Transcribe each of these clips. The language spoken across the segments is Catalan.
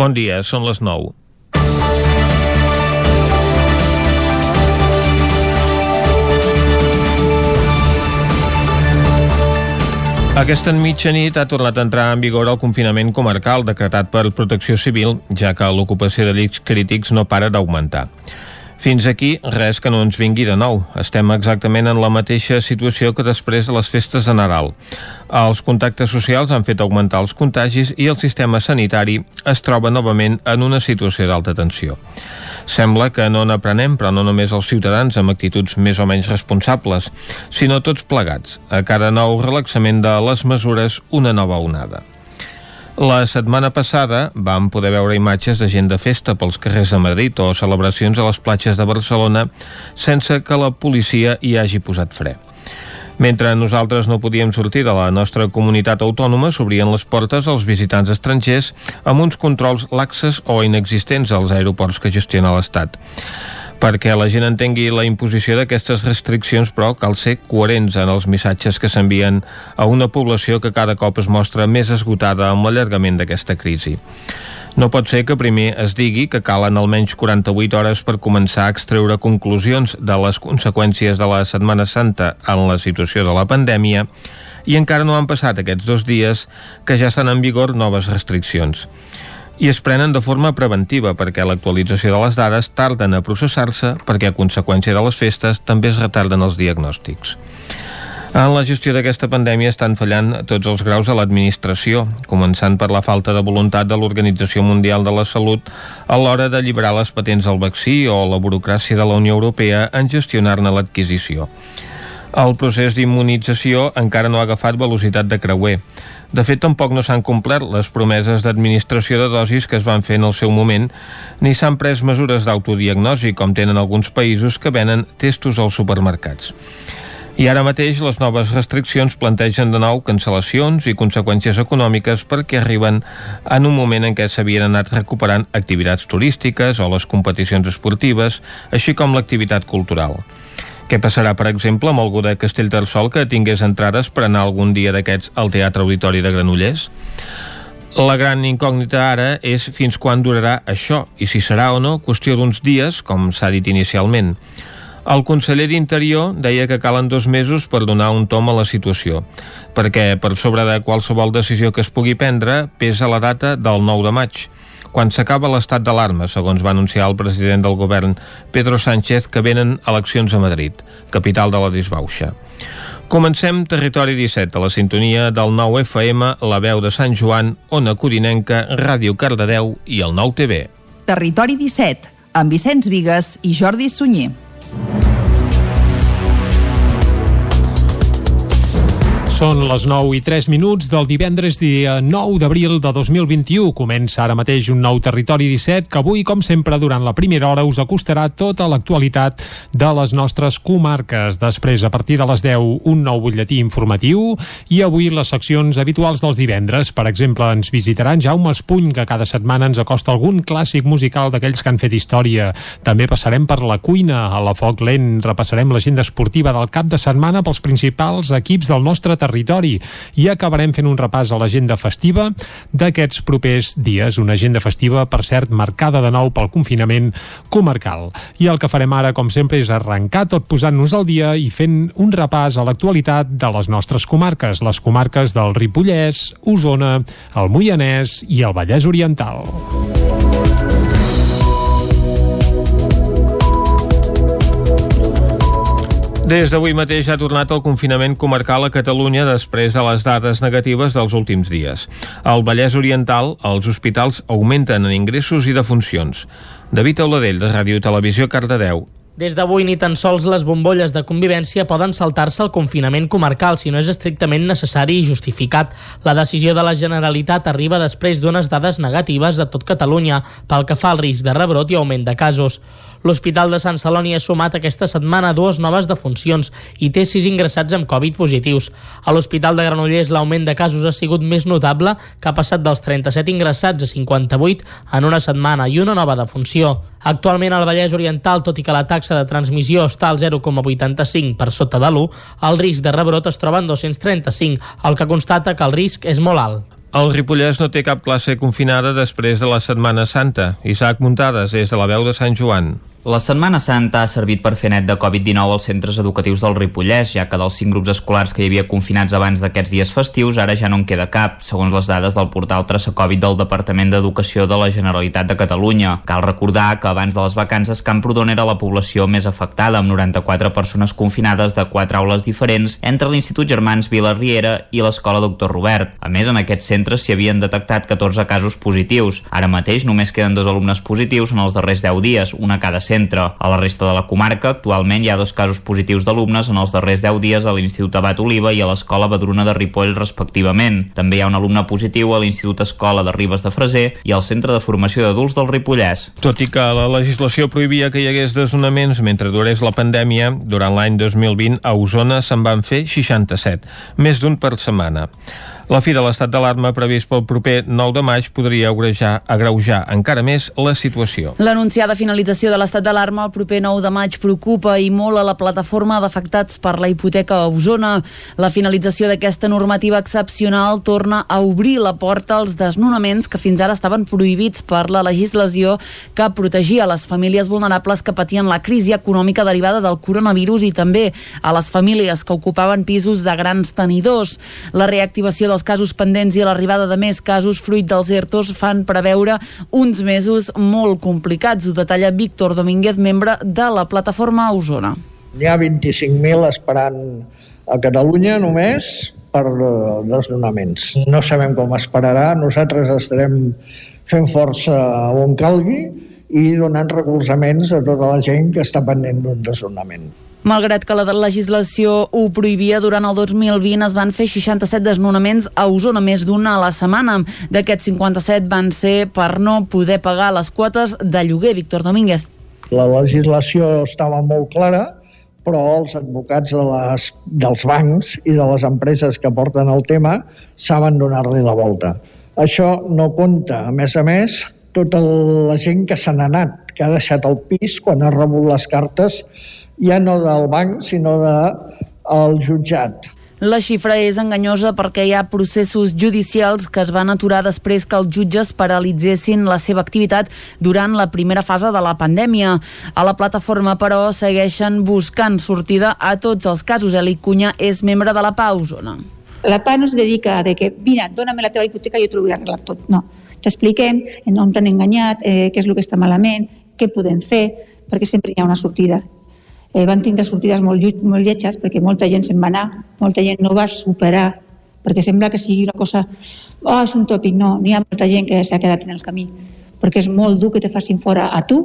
Bon dia, són les 9. Aquesta mitjanit ha tornat a entrar en vigor el confinament comarcal decretat per Protecció Civil, ja que l'ocupació de llits crítics no para d'augmentar. Fins aquí, res que no ens vingui de nou. Estem exactament en la mateixa situació que després de les festes de Nadal. Els contactes socials han fet augmentar els contagis i el sistema sanitari es troba novament en una situació d'alta tensió. Sembla que no n'aprenem, però no només els ciutadans amb actituds més o menys responsables, sinó tots plegats. A cada nou relaxament de les mesures, una nova onada. La setmana passada vam poder veure imatges de gent de festa pels carrers de Madrid o celebracions a les platges de Barcelona sense que la policia hi hagi posat fre. Mentre nosaltres no podíem sortir de la nostra comunitat autònoma, s'obrien les portes als visitants estrangers amb uns controls laxes o inexistents als aeroports que gestiona l'Estat. Perquè la gent entengui la imposició d'aquestes restriccions, però cal ser coherents en els missatges que s'envien a una població que cada cop es mostra més esgotada amb l'allargament d'aquesta crisi. No pot ser que primer es digui que calen almenys 48 hores per començar a extreure conclusions de les conseqüències de la Setmana Santa en la situació de la pandèmia i encara no han passat aquests dos dies que ja estan en vigor noves restriccions i es prenen de forma preventiva perquè l'actualització de les dades tarden a processar-se perquè a conseqüència de les festes també es retarden els diagnòstics. En la gestió d'aquesta pandèmia estan fallant tots els graus a l'administració, començant per la falta de voluntat de l'Organització Mundial de la Salut a l'hora de llibrar les patents al vaccí o la burocràcia de la Unió Europea en gestionar-ne l'adquisició. El procés d'immunització encara no ha agafat velocitat de creuer. De fet, tampoc no s'han complert les promeses d'administració de dosis que es van fer en el seu moment, ni s'han pres mesures d'autodiagnosi, com tenen alguns països que venen testos als supermercats. I ara mateix les noves restriccions plantegen de nou cancel·lacions i conseqüències econòmiques perquè arriben en un moment en què s'havien anat recuperant activitats turístiques o les competicions esportives, així com l'activitat cultural. Què passarà, per exemple, amb algú de Castellterçol que tingués entrades per anar algun dia d'aquests al Teatre Auditori de Granollers? La gran incògnita ara és fins quan durarà això i si serà o no qüestió d'uns dies, com s'ha dit inicialment. El conseller d'Interior deia que calen dos mesos per donar un tom a la situació, perquè per sobre de qualsevol decisió que es pugui prendre pesa la data del 9 de maig, quan s'acaba l'estat d'alarma, segons va anunciar el president del govern Pedro Sánchez, que venen eleccions a Madrid, capital de la disbauxa. Comencem Territori 17, a la sintonia del 9 FM, la veu de Sant Joan, Ona Codinenca, Ràdio Cardedeu i el 9 TV. Territori 17, amb Vicenç Vigues i Jordi Sunyer. Són les 9 i 3 minuts del divendres dia 9 d'abril de 2021. Comença ara mateix un nou Territori 17 que avui, com sempre, durant la primera hora us acostarà tota l'actualitat de les nostres comarques. Després, a partir de les 10, un nou butlletí informatiu i avui les seccions habituals dels divendres. Per exemple, ens visitarà en Jaume Espuny, que cada setmana ens acosta algun clàssic musical d'aquells que han fet història. També passarem per la cuina, a la foc lent, repassarem l'agenda esportiva del cap de setmana pels principals equips del nostre territori territori i acabarem fent un repàs a l'agenda festiva d'aquests propers dies. Una agenda festiva, per cert, marcada de nou pel confinament comarcal. I el que farem ara, com sempre, és arrencar tot posant-nos al dia i fent un repàs a l'actualitat de les nostres comarques, les comarques del Ripollès, Osona, el Moianès i el Vallès Oriental. Des d'avui mateix ha tornat el confinament comarcal a Catalunya després de les dades negatives dels últims dies. Al Vallès Oriental, els hospitals augmenten en ingressos i defuncions. David Auladell, de Ràdio Televisió, Cardedeu. Des d'avui ni tan sols les bombolles de convivència poden saltar-se el confinament comarcal si no és estrictament necessari i justificat. La decisió de la Generalitat arriba després d'unes dades negatives a tot Catalunya pel que fa al risc de rebrot i augment de casos. L'Hospital de Sant Celoni ha sumat aquesta setmana dues noves defuncions i té sis ingressats amb Covid positius. A l'Hospital de Granollers l'augment de casos ha sigut més notable, que ha passat dels 37 ingressats a 58 en una setmana i una nova defunció. Actualment al Vallès Oriental, tot i que la taxa de transmissió està al 0,85 per sota de l'1, el risc de rebrot es troba en 235, el que constata que el risc és molt alt. El Ripollès no té cap classe confinada després de la Setmana Santa. Isaac Muntades, des de la veu de Sant Joan. La Setmana Santa ha servit per fer net de Covid-19 als centres educatius del Ripollès, ja que dels cinc grups escolars que hi havia confinats abans d'aquests dies festius, ara ja no en queda cap, segons les dades del portal Traça Covid del Departament d'Educació de la Generalitat de Catalunya. Cal recordar que abans de les vacances Camprodon era la població més afectada, amb 94 persones confinades de quatre aules diferents entre l'Institut Germans Vila Riera i l'Escola Doctor Robert. A més, en aquests centres s'hi havien detectat 14 casos positius. Ara mateix només queden dos alumnes positius en els darrers 10 dies, una cada centre. A la resta de la comarca, actualment hi ha dos casos positius d'alumnes en els darrers 10 dies a l'Institut Abat Oliva i a l'Escola Badruna de Ripoll, respectivament. També hi ha un alumne positiu a l'Institut Escola de Ribes de Freser i al Centre de Formació d'Adults del Ripollès. Tot i que la legislació prohibia que hi hagués desnonaments mentre durés la pandèmia, durant l'any 2020 a Osona se'n van fer 67, més d'un per setmana. La fi de l'estat d'alarma previst pel proper 9 de maig podria agreujar, agreujar encara més la situació. L'anunciada finalització de l'estat d'alarma el proper 9 de maig preocupa i molt a la plataforma d'afectats per la hipoteca a Osona. La finalització d'aquesta normativa excepcional torna a obrir la porta als desnonaments que fins ara estaven prohibits per la legislació que protegia les famílies vulnerables que patien la crisi econòmica derivada del coronavirus i també a les famílies que ocupaven pisos de grans tenidors. La reactivació dels casos pendents i l'arribada de més casos fruit dels ERTOs fan preveure uns mesos molt complicats. Ho detalla Víctor Domínguez, membre de la plataforma Osona. N'hi ha 25.000 esperant a Catalunya només per eh, desnonaments. No sabem com esperarà, nosaltres estarem fent força on calgui i donant recolzaments a tota la gent que està pendent d'un desnonament. Malgrat que la legislació ho prohibia, durant el 2020 es van fer 67 desnonaments a Osona, més d'una a la setmana. D'aquests 57 van ser per no poder pagar les quotes de lloguer. Víctor Domínguez. La legislació estava molt clara, però els advocats de les, dels bancs i de les empreses que porten el tema saben donar-li la volta. Això no compta, a més a més, tota la gent que se n'ha anat, que ha deixat el pis quan ha rebut les cartes ja no del banc, sinó del de, jutjat. La xifra és enganyosa perquè hi ha processos judicials que es van aturar després que els jutges paralitzessin la seva activitat durant la primera fase de la pandèmia. A la plataforma, però, segueixen buscant sortida a tots els casos. Eli Cunya és membre de la PAU Zona. La PA no es dedica de que, mira, dóname la teva hipoteca i jo t'ho vull arreglar tot. No, t'expliquem on t'han enganyat, eh, què és el que està malament, què podem fer, perquè sempre hi ha una sortida eh, van tindre sortides molt, molt lletges perquè molta gent se'n va anar, molta gent no va superar, perquè sembla que sigui una cosa, oh, és un tòpic, no, n'hi ha molta gent que s'ha quedat en el camí, perquè és molt dur que te facin fora a tu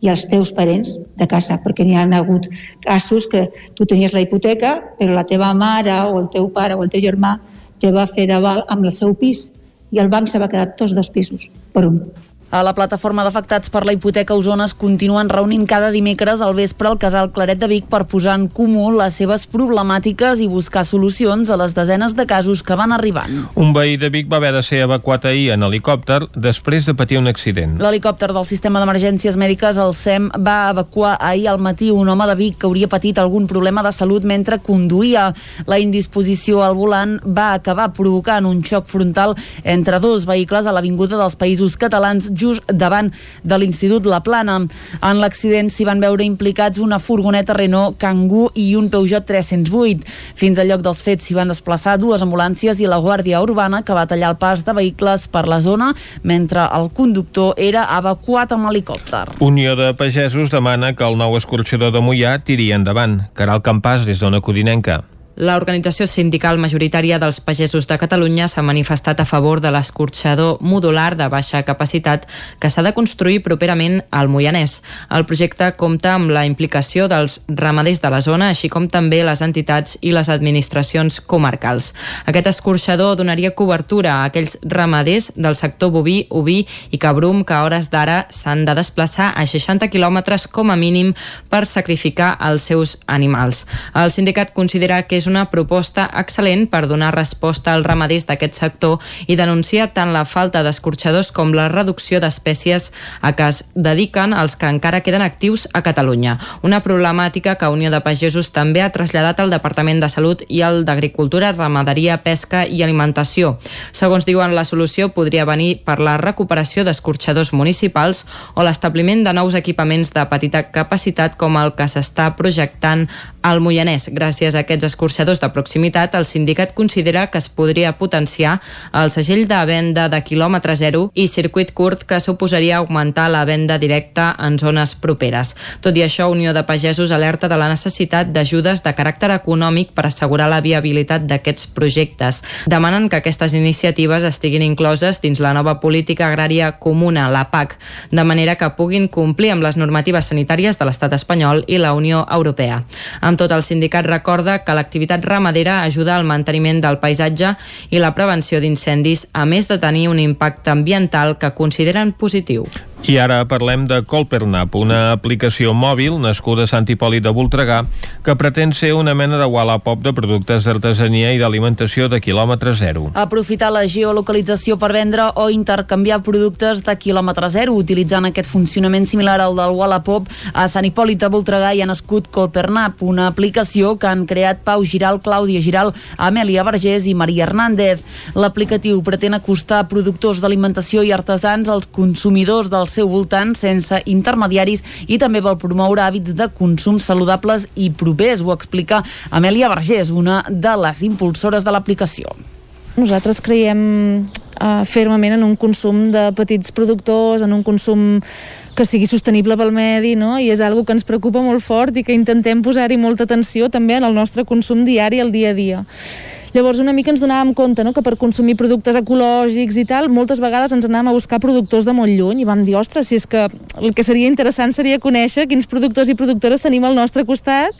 i als teus parents de casa, perquè n'hi ha hagut casos que tu tenies la hipoteca, però la teva mare o el teu pare o el teu germà te va fer d'aval amb el seu pis i el banc se va quedar tots dos pisos per un. A la plataforma d'afectats per la hipoteca Osona es continuen reunint cada dimecres al vespre al casal Claret de Vic per posar en comú les seves problemàtiques i buscar solucions a les desenes de casos que van arribant. Un veí de Vic va haver de ser evacuat ahir en helicòpter després de patir un accident. L'helicòpter del sistema d'emergències mèdiques, el SEM, va evacuar ahir al matí un home de Vic que hauria patit algun problema de salut mentre conduïa. La indisposició al volant va acabar provocant un xoc frontal entre dos vehicles a l'Avinguda dels Països Catalans just davant de l'Institut La Plana. En l'accident s'hi van veure implicats una furgoneta Renault Kangoo i un Peugeot 308. Fins al lloc dels fets s'hi van desplaçar dues ambulàncies i la Guàrdia Urbana que va tallar el pas de vehicles per la zona mentre el conductor era evacuat amb helicòpter. Unió de Pagesos demana que el nou escorxador de Mollà tiri endavant. Caral Campàs, des d'Ona Codinenca. L'organització sindical majoritària dels pagesos de Catalunya s'ha manifestat a favor de l'escorxador modular de baixa capacitat que s'ha de construir properament al Moianès. El projecte compta amb la implicació dels ramaders de la zona, així com també les entitats i les administracions comarcals. Aquest escorxador donaria cobertura a aquells ramaders del sector boví, oví i cabrum que a hores d'ara s'han de desplaçar a 60 quilòmetres com a mínim per sacrificar els seus animals. El sindicat considera que és una proposta excel·lent per donar resposta als ramaders d'aquest sector i denuncia tant la falta d'escorxadors com la reducció d'espècies a què es dediquen els que encara queden actius a Catalunya. Una problemàtica que Unió de Pagesos també ha traslladat al Departament de Salut i al d'Agricultura, Ramaderia, Pesca i Alimentació. Segons diuen, la solució podria venir per la recuperació d'escorxadors municipals o l'establiment de nous equipaments de petita capacitat com el que s'està projectant al Moianès. Gràcies a aquests escorxadors de proximitat, el sindicat considera que es podria potenciar el segell de venda de quilòmetre zero i circuit curt que suposaria augmentar la venda directa en zones properes. Tot i això, Unió de Pagesos alerta de la necessitat d'ajudes de caràcter econòmic per assegurar la viabilitat d'aquests projectes. Demanen que aquestes iniciatives estiguin incloses dins la nova política agrària comuna, la PAC, de manera que puguin complir amb les normatives sanitàries de l'estat espanyol i la Unió Europea. Amb tot, el sindicat recorda que l'activitat ramadera ajuda al manteniment del paisatge i la prevenció d'incendis, a més de tenir un impacte ambiental que consideren positiu. I ara parlem de Colpernap, una aplicació mòbil nascuda a Sant Hipòlit de Voltregà que pretén ser una mena de Wallapop de productes d'artesania i d'alimentació de quilòmetre zero. Aprofitar la geolocalització per vendre o intercanviar productes de quilòmetre zero utilitzant aquest funcionament similar al del Wallapop a Sant Hipòlit de Voltregà i ha nascut Colpernap, una aplicació que han creat Pau Giral, Clàudia Giral, Amèlia Vergés i Maria Hernández. L'aplicatiu pretén acostar productors d'alimentació i artesans als consumidors dels seu voltant sense intermediaris i també vol promoure hàbits de consum saludables i propers, ho explica Amèlia Vergés, una de les impulsores de l'aplicació. Nosaltres creiem eh, fermament en un consum de petits productors, en un consum que sigui sostenible pel medi, no? i és algo que ens preocupa molt fort i que intentem posar-hi molta atenció també en el nostre consum diari, al dia a dia. Llavors una mica ens donàvem compte no? que per consumir productes ecològics i tal, moltes vegades ens anàvem a buscar productors de molt lluny i vam dir, ostres, si és que el que seria interessant seria conèixer quins productors i productores tenim al nostre costat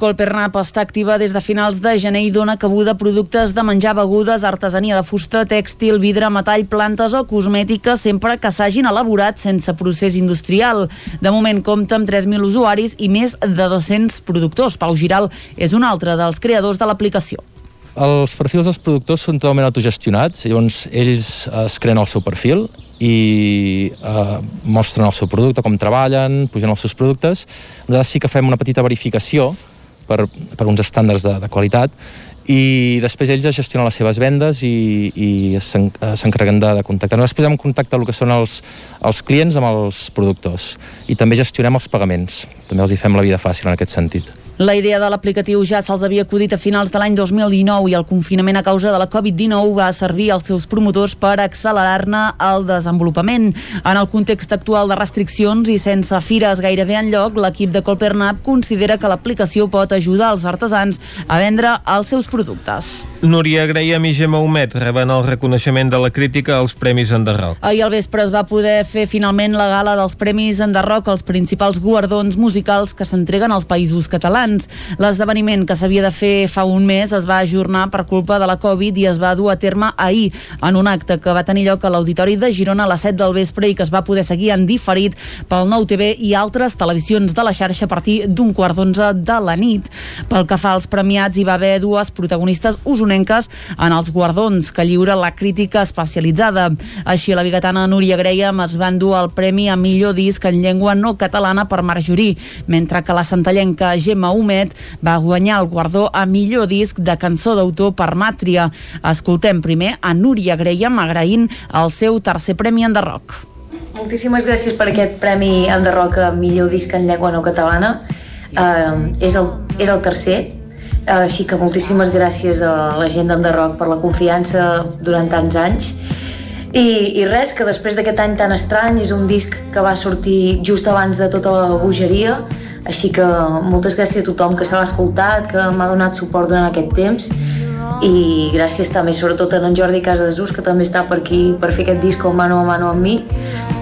Colpernap està activa des de finals de gener i dona cabuda a productes de menjar, begudes, artesania de fusta, tèxtil, vidre, metall, plantes o cosmètiques, sempre que s'hagin elaborat sense procés industrial. De moment compta amb 3.000 usuaris i més de 200 productors. Pau Giral és un altre dels creadors de l'aplicació. Els perfils dels productors són totalment autogestionats, llavors ells es creen el seu perfil i eh, mostren el seu producte, com treballen, pugen els seus productes. Nosaltres sí que fem una petita verificació per, per uns estàndards de, de qualitat i després ells gestionen les seves vendes i, i s'encarreguen de, de contactar. Després hem contacte el que són els, els clients amb els productors i també gestionem els pagaments. També els hi fem la vida fàcil en aquest sentit. La idea de l'aplicatiu ja se'ls havia acudit a finals de l'any 2019 i el confinament a causa de la Covid-19 va servir als seus promotors per accelerar-ne el desenvolupament. En el context actual de restriccions i sense fires gairebé en lloc, l'equip de Colpernap considera que l'aplicació pot ajudar els artesans a vendre els seus productes. Núria Graham i Gemma Humet reben el reconeixement de la crítica als Premis Enderroc. Ahir al vespre es va poder fer finalment la gala dels Premis Enderroc, els principals guardons musicals que s'entreguen als països catalans catalans. L'esdeveniment que s'havia de fer fa un mes es va ajornar per culpa de la Covid i es va dur a terme ahir en un acte que va tenir lloc a l'Auditori de Girona a les 7 del vespre i que es va poder seguir en diferit pel Nou TV i altres televisions de la xarxa a partir d'un quart d'onze de la nit. Pel que fa als premiats, hi va haver dues protagonistes usonenques en els guardons que lliura la crítica especialitzada. Així, la bigatana Núria Graham es va endur el premi a millor disc en llengua no catalana per Marjorí, mentre que la santallenca Gemma Humet va guanyar el guardó a millor disc de cançó d'autor per Màtria. Escoltem primer a Núria Graham agraint el seu tercer premi en Rock. Moltíssimes gràcies per aquest premi en Rock a millor disc en llengua no catalana. Uh, és, el, és el tercer, uh, així que moltíssimes gràcies a la gent Rock per la confiança durant tants anys. I, i res, que després d'aquest any tan estrany és un disc que va sortir just abans de tota la bogeria així que moltes gràcies a tothom que se l'ha escoltat, que m'ha donat suport durant aquest temps. I gràcies també sobretot a en Jordi Casadesús que també està per aquí per fer aquest disc mano a mano amb mi.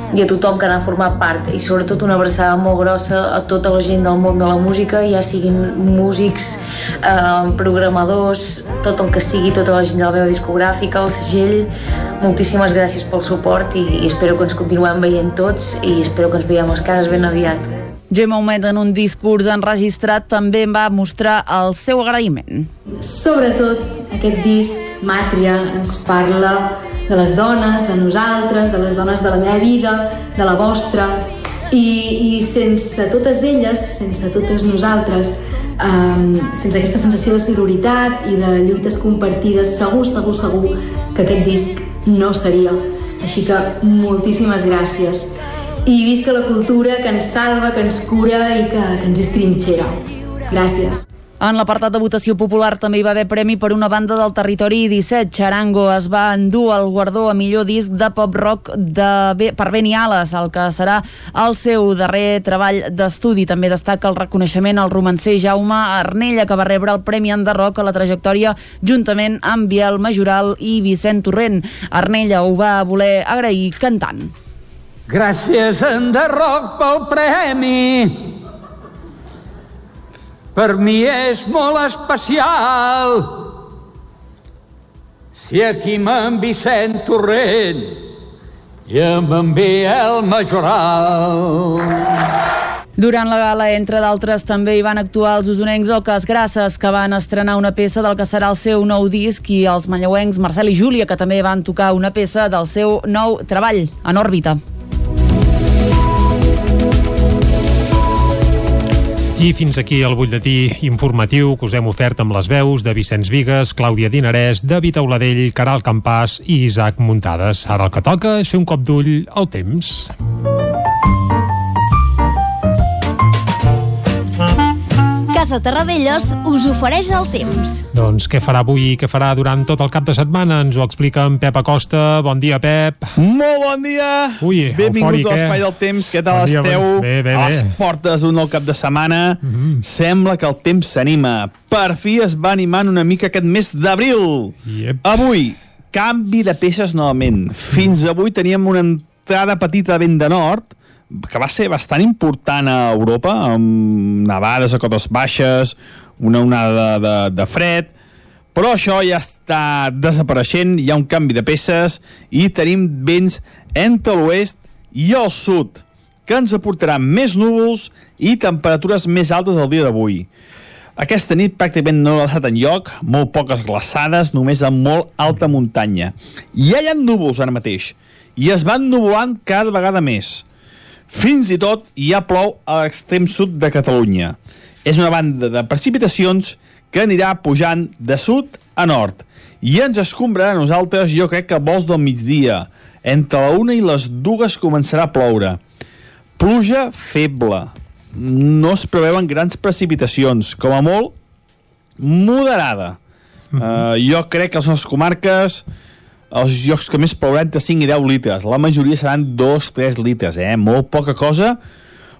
I a tothom que n'ha format part. I sobretot una abraçada molt grossa a tota la gent del món de la música, ja siguin músics, eh, programadors, tot el que sigui, tota la gent de la meva discogràfica, el segell, moltíssimes gràcies pel suport i, i espero que ens continuem veient tots i espero que ens veiem les cases ben aviat. Gemma Humet, en un discurs enregistrat, també va mostrar el seu agraïment. Sobretot, aquest disc, Màtria, ens parla de les dones, de nosaltres, de les dones de la meva vida, de la vostra, i, i sense totes elles, sense totes nosaltres, um, sense aquesta sensació de sororitat i de lluites compartides, segur, segur, segur que aquest disc no seria. Així que moltíssimes gràcies. I visca la cultura que ens salva, que ens cura i que, que ens estrinxera. Gràcies. En l'apartat de votació popular també hi va haver premi per una banda del territori 17. Charango es va endur el guardó a millor disc de pop-rock de, per Beni Ales, el que serà el seu darrer treball d'estudi. També destaca el reconeixement al romancer Jaume Arnella, que va rebre el Premi Enderroc a la trajectòria juntament amb Biel Majoral i Vicent Torrent. Arnella ho va voler agrair cantant. Gràcies, Enderroc, pel premi per mi és molt especial. Si aquí m'en Vicent Torrent i amb en el Majoral. Durant la gala, entre d'altres, també hi van actuar els usonencs Oques Grasses, que van estrenar una peça del que serà el seu nou disc, i els manlleuencs Marcel i Júlia, que també van tocar una peça del seu nou treball, en òrbita. I fins aquí el butlletí informatiu que us hem ofert amb les veus de Vicenç Vigues, Clàudia Dinarès, David Auladell, Caral Campàs i Isaac Muntades. Ara el que toca és fer un cop d'ull al temps. Casa Terradellos us ofereix el temps. Doncs què farà avui i què farà durant tot el cap de setmana? Ens ho explica en Pep Acosta. Bon dia, Pep. Molt bon dia. Ui, Benvinguts eufòric, a l'Espai eh? del Temps. Què tal Bon dia, esteu? bon- bé, bé, a les bé. portes d'un nou cap de setmana. Mm -hmm. Sembla que el temps s'anima. Per fi es va animant una mica aquest mes d'abril. Yep. Avui, canvi de peces novament. Fins avui teníem una entrada petita de vent de nord, que va ser bastant important a Europa, amb nevades a cotes baixes, una onada de, de fred, però això ja està desapareixent, hi ha un canvi de peces i tenim vents entre l'oest i el sud, que ens aportaran més núvols i temperatures més altes el dia d'avui. Aquesta nit pràcticament no ha deixat en lloc, molt poques glaçades, només amb molt alta muntanya. I ja hi ha núvols ara mateix, i es van nuvolant cada vegada més. Fins i tot ja plou a l'extrem sud de Catalunya. És una banda de precipitacions que anirà pujant de sud a nord i ens escombrarà a nosaltres, jo crec que vols del migdia. Entre la una i les dues començarà a ploure. Pluja feble. No es preveuen grans precipitacions, com a molt moderada. Uh, jo crec que les nostres comarques els llocs que més plouran entre 5 i 10 litres. La majoria seran 2-3 litres, eh? Molt poca cosa,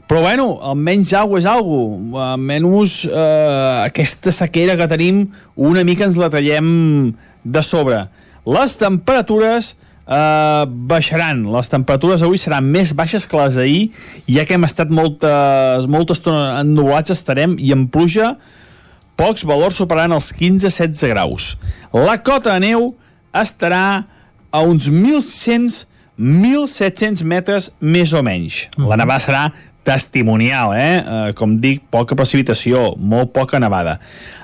però bueno, almenys aigua és aigua. Almenys eh, aquesta sequera que tenim una mica ens la traiem de sobre. Les temperatures eh, baixaran. Les temperatures avui seran més baixes que les d'ahir, ja que hem estat moltes, molta estona ennubulats estarem i amb pluja pocs valors superaran els 15-16 graus. La cota de neu estarà a uns 1.600-1.700 metres més o menys. La nevada serà testimonial, eh? eh? Com dic, poca precipitació, molt poca nevada.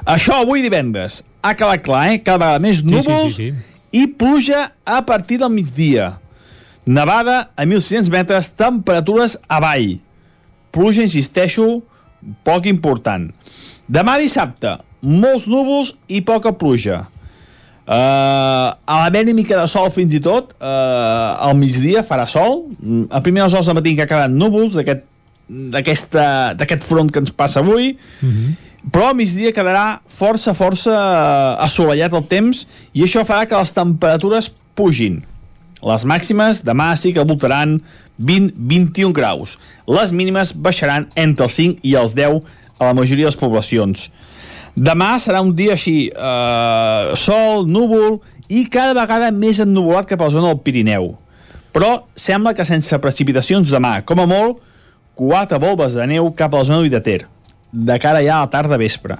Això avui divendres. Ha quedat clar, eh? Cada vegada més núvols sí, sí, sí. i pluja a partir del migdia. Nevada a 1.600 metres, temperatures avall. Pluja, insisteixo, poc important. Demà dissabte, molts núvols i poca pluja. Uh, a l'haver una mica de sol fins i tot, uh, al migdia farà sol. Mm, A primera hores del matí que ha quedat núvols d'aquest front que ens passa avui, però al migdia quedarà força, força eh, assolellat el temps i això farà que les temperatures pugin. Les màximes demà sí que voltaran 20-21 graus. Les mínimes baixaran entre els 5 i els 10 a la majoria de les poblacions. Demà serà un dia així, eh, sol, núvol i cada vegada més ennuvolat cap a la zona del Pirineu. Però sembla que sense precipitacions demà, com a molt, quatre volves de neu cap a la zona de Ter, de cara ja a la tarda vespre.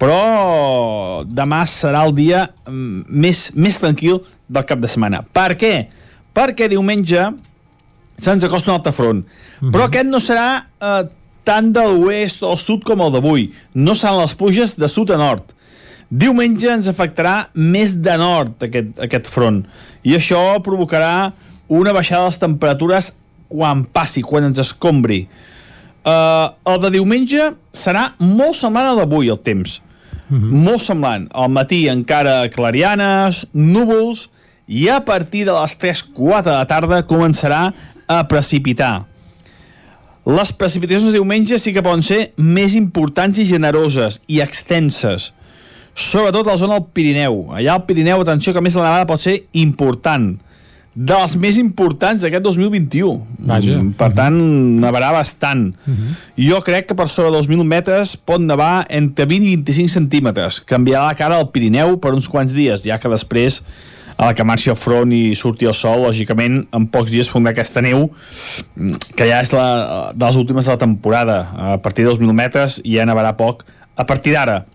Però demà serà el dia mm, més, més tranquil del cap de setmana. Per què? Perquè diumenge se'ns acosta un altre front. Però aquest no serà eh, tant de l'oest al sud com el d'avui. No seran les pluges de sud a nord. Diumenge ens afectarà més de nord aquest, aquest front i això provocarà una baixada de les temperatures quan passi, quan ens escombri. Uh, el de diumenge serà molt semblant al d'avui, el temps. Mm -hmm. Molt semblant. Al matí encara clarianes, núvols, i a partir de les 3-4 de la tarda començarà a precipitar. Les precipitacions de diumenge sí que poden ser més importants i generoses i extenses sobretot a la zona del Pirineu. Allà al Pirineu, atenció, que a més la nevada pot ser important de les més importants d'aquest 2021. Vaja. Mm, Per tant, nevarà bastant. Uh -huh. Jo crec que per sobre dels 2.000 metres pot nevar entre 20 i 25 centímetres. Canviarà la cara al Pirineu per uns quants dies, ja que després a la que marxi el front i surti el sol, lògicament, en pocs dies fondrà aquesta neu, mm, que ja és la, de les últimes de la temporada. A partir dels 2.000 metres ja nevarà poc. A partir d'ara,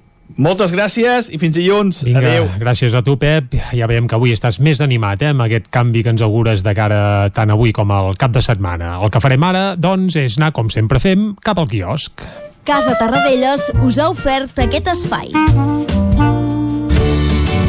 moltes gràcies i fins dilluns. Vinga, Adéu. gràcies a tu, Pep. Ja veiem que avui estàs més animat eh, amb aquest canvi que ens augures de cara tant avui com al cap de setmana. El que farem ara, doncs, és anar, com sempre fem, cap al quiosc. Casa Tarradellas us ha ofert aquest espai.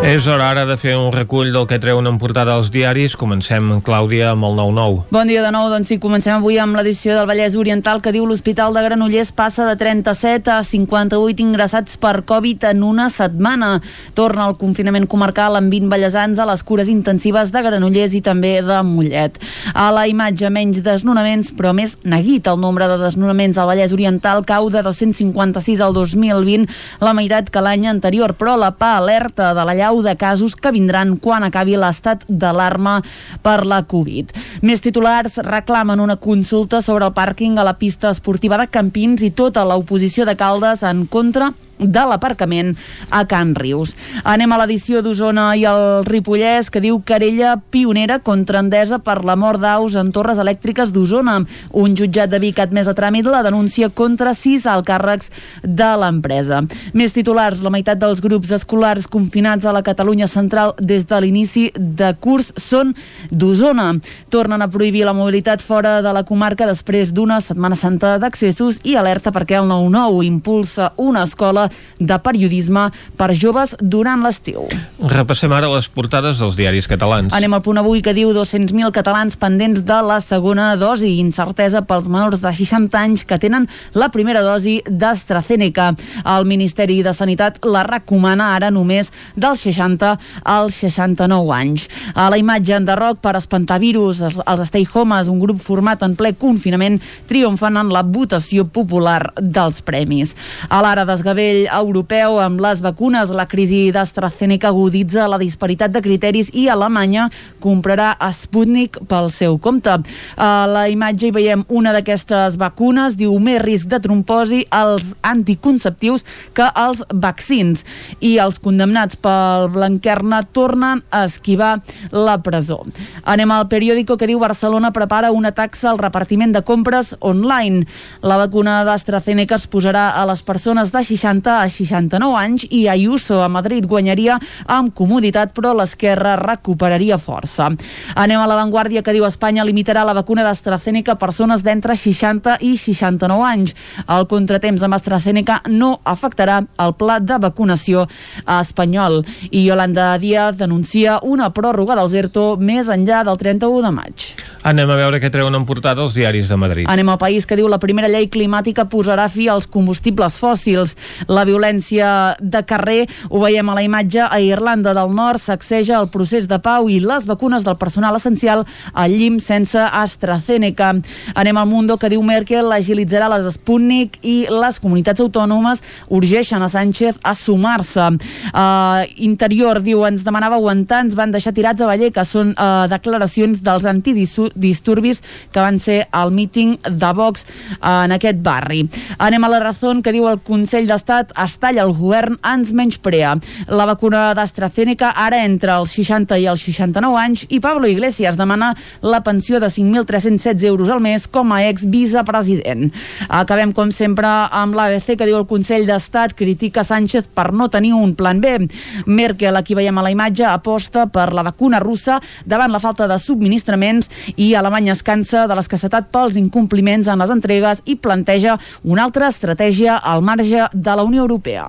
És hora ara de fer un recull del que treuen en portada als diaris. Comencem, Clàudia, amb el 9-9. Bon dia de nou, doncs sí, comencem avui amb l'edició del Vallès Oriental que diu l'Hospital de Granollers passa de 37 a 58 ingressats per Covid en una setmana. Torna el confinament comarcal amb 20 ballesans a les cures intensives de Granollers i també de Mollet. A la imatge menys desnonaments, però més neguit el nombre de desnonaments al Vallès Oriental cau de 256 al 2020, la meitat que l'any anterior, però la PA alerta de la llau de casos que vindran quan acabi l'estat d'alarma per la Covid. Més titulars reclamen una consulta sobre el pàrquing a la pista esportiva de Campins i tota l'oposició de Caldes en contra de l'aparcament a Can Rius. Anem a l'edició d'Osona i el Ripollès, que diu querella pionera contra Endesa per la mort d'aus en torres elèctriques d'Osona. Un jutjat de Vic ha admès a tràmit la denúncia contra sis alcàrrecs de l'empresa. Més titulars, la meitat dels grups escolars confinats a la Catalunya central des de l'inici de curs són d'Osona. Tornen a prohibir la mobilitat fora de la comarca després d'una Setmana Santa d'accessos i alerta perquè el 9-9 impulsa una escola de periodisme per joves durant l'estiu. Repassem ara les portades dels diaris catalans. Anem al punt avui que diu 200.000 catalans pendents de la segona dosi. Incertesa pels menors de 60 anys que tenen la primera dosi d'AstraZeneca. El Ministeri de Sanitat la recomana ara només dels 60 als 69 anys. A la imatge en derroc per espantar virus, els, els Stay Homes, un grup format en ple confinament, triomfen en la votació popular dels premis. A l'ara desgavell europeu amb les vacunes, la crisi d'AstraZeneca aguditza la disparitat de criteris i Alemanya comprarà Sputnik pel seu compte. A la imatge hi veiem una d'aquestes vacunes, diu més risc de tromposi als anticonceptius que als vaccins. I els condemnats pel Blanquerna tornen a esquivar la presó. Anem al periòdico que diu Barcelona prepara una taxa al repartiment de compres online. La vacuna d'AstraZeneca es posarà a les persones de 60 a 69 anys i Ayuso a Madrid guanyaria amb comoditat, però l'esquerra recuperaria força. Anem a l'avantguàrdia que diu Espanya limitarà la vacuna d'AstraZeneca a persones d'entre 60 i 69 anys. El contratemps amb AstraZeneca no afectarà el pla de vacunació espanyol. I Yolanda Díaz denuncia una pròrroga dels ERTO més enllà del 31 de maig. Anem a veure què treuen en portada els diaris de Madrid. Anem al país que diu la primera llei climàtica posarà fi als combustibles fòssils. La violència de carrer, ho veiem a la imatge, a Irlanda del Nord sacseja el procés de pau i les vacunes del personal essencial al llim sense AstraZeneca. Anem al Mundo que diu Merkel agilitzarà les Sputnik i les comunitats autònomes urgeixen a Sánchez a sumar-se. Uh, interior diu, ens demanava aguantar, ens van deixar tirats a Vallecas. Són uh, declaracions dels antidisturbis que van ser al míting de Vox uh, en aquest barri. Anem a la raó que diu el Consell d'Estat es talla el govern, ens menysprea. La vacuna d'AstraZeneca ara entre els 60 i els 69 anys i Pablo Iglesias demana la pensió de 5.316 euros al mes com a ex-vicepresident. Acabem, com sempre, amb l'ABC que diu el Consell d'Estat critica Sánchez per no tenir un plan B. Merkel, aquí veiem a la imatge, aposta per la vacuna russa davant la falta de subministraments i Alemanya es cansa de l'escassetat pels incompliments en les entregues i planteja una altra estratègia al marge de la Unió Europea.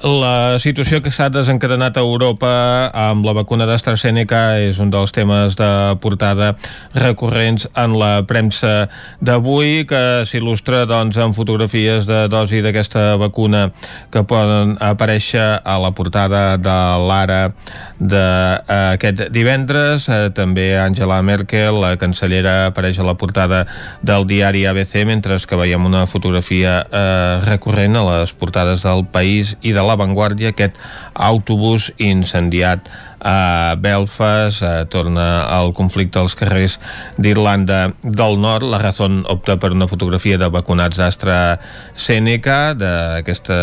La situació que s'ha desencadenat a Europa amb la vacuna d'AstraZeneca és un dels temes de portada recurrents en la premsa d'avui que s'il·lustra doncs, amb fotografies de dosi d'aquesta vacuna que poden aparèixer a la portada de l'Ara d'aquest divendres. Eh, també Angela Merkel, la cancellera, apareix a la portada del diari ABC mentre que veiem una fotografia eh, recurrent a les portades del País i de la Vanguardia, aquest autobús incendiat a Belfast, eh, torna el conflicte als carrers d'Irlanda del Nord. La Razón opta per una fotografia de vacunats d'AstraZeneca, d'aquesta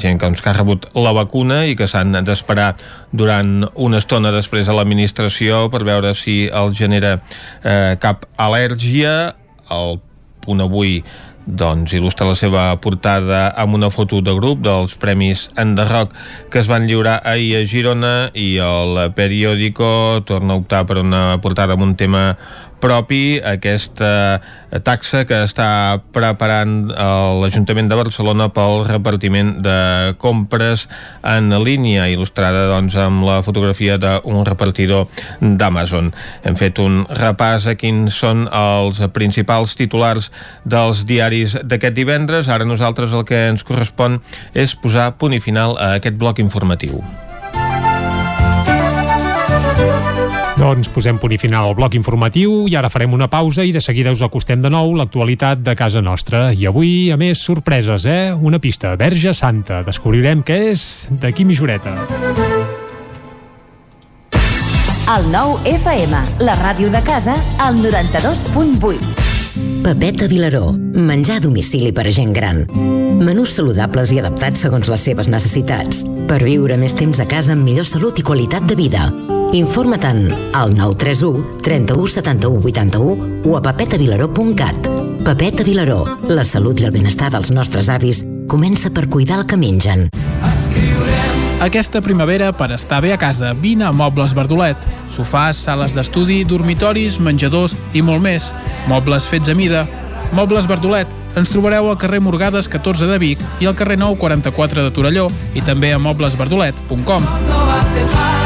gent que, doncs, que ha rebut la vacuna i que s'han d'esperar durant una estona després a l'administració per veure si el genera eh, cap al·lèrgia. El punt avui doncs il·lustra la seva portada amb una foto de grup dels Premis Enderroc que es van lliurar ahir a Girona i el periòdico torna a optar per una portada amb un tema propi aquesta taxa que està preparant l'Ajuntament de Barcelona pel repartiment de compres en línia, il·lustrada doncs, amb la fotografia d'un repartidor d'Amazon. Hem fet un repàs a quins són els principals titulars dels diaris d'aquest divendres. Ara nosaltres el que ens correspon és posar punt i final a aquest bloc informatiu. Doncs posem punt i final al bloc informatiu i ara farem una pausa i de seguida us acostem de nou l'actualitat de casa nostra. I avui, a més, sorpreses, eh? Una pista, Verge Santa. Descobrirem què és d'aquí mitjoreta. El nou FM, la ràdio de casa, al 92.8. Pepeta Vilaró. Menjar a domicili per a gent gran. Menús saludables i adaptats segons les seves necessitats. Per viure més temps a casa amb millor salut i qualitat de vida. Informa-te'n al 931 31 71 81 o a pepetavilaró.cat. Pepeta Vilaró. La salut i el benestar dels nostres avis comença per cuidar el que mengen. Aquesta primavera, per estar bé a casa, vine a Mobles Verdolet. Sofàs, sales d'estudi, dormitoris, menjadors i molt més. Mobles fets a mida. Mobles Verdolet. Ens trobareu al carrer Morgades 14 de Vic i al carrer 9 44 de Torelló i també a moblesverdolet.com. No va ser fàcil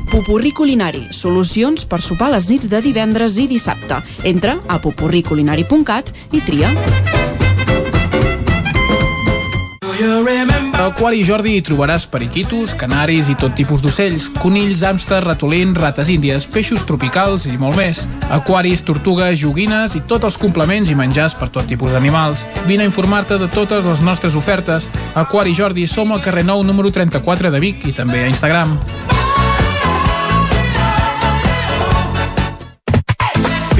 Pupurri Culinari, solucions per sopar les nits de divendres i dissabte. Entra a pupurriculinari.cat i tria. A Aquari Jordi hi trobaràs periquitos, canaris i tot tipus d'ocells, conills, hàmster, ratolins, rates índies, peixos tropicals i molt més. Aquaris, tortugues, joguines i tots els complements i menjars per tot tipus d'animals. Vine a informar-te de totes les nostres ofertes. Aquari Jordi som al carrer 9 número 34 de Vic i també a Instagram.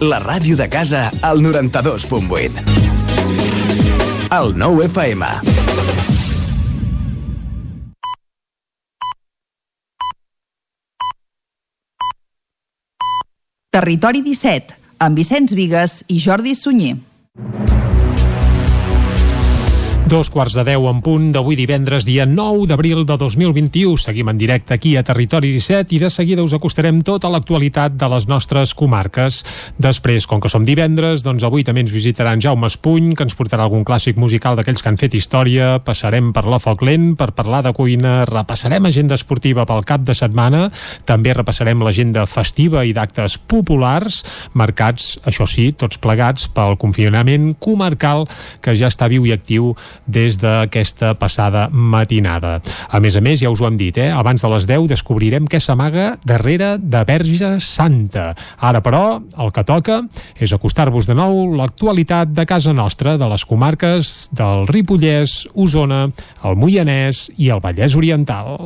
La ràdio de casa al 92.8. El 9 FM. Territori 17, amb Vicenç Vigues i Jordi Sunyer. Dos quarts de deu en punt d'avui divendres, dia 9 d'abril de 2021. Seguim en directe aquí a Territori 17 i de seguida us acostarem tota l'actualitat de les nostres comarques. Després, com que som divendres, doncs avui també ens visitarà en Jaume Espuny, que ens portarà algun clàssic musical d'aquells que han fet història, passarem per la Foc Lent per parlar de cuina, repassarem agenda esportiva pel cap de setmana, també repassarem l'agenda festiva i d'actes populars, marcats, això sí, tots plegats pel confinament comarcal que ja està viu i actiu des d'aquesta passada matinada. A més a més, ja us ho hem dit, eh? abans de les 10 descobrirem què s'amaga darrere de Verge Santa. Ara, però, el que toca és acostar-vos de nou l'actualitat de casa nostra, de les comarques del Ripollès, Osona, el Moianès i el Vallès Oriental.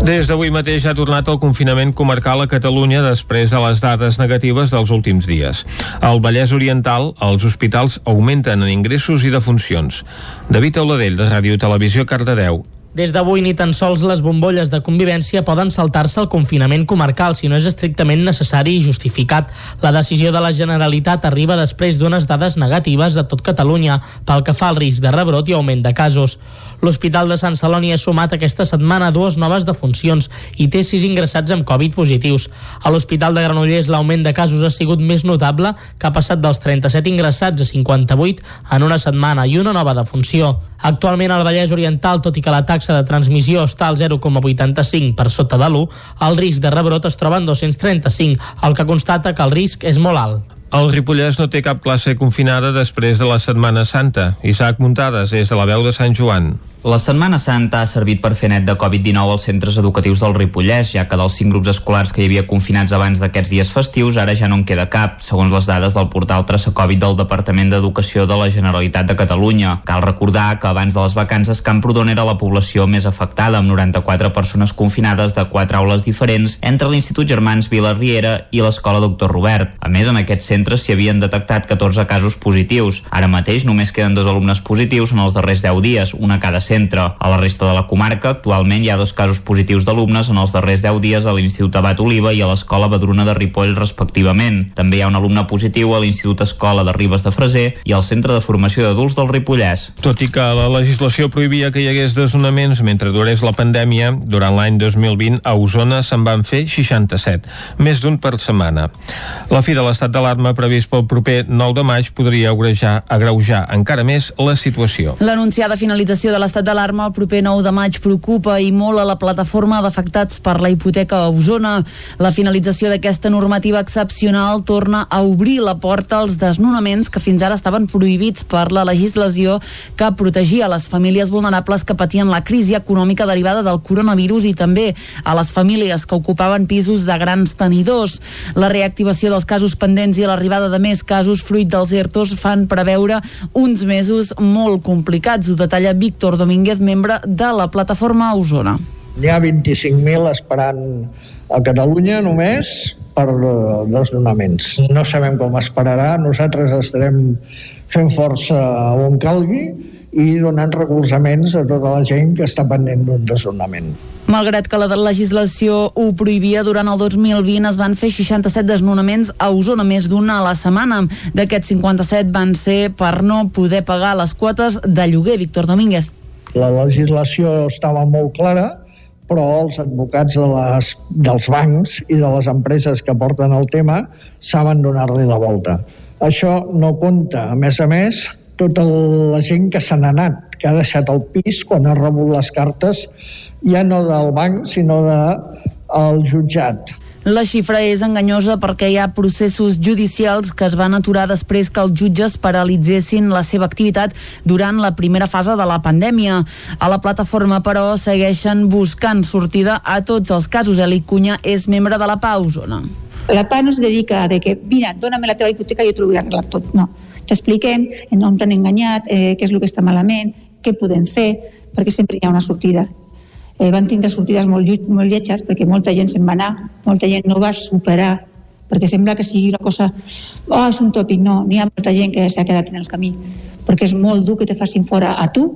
Des d'avui mateix ha tornat el confinament comarcal a Catalunya després de les dades negatives dels últims dies. Al Vallès Oriental, els hospitals augmenten en ingressos i defuncions. David Auladell, de Ràdio Televisió, Cardedeu. Des d'avui ni tan sols les bombolles de convivència poden saltar-se el confinament comarcal si no és estrictament necessari i justificat. La decisió de la Generalitat arriba després d'unes dades negatives a tot Catalunya pel que fa al risc de rebrot i augment de casos. L'Hospital de Sant Celoni ha sumat aquesta setmana dues noves defuncions i té sis ingressats amb Covid positius. A l'Hospital de Granollers l'augment de casos ha sigut més notable que ha passat dels 37 ingressats a 58 en una setmana i una nova defunció. Actualment al Vallès Oriental, tot i que la taxa de transmissió està al 0,85 per sota de l'1, el risc de rebrot es troba en 235, el que constata que el risc és molt alt. El Ripollès no té cap classe confinada després de la Setmana Santa. Isaac Muntades és de la veu de Sant Joan. La Setmana Santa ha servit per fer net de Covid-19 als centres educatius del Ripollès, ja que dels cinc grups escolars que hi havia confinats abans d'aquests dies festius, ara ja no en queda cap, segons les dades del portal Traça Covid del Departament d'Educació de la Generalitat de Catalunya. Cal recordar que abans de les vacances Camprodon era la població més afectada, amb 94 persones confinades de quatre aules diferents entre l'Institut Germans Vila Riera i l'Escola Doctor Robert. A més, en aquests centres s'hi havien detectat 14 casos positius. Ara mateix només queden dos alumnes positius en els darrers 10 dies, una cada centre. A la resta de la comarca, actualment hi ha dos casos positius d'alumnes en els darrers 10 dies a l'Institut Abat Oliva i a l'Escola Badruna de Ripoll, respectivament. També hi ha un alumne positiu a l'Institut Escola de Ribes de Freser i al Centre de Formació d'Adults del Ripollès. Tot i que la legislació prohibia que hi hagués desnonaments mentre durés la pandèmia, durant l'any 2020 a Osona se'n van fer 67, més d'un per setmana. La fi de l'estat d'alarma previst pel proper 9 de maig podria agreujar, agreujar encara més la situació. L'anunciada finalització de l'estat d'alarma el proper 9 de maig preocupa i molt a la plataforma d'afectats per la hipoteca a Osona. La finalització d'aquesta normativa excepcional torna a obrir la porta als desnonaments que fins ara estaven prohibits per la legislació que protegia les famílies vulnerables que patien la crisi econòmica derivada del coronavirus i també a les famílies que ocupaven pisos de grans tenidors. La reactivació dels casos pendents i l'arribada de més casos fruit dels ERTOs fan preveure uns mesos molt complicats. Ho detalla Víctor Domínguez Domínguez, membre de la plataforma Osona. N'hi ha 25.000 esperant a Catalunya només per desnonaments. No sabem com esperarà, nosaltres estarem fent força on calgui i donant recolzaments a tota la gent que està pendent d'un desnonament. Malgrat que la legislació ho prohibia, durant el 2020 es van fer 67 desnonaments a Osona, més d'una a la setmana. D'aquests 57 van ser per no poder pagar les quotes de lloguer. Víctor Domínguez. La legislació estava molt clara, però els advocats de les, dels bancs i de les empreses que porten el tema saben donar-li la volta. Això no compta, a més a més, tota la gent que se n'ha anat, que ha deixat el pis quan ha rebut les cartes ja no del banc, sinó del de, jutjat. La xifra és enganyosa perquè hi ha processos judicials que es van aturar després que els jutges paralitzessin la seva activitat durant la primera fase de la pandèmia. A la plataforma, però, segueixen buscant sortida a tots els casos. Eli Cunya és membre de la PA Osona. La PA no es dedica de que, mira, dóname la teva hipoteca i jo t'ho vull arreglar tot. No. T'expliquem on t'han enganyat, eh, què és el que està malament, què podem fer, perquè sempre hi ha una sortida eh, van tindre sortides molt, molt lletges perquè molta gent se'n va anar, molta gent no va superar perquè sembla que sigui una cosa oh, és un tòpic, no, n'hi ha molta gent que s'ha quedat en el camí perquè és molt dur que te facin fora a tu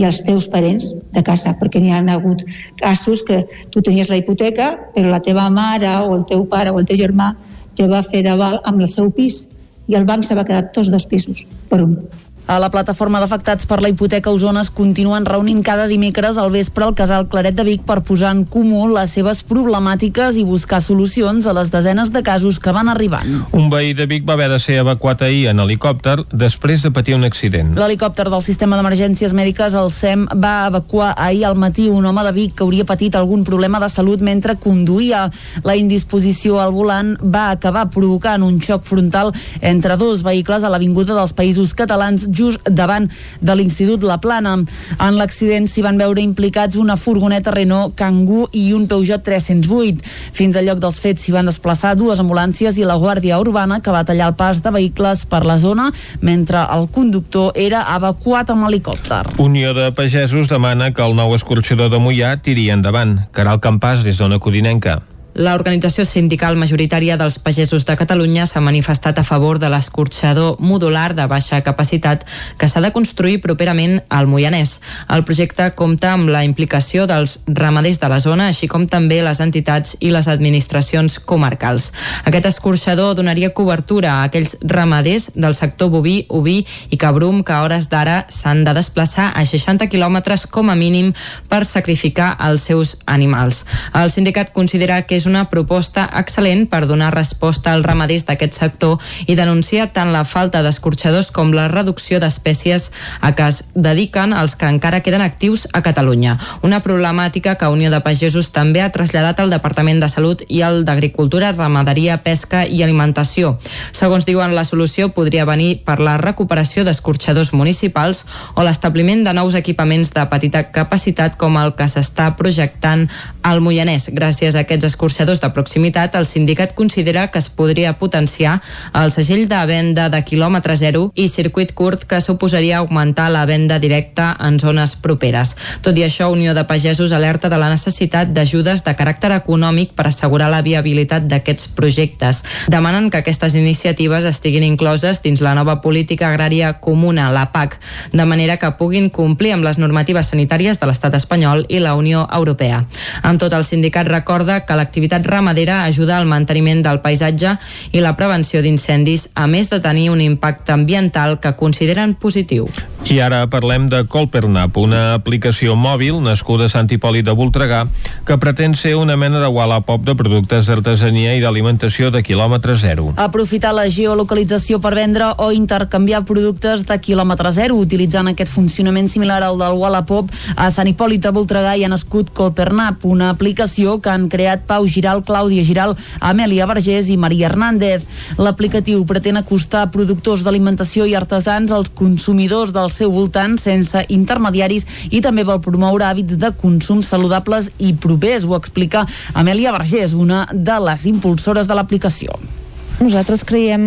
i als teus parents de casa, perquè n'hi ha hagut casos que tu tenies la hipoteca, però la teva mare o el teu pare o el teu germà te va fer d'aval amb el seu pis i el banc se va quedar tots dos pisos per un. A la plataforma d'afectats per la hipoteca Osona es continuen reunint cada dimecres al vespre al casal Claret de Vic per posar en comú les seves problemàtiques i buscar solucions a les desenes de casos que van arribant. Un veí de Vic va haver de ser evacuat ahir en helicòpter després de patir un accident. L'helicòpter del sistema d'emergències mèdiques, el SEM, va evacuar ahir al matí un home de Vic que hauria patit algun problema de salut mentre conduïa. La indisposició al volant va acabar provocant un xoc frontal entre dos vehicles a l'Avinguda dels Països Catalans just davant de l'Institut La Plana. En l'accident s'hi van veure implicats una furgoneta Renault Kangoo i un Peugeot 308. Fins al lloc dels fets s'hi van desplaçar dues ambulàncies i la Guàrdia Urbana que va tallar el pas de vehicles per la zona mentre el conductor era evacuat amb helicòpter. Unió de Pagesos demana que el nou escorxador de Mollà tiri endavant. Caral Campàs, des d'Ona Codinenca. L'organització sindical majoritària dels pagesos de Catalunya s'ha manifestat a favor de l'escorxador modular de baixa capacitat que s'ha de construir properament al Moianès. El projecte compta amb la implicació dels ramaders de la zona, així com també les entitats i les administracions comarcals. Aquest escorxador donaria cobertura a aquells ramaders del sector boví, oví i cabrum que a hores d'ara s'han de desplaçar a 60 quilòmetres com a mínim per sacrificar els seus animals. El sindicat considera que és una proposta excel·lent per donar resposta als ramaders d'aquest sector i denuncia tant la falta d'escorxadors com la reducció d'espècies a què es dediquen els que encara queden actius a Catalunya. Una problemàtica que Unió de Pagesos també ha traslladat al Departament de Salut i al d'Agricultura, Ramaderia, Pesca i Alimentació. Segons diuen, la solució podria venir per la recuperació d'escorxadors municipals o l'establiment de nous equipaments de petita capacitat com el que s'està projectant al Moianès. Gràcies a aquests escorxadors escorxadors de proximitat, el sindicat considera que es podria potenciar el segell de venda de quilòmetre zero i circuit curt que suposaria augmentar la venda directa en zones properes. Tot i això, Unió de Pagesos alerta de la necessitat d'ajudes de caràcter econòmic per assegurar la viabilitat d'aquests projectes. Demanen que aquestes iniciatives estiguin incloses dins la nova política agrària comuna, la PAC, de manera que puguin complir amb les normatives sanitàries de l'estat espanyol i la Unió Europea. Amb tot, el sindicat recorda que l'activitat l'activitat ramadera ajuda al manteniment del paisatge i la prevenció d'incendis, a més de tenir un impacte ambiental que consideren positiu. I ara parlem de Colpernap, una aplicació mòbil nascuda a Sant Hipòlit de Voltregà que pretén ser una mena de Wallapop de productes d'artesania i d'alimentació de quilòmetre zero. Aprofitar la geolocalització per vendre o intercanviar productes de quilòmetre zero utilitzant aquest funcionament similar al del Wallapop a Sant Hipòlit de Voltregà i ha nascut Colpernap, una aplicació que han creat Pau Giral, Clàudia Giral, Amèlia Vergés i Maria Hernández. L'aplicatiu pretén acostar productors d'alimentació i artesans als consumidors del seu voltant sense intermediaris i també vol promoure hàbits de consum saludables i propers, ho explica Amèlia Vergés, una de les impulsores de l'aplicació. Nosaltres creiem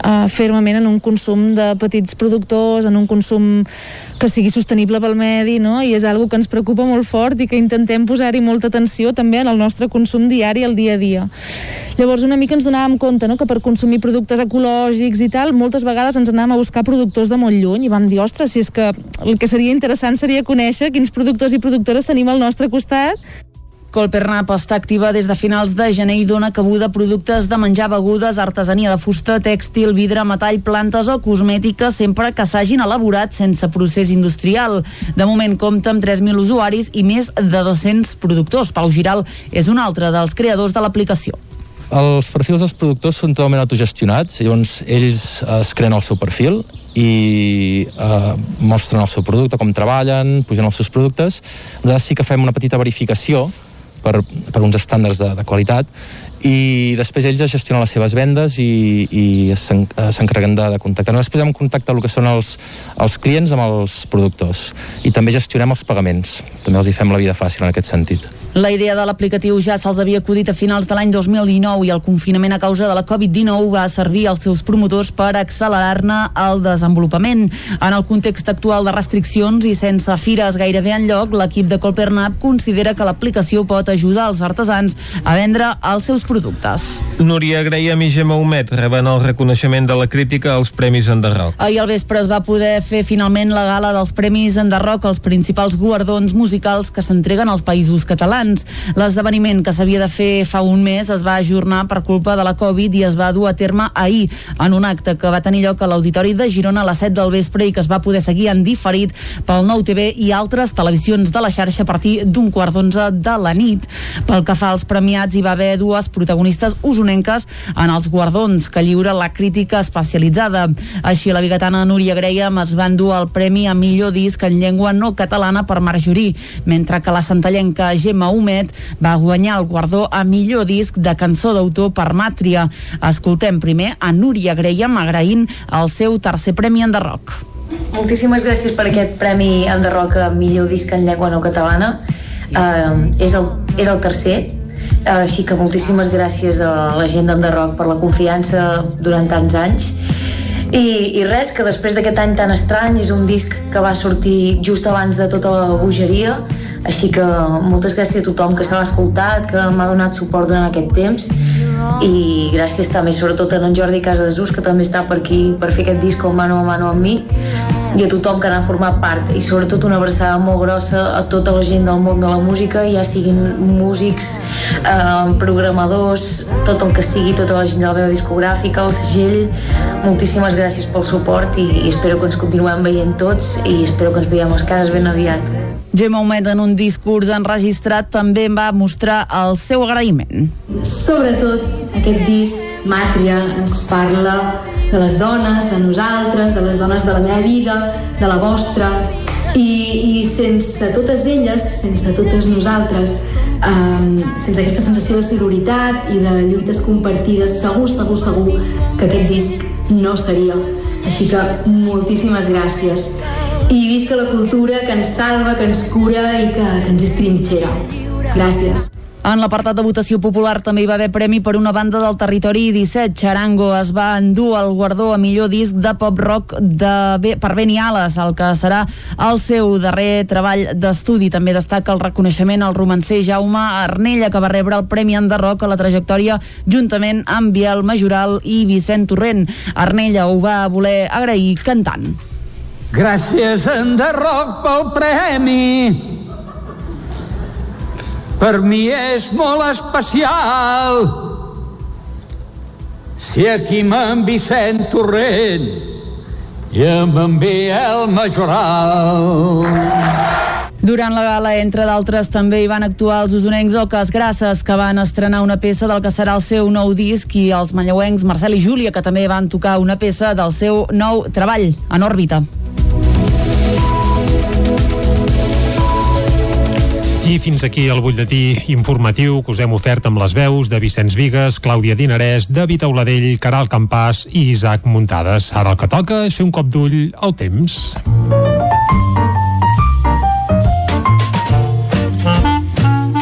uh, fermament en un consum de petits productors, en un consum que sigui sostenible pel medi, no? i és algo que ens preocupa molt fort i que intentem posar-hi molta atenció també en el nostre consum diari, al dia a dia. Llavors una mica ens donàvem compte no? que per consumir productes ecològics i tal, moltes vegades ens anàvem a buscar productors de molt lluny i vam dir, ostres, si és que el que seria interessant seria conèixer quins productors i productores tenim al nostre costat Colpernap està activa des de finals de gener i dona cabuda productes de menjar, begudes, artesania de fusta, tèxtil, vidre, metall, plantes o cosmètica, sempre que s'hagin elaborat sense procés industrial. De moment compta amb 3.000 usuaris i més de 200 productors. Pau Giral és un altre dels creadors de l'aplicació. Els perfils dels productors són totalment autogestionats, llavors ells es creen el seu perfil i eh, mostren el seu producte, com treballen, pugen els seus productes. Nosaltres sí que fem una petita verificació per, per uns estàndards de, de qualitat i després ells gestionen les seves vendes i, i s'encarreguen de, de contactar. Nosaltres posem en contacte el que són els, els clients amb els productors i també gestionem els pagaments. També els hi fem la vida fàcil en aquest sentit. La idea de l'aplicatiu ja se'ls havia acudit a finals de l'any 2019 i el confinament a causa de la Covid-19 va servir als seus promotors per accelerar-ne el desenvolupament. En el context actual de restriccions i sense fires gairebé en lloc, l'equip de Colpernap considera que l'aplicació pot ajudar els artesans a vendre els seus productes. Núria Graham i Gemma Humet reben el reconeixement de la crítica als Premis Enderroc. Ahir al vespre es va poder fer finalment la gala dels Premis Enderroc, els principals guardons musicals que s'entreguen als països catalans catalans. L'esdeveniment que s'havia de fer fa un mes es va ajornar per culpa de la Covid i es va dur a terme ahir en un acte que va tenir lloc a l'Auditori de Girona a les 7 del vespre i que es va poder seguir en diferit pel Nou TV i altres televisions de la xarxa a partir d'un quart d'onze de la nit. Pel que fa als premiats, hi va haver dues protagonistes usonenques en els guardons que lliura la crítica especialitzada. Així, la bigatana Núria Graham es va endur el premi a millor disc en llengua no catalana per Marjorí, mentre que la santallenca Gemma Humet va guanyar el guardó a millor disc de cançó d'autor per Màtria. Escoltem primer a Núria Graham agraint el seu tercer premi en rock. Moltíssimes gràcies per aquest premi en rock a millor disc en llengua no catalana. Uh, és, el, és el tercer, així que moltíssimes gràcies a la gent d'Enderroc per la confiança durant tants anys. I, i res, que després d'aquest any tan estrany és un disc que va sortir just abans de tota la bogeria així que moltes gràcies a tothom que se l'ha escoltat, que m'ha donat suport durant aquest temps. I gràcies també sobretot a en Jordi Casadesús que també està per aquí per fer aquest disc mano a mano amb mi i a tothom que n'ha format part i sobretot una abraçada molt grossa a tota la gent del món de la música, ja siguin músics, eh, programadors, tot el que sigui, tota la gent de la meva discogràfica, el segell, moltíssimes gràcies pel suport i, i espero que ens continuem veient tots i espero que ens veiem a les cases ben aviat. Gemma Humet en un discurs enregistrat també va mostrar el seu agraïment. Sobretot aquest disc, Màtria, ens parla de les dones, de nosaltres, de les dones de la meva vida, de la vostra, i, i sense totes elles, sense totes nosaltres, um, sense aquesta sensació de sororitat i de lluites compartides, segur, segur, segur que aquest disc no seria. Així que moltíssimes gràcies i visca la cultura que ens salva, que ens cura i que, que ens estrinxera. Gràcies. En l'apartat de votació popular també hi va haver premi per una banda del territori 17. Charango es va endur el guardó a millor disc de pop-rock de, per Beni Ales, el que serà el seu darrer treball d'estudi. També destaca el reconeixement al romancer Jaume Arnella, que va rebre el Premi Enderroc a la trajectòria juntament amb Biel Majoral i Vicent Torrent. Arnella ho va voler agrair cantant. Gràcies, Enderroc, pel premi. Per mi és molt especial. Si aquí amb Vicent Torrent i amb en Biel Majoral. Durant la gala, entre d'altres, també hi van actuar els usonencs Oques Grasses, que van estrenar una peça del que serà el seu nou disc, i els manlleuencs Marcel i Júlia, que també van tocar una peça del seu nou treball, en òrbita. I fins aquí el butlletí informatiu que us hem ofert amb les veus de Vicenç Vigues, Clàudia Dinarès, David Auladell, Caral Campàs i Isaac Muntades. Ara el que toca és fer un cop d'ull al temps.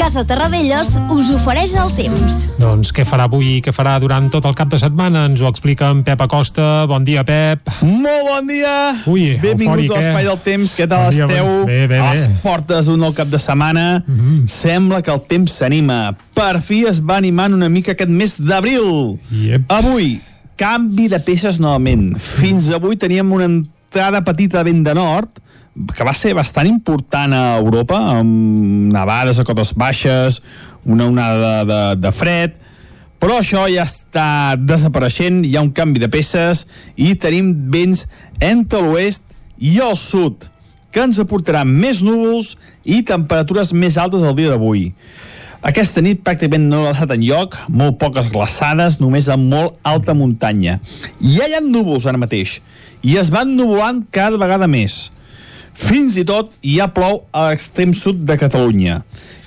Casa Terradellos us ofereix el temps. Doncs què farà avui i què farà durant tot el cap de setmana? Ens ho explica en Pep Acosta. Bon dia, Pep. Molt bon dia! Ui, Benvinguts eufòric, a l'Espai eh? del Temps. Què tal Bon dia, esteu? bon- bé, bé, a les bé. Portes d'un nou cap de setmana. Mm -hmm. Sembla que el temps s'anima. Per fi es va animant una mica aquest mes d'abril. Yep. Avui, canvi de peces novament. Fins avui teníem una entrada petita de vent de nord, que va ser bastant important a Europa, amb nevades a cotes baixes, una onada de, de, de fred, però això ja està desapareixent, hi ha un canvi de peces i tenim vents entre l'oest i el sud, que ens aportaran més núvols i temperatures més altes el dia d'avui. Aquesta nit pràcticament no ha estat en lloc, molt poques glaçades, només en molt alta muntanya. I ja hi ha núvols ara mateix, i es van nuvolant cada vegada més. Fins i tot ja plou a l'extrem sud de Catalunya.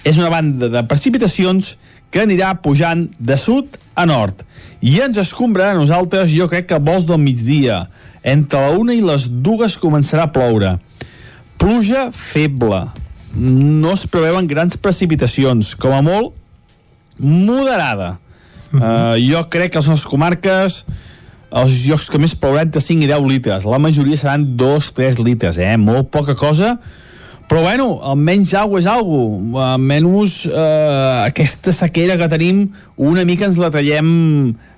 És una banda de precipitacions que anirà pujant de sud a nord i ens escombrarà a nosaltres, jo crec que a vols del migdia. Entre la una i les dues començarà a ploure. Pluja feble. No es preveuen grans precipitacions, com a molt moderada. Uh, jo crec que les nostres comarques els llocs que més plouran entre 5 i 10 litres. La majoria seran 2-3 litres, eh? Molt poca cosa, però bueno, almenys aigua és aigua. Almenys eh, aquesta sequera que tenim una mica ens la traiem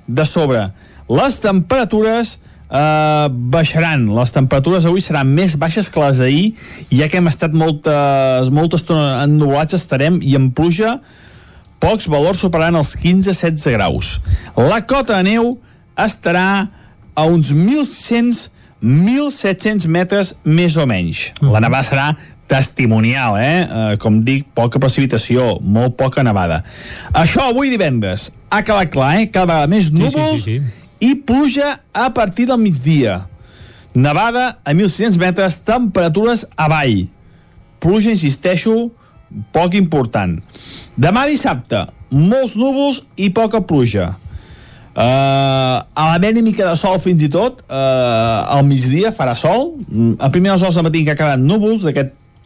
de sobre. Les temperatures eh, baixaran. Les temperatures avui seran més baixes que les d'ahir, ja que hem estat moltes, molta estona ennubulats estarem i en pluja pocs valors superaran els 15-16 graus. La cota de neu estarà a uns 1.100-1.700 metres més o menys. La nevada serà testimonial, eh? eh? Com dic, poca precipitació, molt poca nevada. Això avui divendres ha quedat clar, eh? Cada vegada més sí, núvols sí, i pluja a partir del migdia. Nevada a 1.600 metres, temperatures avall. Pluja, insisteixo, poc important. Demà dissabte, molts núvols i poca pluja. Uh, a l'haver una mica de sol fins i tot uh, al migdia farà sol. Mm, a primera hores del matí que ha quedat núvols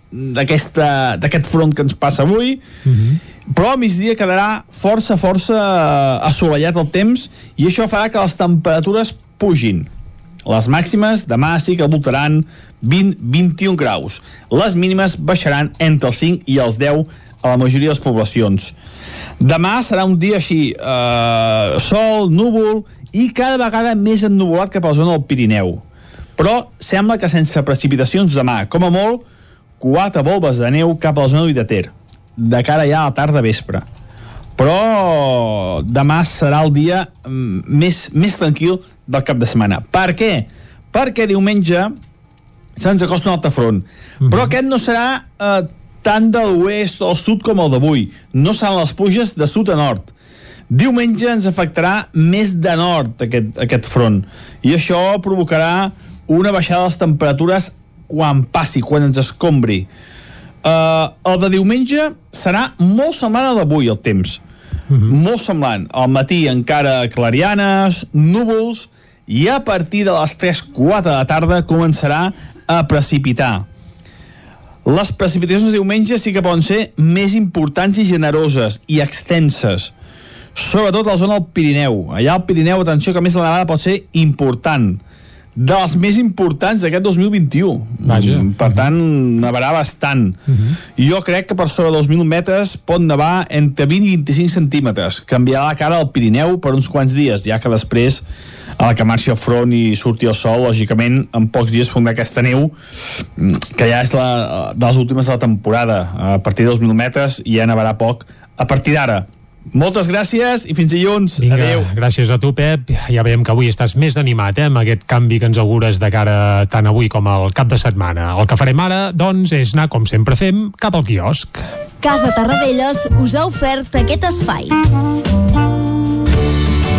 d'aquest front que ens passa avui. Però al migdia quedarà força, força eh, assolellat el temps i això farà que les temperatures pugin. Les màximes demà sí que voltaran 20-21 graus. Les mínimes baixaran entre els 5 i els 10 a la majoria de les poblacions demà serà un dia així eh, sol, núvol i cada vegada més ennuvolat cap a la zona del Pirineu però sembla que sense precipitacions demà com a molt quatre volves de neu cap a la zona de Ter de cara ja a la tarda vespre però demà serà el dia mm, més, més tranquil del cap de setmana. Per què? Perquè diumenge se'ns acosta un altre front. Però aquest no serà eh, tant de l'oest o sud com el d'avui. No seran les pluges de sud a nord. Diumenge ens afectarà més de nord aquest, aquest front. I això provocarà una baixada de les temperatures quan passi, quan ens escombri. Uh, el de diumenge serà molt semblant al d'avui, el temps. Molt semblant. Al matí encara clarianes, núvols, i a partir de les 3-4 de la tarda començarà a precipitar. Les precipitacions de diumenge sí que poden ser més importants i generoses i extenses, sobretot a la zona del Pirineu. Allà al Pirineu, atenció, que més la nevada pot ser important de les més importants d'aquest 2021. Vaja. Per tant, nevarà bastant. Jo crec que per sobre dels 1.000 metres pot nevar entre 20 i 25 centímetres. Canviarà la cara al Pirineu per uns quants dies, ja que després, a la que marxi el front i surti el sol, lògicament, en pocs dies fondrà aquesta neu, que ja és la, de les últimes de la temporada. A partir dels 1.000 metres ja nevarà poc. A partir d'ara, moltes gràcies i fins dilluns. Vinga, Adéu. gràcies a tu, Pep. Ja veiem que avui estàs més animat, eh, amb aquest canvi que ens augures de cara tant avui com al cap de setmana. El que farem ara, doncs, és anar, com sempre fem, cap al quiosc. Casa Tarradellas us ha ofert aquest espai.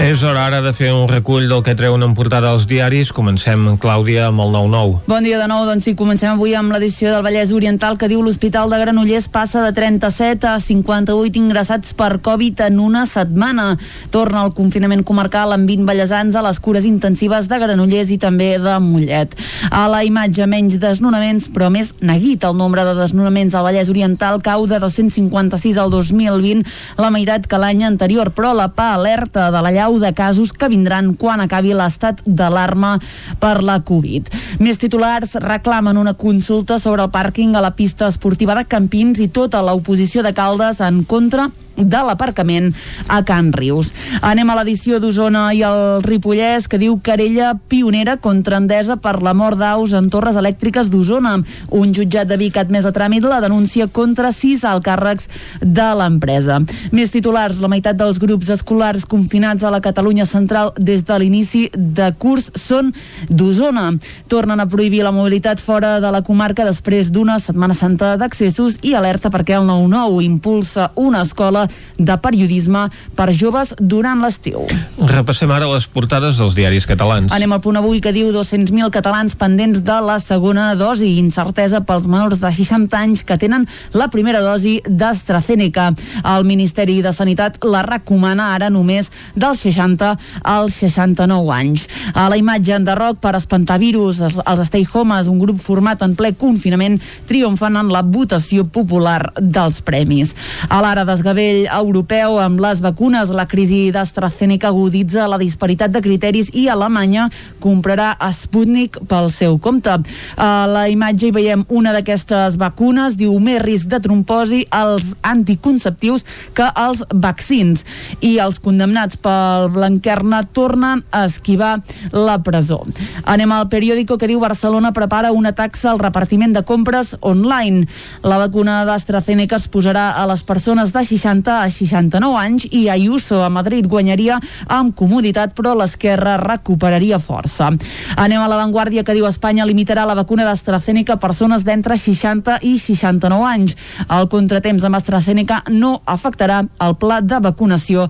És hora ara de fer un recull del que treuen en portada als diaris. Comencem, Clàudia, amb el 9-9. Bon dia de nou, doncs sí, comencem avui amb l'edició del Vallès Oriental que diu l'Hospital de Granollers passa de 37 a 58 ingressats per Covid en una setmana. Torna el confinament comarcal amb 20 ballesans a les cures intensives de Granollers i també de Mollet. A la imatge menys desnonaments, però més neguit. El nombre de desnonaments al Vallès Oriental cau de 256 al 2020, la meitat que l'any anterior, però la PA alerta de la llau de casos que vindran quan acabi l'estat d'alarma per la Covid. Més titulars reclamen una consulta sobre el pàrquing a la pista esportiva de Campins i tota l'oposició de Caldes en contra de l'aparcament a Can Rius. Anem a l'edició d'Osona i el Ripollès que diu querella pionera contra Endesa per la mort d'aus en torres elèctriques d'Osona. Un jutjat de Vic admès a tràmit la denúncia contra sis alcàrrecs de l'empresa. Més titulars, la meitat dels grups escolars confinats a la Catalunya central des de l'inici de curs són d'Osona. Tornen a prohibir la mobilitat fora de la comarca després d'una setmana santa d'accessos i alerta perquè el 9-9 impulsa una escola de periodisme per joves durant l'estiu. Repassem ara les portades dels diaris catalans. Anem al punt avui que diu 200.000 catalans pendents de la segona dosi. Incertesa pels menors de 60 anys que tenen la primera dosi d'AstraZeneca. El Ministeri de Sanitat la recomana ara només dels 60 als 69 anys. A la imatge en derroc per espantar virus, els, els Stay Homes, un grup format en ple confinament, triomfen en la votació popular dels premis. A l'ara desgavell europeu amb les vacunes, la crisi d'AstraZeneca aguditza la disparitat de criteris i Alemanya comprarà Sputnik pel seu compte. A la imatge hi veiem una d'aquestes vacunes, diu més risc de tromposi als anticonceptius que als vaccins. I els condemnats pel Blanquerna tornen a esquivar la presó. Anem al periòdico que diu Barcelona prepara una taxa al repartiment de compres online. La vacuna d'AstraZeneca es posarà a les persones de 60 a 69 anys i Ayuso a Madrid guanyaria amb comoditat però l'esquerra recuperaria força. Anem a l'avantguàrdia que diu Espanya limitarà la vacuna d'AstraZeneca a persones d'entre 60 i 69 anys. El contratemps amb AstraZeneca no afectarà el pla de vacunació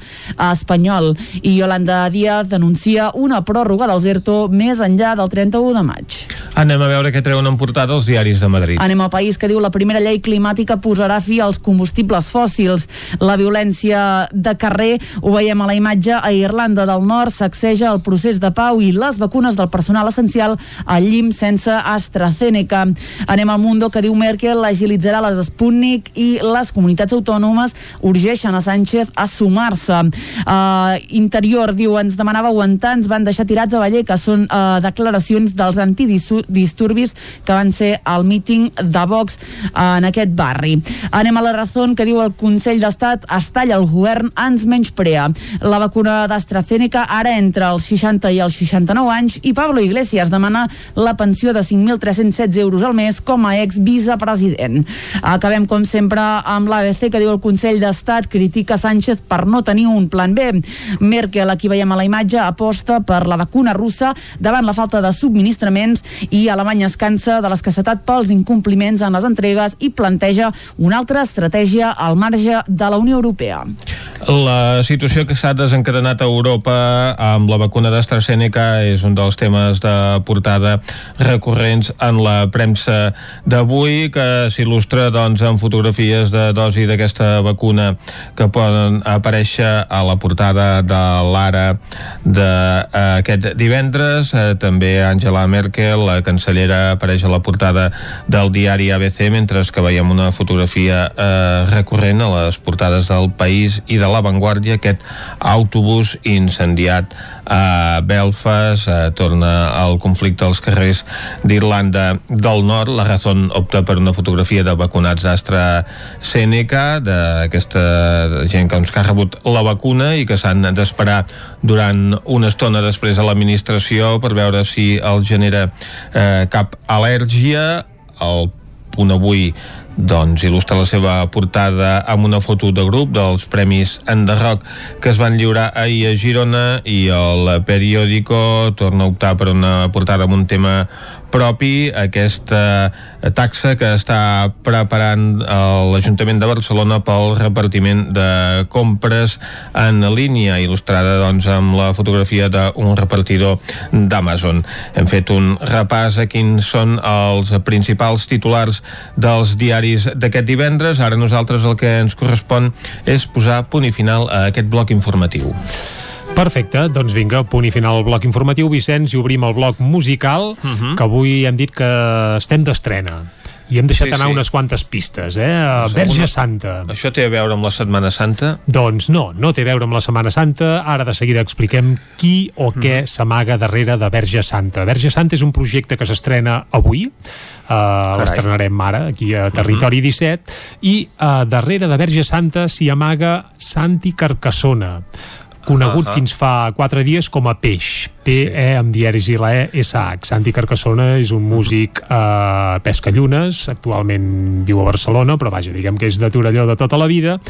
espanyol. I Yolanda Díaz denuncia una pròrroga dels ERTO més enllà del 31 de maig. Anem a veure què treuen en portada els diaris de Madrid. Anem al país que diu la primera llei climàtica posarà fi als combustibles fòssils. La violència de carrer, ho veiem a la imatge, a Irlanda del Nord sacseja el procés de pau i les vacunes del personal essencial al llim sense AstraZeneca. Anem al Mundo que diu Merkel agilitzarà les Sputnik i les comunitats autònomes urgeixen a Sánchez a sumar-se. Uh, interior diu ens demanava aguantar, ens van deixar tirats a Valle, que són uh, declaracions dels antidisturbis que van ser al míting de Vox uh, en aquest barri. Anem a la raó que diu el Consell d'Estat es talla el govern, ens menysprea. La vacuna d'AstraZeneca ara entre els 60 i els 69 anys i Pablo Iglesias demana la pensió de 5.316 euros al mes com a ex-vicepresident. Acabem, com sempre, amb l'ABC que diu el Consell d'Estat critica Sánchez per no tenir un plan B. Merkel, aquí veiem a la imatge, aposta per la vacuna russa davant la falta de subministraments i Alemanya es cansa de l'escassetat pels incompliments en les entregues i planteja una altra estratègia al marge de la Unió Europea. La situació que s'ha desencadenat a Europa amb la vacuna d'AstraZeneca és un dels temes de portada recurrents en la premsa d'avui que s'il·lustra doncs, amb fotografies de dosi d'aquesta vacuna que poden aparèixer a la portada de l'Ara d'aquest divendres. Eh, també Angela Merkel, la cancellera, apareix a la portada del diari ABC, mentre que veiem una fotografia eh, recurrent a les portades del País i de l'Avantguàrdia, aquest autobús incendiat a Belfast, eh, torna el conflicte als carrers d'Irlanda del Nord. La Razón opta per una fotografia de vacunats d'AstraZeneca, d'aquesta gent que, doncs, que ha rebut la vacuna i que s'han d'esperar durant una estona després a l'administració per veure si el genera eh, cap al·lèrgia. El punt avui doncs il·lustra la seva portada amb una foto de grup dels Premis Enderroc que es van lliurar ahir a Girona i el periòdico torna a optar per una portada amb un tema propi aquesta taxa que està preparant l'Ajuntament de Barcelona pel repartiment de compres en línia, il·lustrada doncs, amb la fotografia d'un repartidor d'Amazon. Hem fet un repàs a quins són els principals titulars dels diaris d'aquest divendres. Ara nosaltres el que ens correspon és posar punt i final a aquest bloc informatiu. Perfecte, doncs vinga, punt i final al bloc informatiu, Vicenç, i obrim el bloc musical, uh -huh. que avui hem dit que estem d'estrena i hem deixat sí, anar sí. unes quantes pistes, eh? A Verge Santa. Això té a veure amb la Setmana Santa? Doncs no, no té a veure amb la Setmana Santa. Ara de seguida expliquem qui o què mm. s'amaga darrere de Verge Santa. Verge Santa és un projecte que s'estrena avui, uh, l'estrenarem ara aquí a Territori uh -huh. 17 i uh, darrere de Verge Santa s'hi amaga Santi Carcassona conegut uh -huh. fins fa quatre dies com a Peix, P-E amb diaris i la E, S-H. Santi Carcassona és un músic eh, pesca llunes, actualment viu a Barcelona, però vaja, diguem que és de Torelló de tota la vida,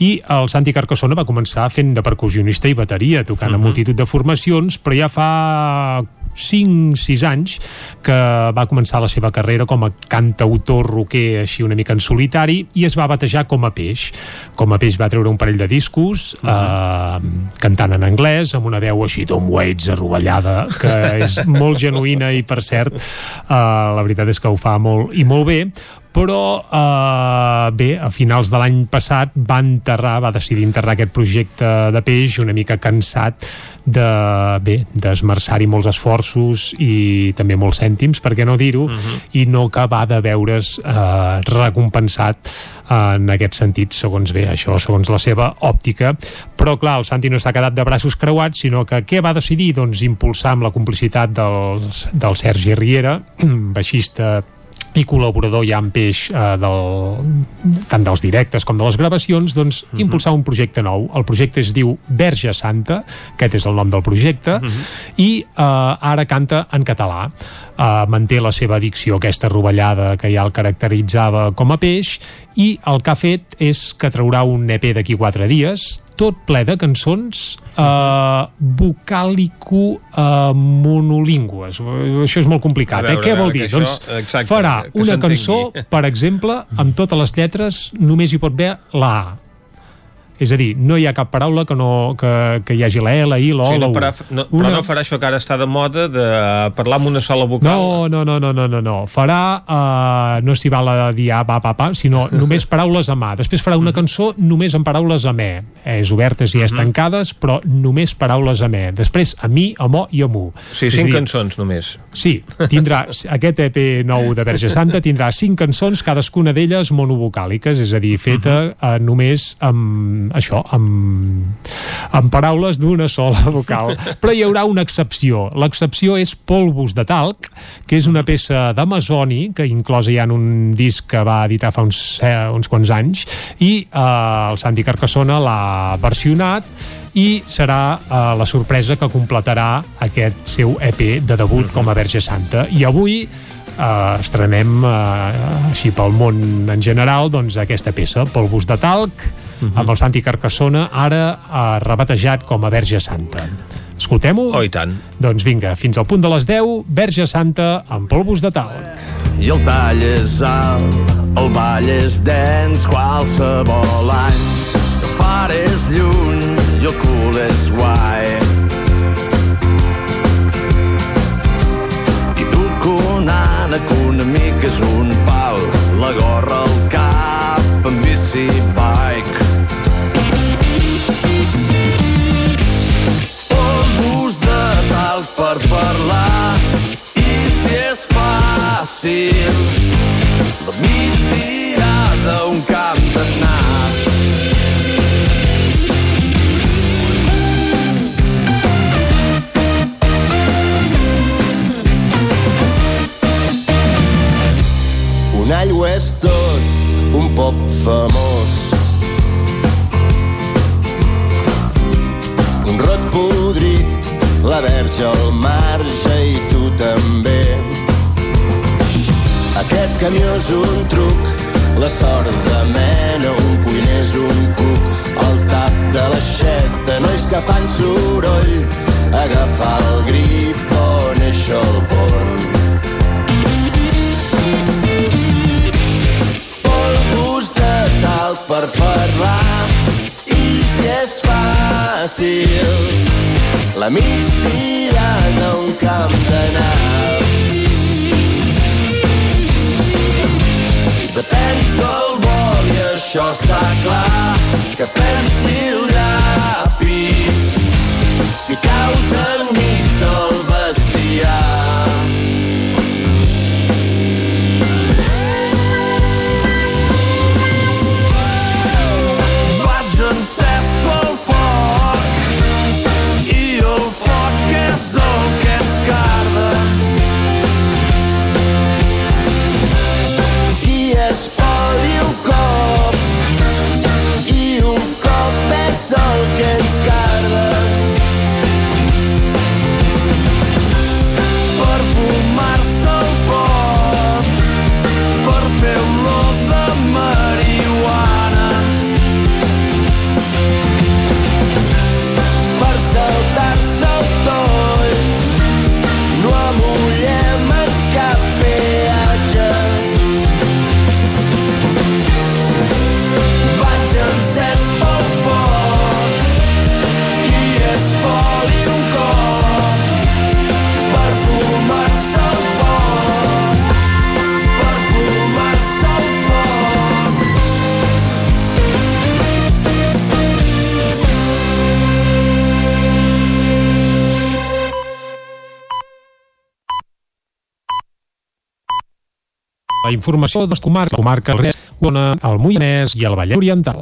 i el Santi Carcassona va començar fent de percussionista i bateria, tocant uh -huh. a multitud de formacions, però ja fa 5-6 anys que va començar la seva carrera com a cantautor roquer així una mica en solitari i es va batejar com a peix com a peix va treure un parell de discos uh -huh. eh, cantant en anglès amb una veu així Tom Waits arrovellada que és molt genuïna i per cert eh, la veritat és que ho fa molt i molt bé però eh, bé, a finals de l'any passat va enterrar, va decidir enterrar aquest projecte de peix una mica cansat de, bé, d'esmerçar-hi molts esforços i també molts cèntims, per què no dir-ho, uh mhm. -huh. i no acabar de veure's eh, recompensat en aquest sentit, segons bé, això, segons la seva òptica. Però, clar, el Santi no s'ha quedat de braços creuats, sinó que què va decidir? Doncs impulsar amb la complicitat del, del Sergi Riera, baixista i col·laborador ja amb peix eh, del, tant dels directes com de les gravacions, doncs uh mhm. -huh. impulsar un projecte nou. El projecte es diu Verge Santa, aquest és el nom del projecte, uh mhm. -huh. i eh, ara canta en català. Eh, manté la seva dicció, aquesta rovellada que ja el caracteritzava com a peix, i el que ha fet és que traurà un EP d'aquí quatre dies, tot ple de cançons uh, vocàlico uh, monolingües. Això és molt complicat, veure, eh? Què vol dir? Això, doncs exacte, farà una cançó, per exemple, amb totes les lletres, només hi pot haver la A és a dir, no hi ha cap paraula que, no, que, que hi hagi la L, I, la O, sí, la U. Però, no, una... però no farà això que ara està de moda de parlar amb una sola vocal? No, no, no, no, no, no, no. Farà, uh, no s'hi val a dir A, pa, pa, pa, sinó només paraules A. Després farà una cançó només amb paraules amb E. És obertes i és mhm. tancades, però només paraules amb E. Després a mi, a mo i a mu. Sí, cinc dir, cançons només. Sí, tindrà aquest EP nou de Verge Santa tindrà cinc cançons, cadascuna d'elles monovocàliques, és a dir, feta uh, només amb això, amb, amb paraules d'una sola vocal. Però hi haurà una excepció. L'excepció és Polvos de Talc, que és una peça d'Amazoni, que inclosa ja en un disc que va editar fa uns, eh, uns quants anys, i eh, el Santi Carcassona l'ha versionat i serà eh, la sorpresa que completarà aquest seu EP de debut com a Verge Santa. I avui eh, estrenem eh, així pel món en general doncs, aquesta peça, Polvos de Talc, uh -huh. amb el Santi Carcassona, ara uh, rebatejat com a Verge Santa. Escoltem-ho? Oh, i tant. Doncs vinga, fins al punt de les 10, Verge Santa amb polvos de talc. I el tall és alt, el ball és dens qualsevol any. El far és lluny i el cul és guai. I duc una ànec, una mica és un pal, la gorra al cap, amb bici bike per parlar i si és fàcil la migdia d'un camp de naps Un all ho és tot, un pop famós. Un rot podrit la verge al marge i tu també. Aquest camió és un truc La sort de mena, un cuiner és un cuc, el tap de l'aixeta, nois que fan soroll, agafar el grip on néixer el porn. Polvos de talc per parlar, fàcil, la tirant a un camp de naps. Depens del vol i això està clar, que pensi el llapis si causa enmig del bestiar. La informació de les comarques, la comarca el Res, Ona, el Moianès i el Vallès Oriental.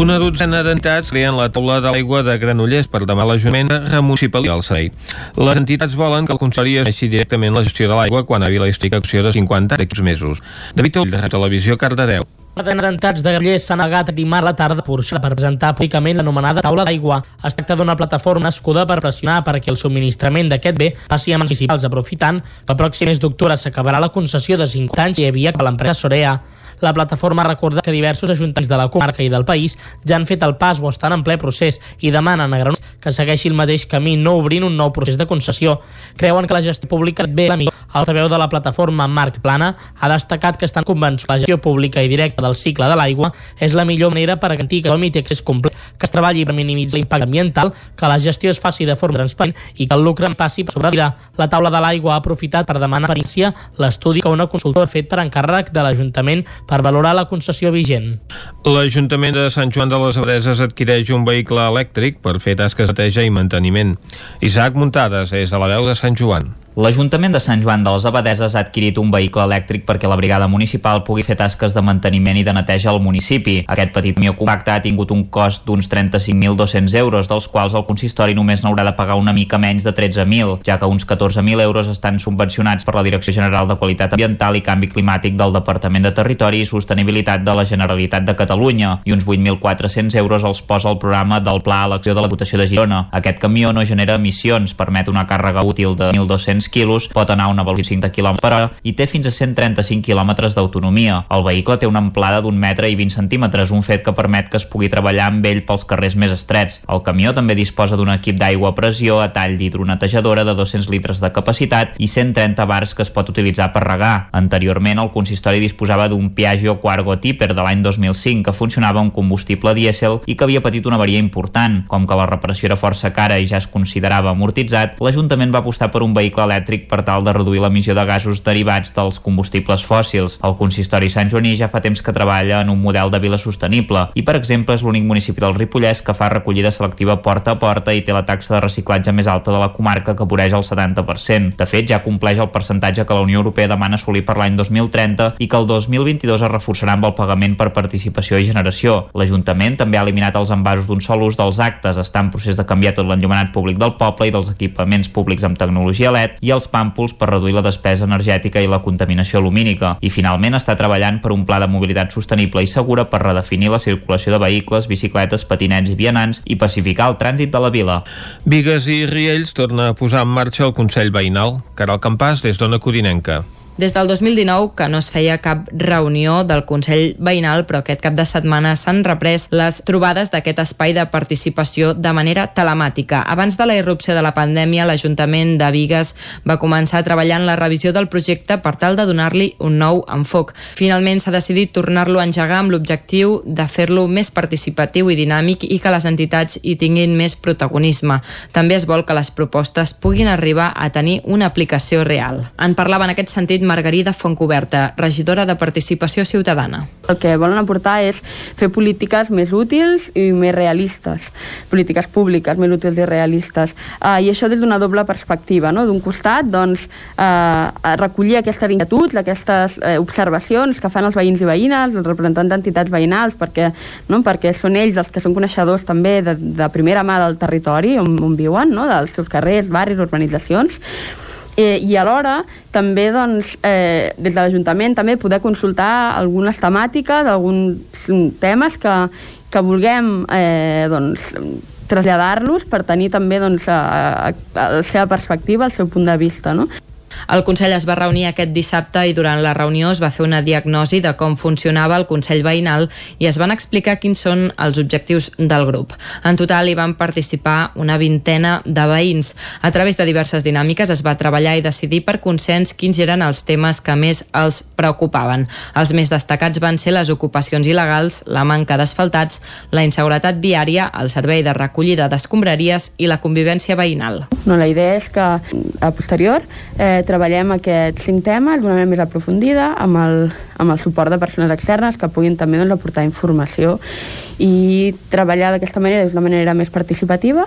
Una dotzena d'entitats creen la taula de l'aigua de Granollers per demà l'Ajuntament a municipalitzar el servei. Les entitats volen que el Consell assumeixi directament la gestió de l'aigua quan avi la explicació de 50 d'aquests mesos. David Oll, de Televisió, Cardedeu. D'entitats de Granollers s'ha negat a dimarts a la tarda per presentar públicament l'anomenada taula d'aigua. Es tracta d'una plataforma nascuda per pressionar perquè el subministrament d'aquest bé passi a municipals, aprofitant que el pròxim mes d'octubre s'acabarà la concessió de 50 anys i havia que l'empresa Sorea. La plataforma recorda que diversos ajuntaments de la comarca i del país ja han fet el pas o estan en ple procés i demanen a Granollers que segueixi el mateix camí, no obrint un nou procés de concessió. Creuen que la gestió pública ve la millor. El portaveu de la plataforma, Marc Plana, ha destacat que estan convençuts que la gestió pública i directa del cicle de l'aigua és la millor manera per garantir que hi té accés complet, que es treballi per minimitzar l'impacte ambiental, que la gestió es faci de forma transparent i que el lucre en passi per sobre la. La taula de l'aigua ha aprofitat per demanar iniciar l'estudi que una consultora ha fet per encàrrec de l'Ajuntament per valorar la concessió vigent. L'Ajuntament de Sant Joan de les Abadeses adquireix un vehicle elèctric per fer tasques de neteja i manteniment. Isaac Muntades és a la veu de Sant Joan. L'Ajuntament de Sant Joan de les Abadeses ha adquirit un vehicle elèctric perquè la brigada municipal pugui fer tasques de manteniment i de neteja al municipi. Aquest petit camió compacte ha tingut un cost d'uns 35.200 euros, dels quals el consistori només n'haurà de pagar una mica menys de 13.000, ja que uns 14.000 euros estan subvencionats per la Direcció General de Qualitat Ambiental i Canvi Climàtic del Departament de Territori i Sostenibilitat de la Generalitat de Catalunya i uns 8.400 euros els posa el programa del Pla Elecció de la Diputació de Girona. Aquest camió no genera emissions, permet una càrrega útil de 1.200 quilos, pot anar a una velocitat de 5 km per hora i té fins a 135 km d'autonomia. El vehicle té una amplada d'un metre i 20 centímetres, un fet que permet que es pugui treballar amb ell pels carrers més estrets. El camió també disposa d'un equip d'aigua a pressió a tall d'hidronetejadora de 200 litres de capacitat i 130 bars que es pot utilitzar per regar. Anteriorment, el consistori disposava d'un Piaggio Quargo Tipper de l'any 2005 que funcionava amb combustible dièsel i que havia patit una avaria important. Com que la reparació era força cara i ja es considerava amortitzat, l'Ajuntament va apostar per un vehicle elèctric per tal de reduir l'emissió de gasos derivats dels combustibles fòssils. El consistori Sant Joaní ja fa temps que treballa en un model de vila sostenible i, per exemple, és l'únic municipi del Ripollès que fa recollida selectiva porta a porta i té la taxa de reciclatge més alta de la comarca que voreix el 70%. De fet, ja compleix el percentatge que la Unió Europea demana assolir per l'any 2030 i que el 2022 es reforçarà amb el pagament per participació i generació. L'Ajuntament també ha eliminat els envasos d'un sol ús dels actes, està en procés de canviar tot l'enllumenat públic del poble i dels equipaments públics amb tecnologia LED i els pàmpols per reduir la despesa energètica i la contaminació lumínica. I finalment està treballant per un pla de mobilitat sostenible i segura per redefinir la circulació de vehicles, bicicletes, patinets i vianants i pacificar el trànsit de la vila. Vigues i Riells torna a posar en marxa el Consell Veïnal. Caral Campàs, des d'Ona Codinenca. Des del 2019 que no es feia cap reunió del Consell Veïnal, però aquest cap de setmana s'han reprès les trobades d'aquest espai de participació de manera telemàtica. Abans de la irrupció de la pandèmia, l'Ajuntament de Vigues va començar a treballar en la revisió del projecte per tal de donar-li un nou enfoc. Finalment s'ha decidit tornar-lo a engegar amb l'objectiu de fer-lo més participatiu i dinàmic i que les entitats hi tinguin més protagonisme. També es vol que les propostes puguin arribar a tenir una aplicació real. En parlava en aquest sentit Margarida Fontcoberta, regidora de Participació Ciutadana. El que volen aportar és fer polítiques més útils i més realistes, polítiques públiques més útils i realistes. Uh, I això des d'una doble perspectiva. No? D'un costat, doncs, uh, recollir aquestes inquietuds, aquestes uh, observacions que fan els veïns i veïnes, els representants d'entitats veïnals, perquè, no? perquè són ells els que són coneixedors també de, de primera mà del territori on, on viuen, no? dels seus carrers, barris, urbanitzacions, eh, i alhora també doncs, eh, des de l'Ajuntament també poder consultar algunes temàtiques, alguns temes que, que vulguem eh, doncs, traslladar-los per tenir també doncs, a, a, a la seva perspectiva, el seu punt de vista. No? El Consell es va reunir aquest dissabte i durant la reunió es va fer una diagnosi de com funcionava el Consell Veïnal i es van explicar quins són els objectius del grup. En total hi van participar una vintena de veïns. A través de diverses dinàmiques es va treballar i decidir per consens quins eren els temes que més els preocupaven. Els més destacats van ser les ocupacions il·legals, la manca d'asfaltats, la inseguretat viària, el servei de recollida d'escombraries i la convivència veïnal. No, la idea és que a posterior eh, treballem aquests cinc temes d'una manera més aprofundida amb el, amb el suport de persones externes que puguin també doncs, aportar informació i treballar d'aquesta manera d'una manera més participativa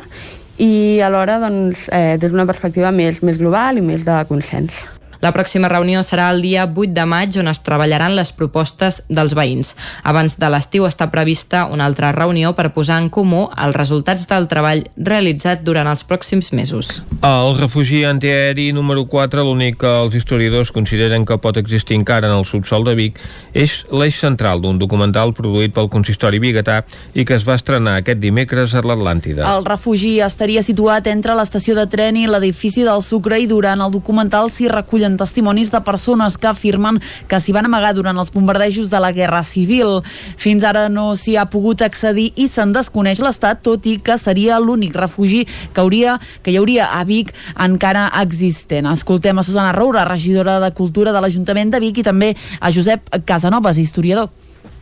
i alhora doncs, eh, des d'una perspectiva més, més global i més de consens. La pròxima reunió serà el dia 8 de maig on es treballaran les propostes dels veïns. Abans de l'estiu està prevista una altra reunió per posar en comú els resultats del treball realitzat durant els pròxims mesos. El refugi antiaeri número 4, l'únic que els historiadors consideren que pot existir encara en el subsol de Vic, és l'eix central d'un documental produït pel consistori biguetà i que es va estrenar aquest dimecres a l'Atlàntida. El refugi estaria situat entre l'estació de tren i l'edifici del Sucre i durant el documental s'hi recullen trobem testimonis de persones que afirmen que s'hi van amagar durant els bombardejos de la Guerra Civil. Fins ara no s'hi ha pogut accedir i se'n desconeix l'estat, tot i que seria l'únic refugi que, hauria, que hi hauria a Vic encara existent. Escoltem a Susana Roura, regidora de Cultura de l'Ajuntament de Vic i també a Josep Casanovas, historiador.